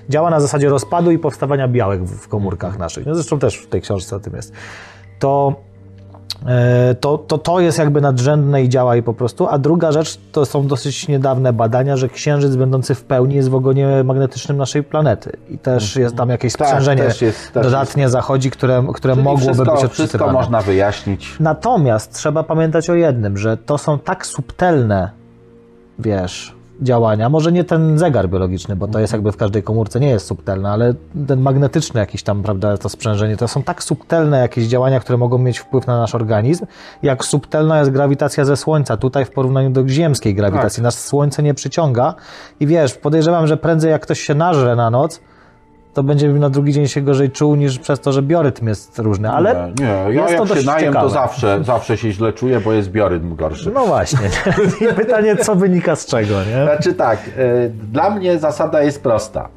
działa na zasadzie rozpadu i powstawania białek w komórkach naszych. No zresztą też w tej książce o tym jest. To E, to, to, to jest jakby nadrzędne i działa i po prostu. A druga rzecz to są dosyć niedawne badania, że księżyc będący w pełni jest w ogonie magnetycznym naszej planety. I też jest tam jakieś Tak, sprzężenie też jest- też dodatnie zachodzi, które, które Czyli mogłoby wszystko, być wszystko odczytywane. można wyjaśnić. Natomiast trzeba pamiętać o jednym, że to są tak subtelne, wiesz, działania. Może nie ten zegar biologiczny, bo to jest jakby w każdej komórce nie jest subtelne, ale ten magnetyczny jakiś tam, prawda, to sprzężenie, to są tak subtelne jakieś działania, które mogą mieć wpływ na nasz organizm, jak subtelna jest grawitacja ze Słońca, tutaj w porównaniu do ziemskiej grawitacji. Nas Słońce nie przyciąga i wiesz, podejrzewam, że prędzej jak ktoś się nażre na noc, to będzie na drugi dzień się gorzej czuł niż przez to, że biorytm jest różny, ale Nie, nie. ja jest to jak się dość najem, ciekawe. to zawsze, zawsze się źle czuję, bo jest biorytm gorszy. No właśnie. I pytanie, co wynika z czego, nie? Znaczy tak, e, dla mnie zasada jest prosta.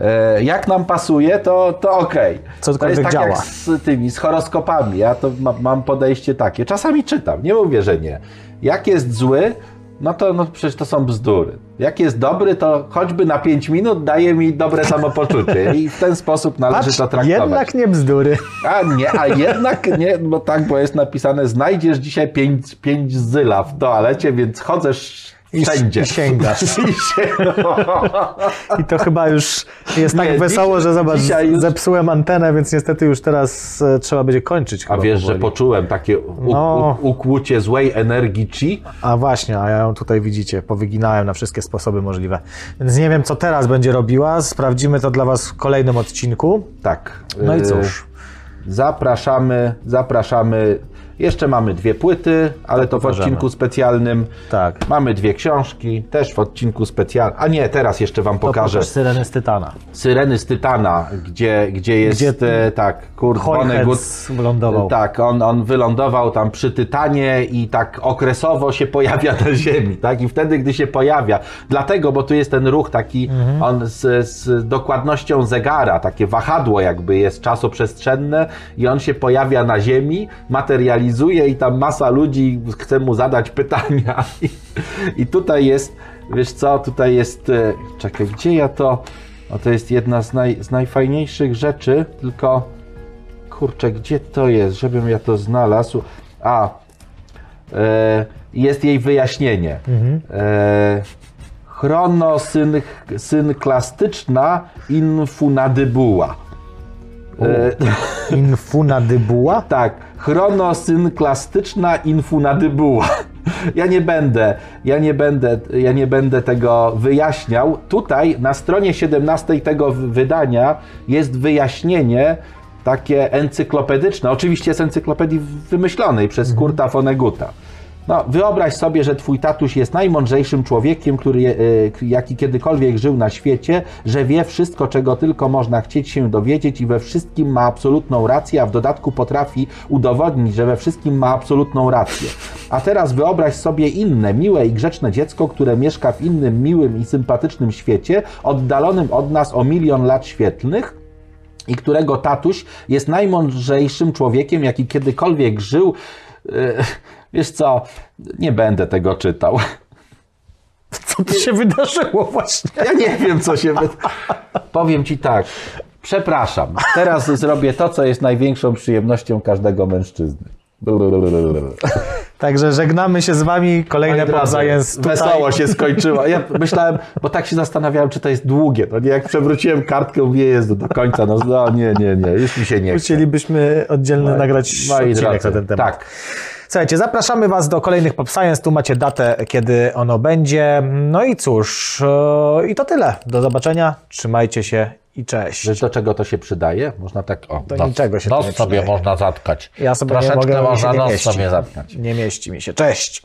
E, Jak nam pasuje, to, to okej. To Cokolwiek jest tak działa. jak z tymi, z horoskopami. Ja to ma, mam podejście takie. Czasami czytam, nie mówię, że nie. Jak jest zły, no to no przecież to są bzdury. Jak jest dobry, to choćby na 5 minut daje mi dobre samopoczucie i w ten sposób należy Patrz, to traktować. jednak nie bzdury. A nie, a jednak nie, bo tak, bo jest napisane, znajdziesz dzisiaj pięć, pięć zyla w toalecie, więc chodzę I, wszędzie. I sięgasz. I się, I to chyba już jest tak Nie, wesoło, że zobacz, już- zepsułem antenę, więc niestety już teraz e, trzeba będzie kończyć. A wiesz, że powoli. poczułem takie u, No. u, ukłucie złej energii chi? A właśnie, a ja ją tutaj widzicie, powyginałem na wszystkie sposoby możliwe. Więc nie wiem, co teraz będzie robiła. Sprawdzimy to dla Was w kolejnym odcinku. Tak. No i y, cóż. Zapraszamy, zapraszamy. Jeszcze mamy dwie płyty, ale to w odcinku specjalnym. Tak. Mamy dwie książki, też w odcinku specjalnym. A nie, teraz jeszcze Wam To pokażę. pokaż Syreny z Tytana. Syreny z Tytana, gdzie, gdzie jest, Gdzie- e, tak, Kurt Vonnegut. Wylądował. Tak, on, on wylądował tam przy Tytanie i tak okresowo się pojawia na Ziemi, tak? I wtedy, gdy się pojawia, dlatego, bo tu jest ten ruch taki, on z, z dokładnością zegara, takie wahadło jakby jest czasoprzestrzenne i on się pojawia na Ziemi, materializuje i tam masa ludzi chce mu zadać pytania. I, i tutaj jest, wiesz co, tutaj jest, e, czekaj, gdzie ja to, no to jest jedna z, naj, z najfajniejszych rzeczy, tylko kurczę, gdzie to jest, żebym ja to znalazł. A, e, jest jej wyjaśnienie. E, chronosynklastyczna infunadybuła. E, Infuna dybuła? tak, chronosynklastyczna infunadybuła. Ja nie będę, ja nie będę, ja nie będę tego wyjaśniał. Tutaj na stronie 17 tego wydania jest wyjaśnienie takie encyklopedyczne. Oczywiście z encyklopedii wymyślonej przez Kurta Vonneguta. No, wyobraź sobie, że twój tatuś jest najmądrzejszym człowiekiem, który, e, jaki kiedykolwiek żył na świecie, że wie wszystko, czego tylko można chcieć się dowiedzieć i we wszystkim ma absolutną rację, a w dodatku potrafi udowodnić, że we wszystkim ma absolutną rację. A teraz wyobraź sobie inne, miłe i grzeczne dziecko, które mieszka w innym miłym i sympatycznym świecie, oddalonym od nas o milion lat świetlnych, i którego tatuś jest najmądrzejszym człowiekiem, jaki kiedykolwiek żył. Wiesz co, nie będę tego czytał. Co tu się wydarzyło właśnie? Ja nie wiem, co się. wy- Powiem ci tak. Przepraszam. Teraz zrobię to, co jest największą przyjemnością każdego mężczyzny. Także żegnamy się z wami. Kolejne tutaj. Wesoło się skończyło. Ja myślałem, bo tak się zastanawiałem, czy to jest długie. No nie, jak przewróciłem kartkę, mówię, jest do końca. No, no nie, nie, nie, już mi się nie chce. Musielibyśmy oddzielny nagrać odcinek drodzy, na ten temat. Tak. Słuchajcie, zapraszamy Was do kolejnych Pop Science. Tu macie datę, kiedy ono będzie. No i cóż, e, i to tyle. Do zobaczenia. Trzymajcie się i cześć. Wiesz, do czego to się przydaje? Można tak, o, Do nos, niczego się to nos nie sobie przydaje. można zatkać. Ja sobie Troszeczkę nie mogę, można nie nos mieści. sobie zatkać. Nie mieści mi się. Cześć.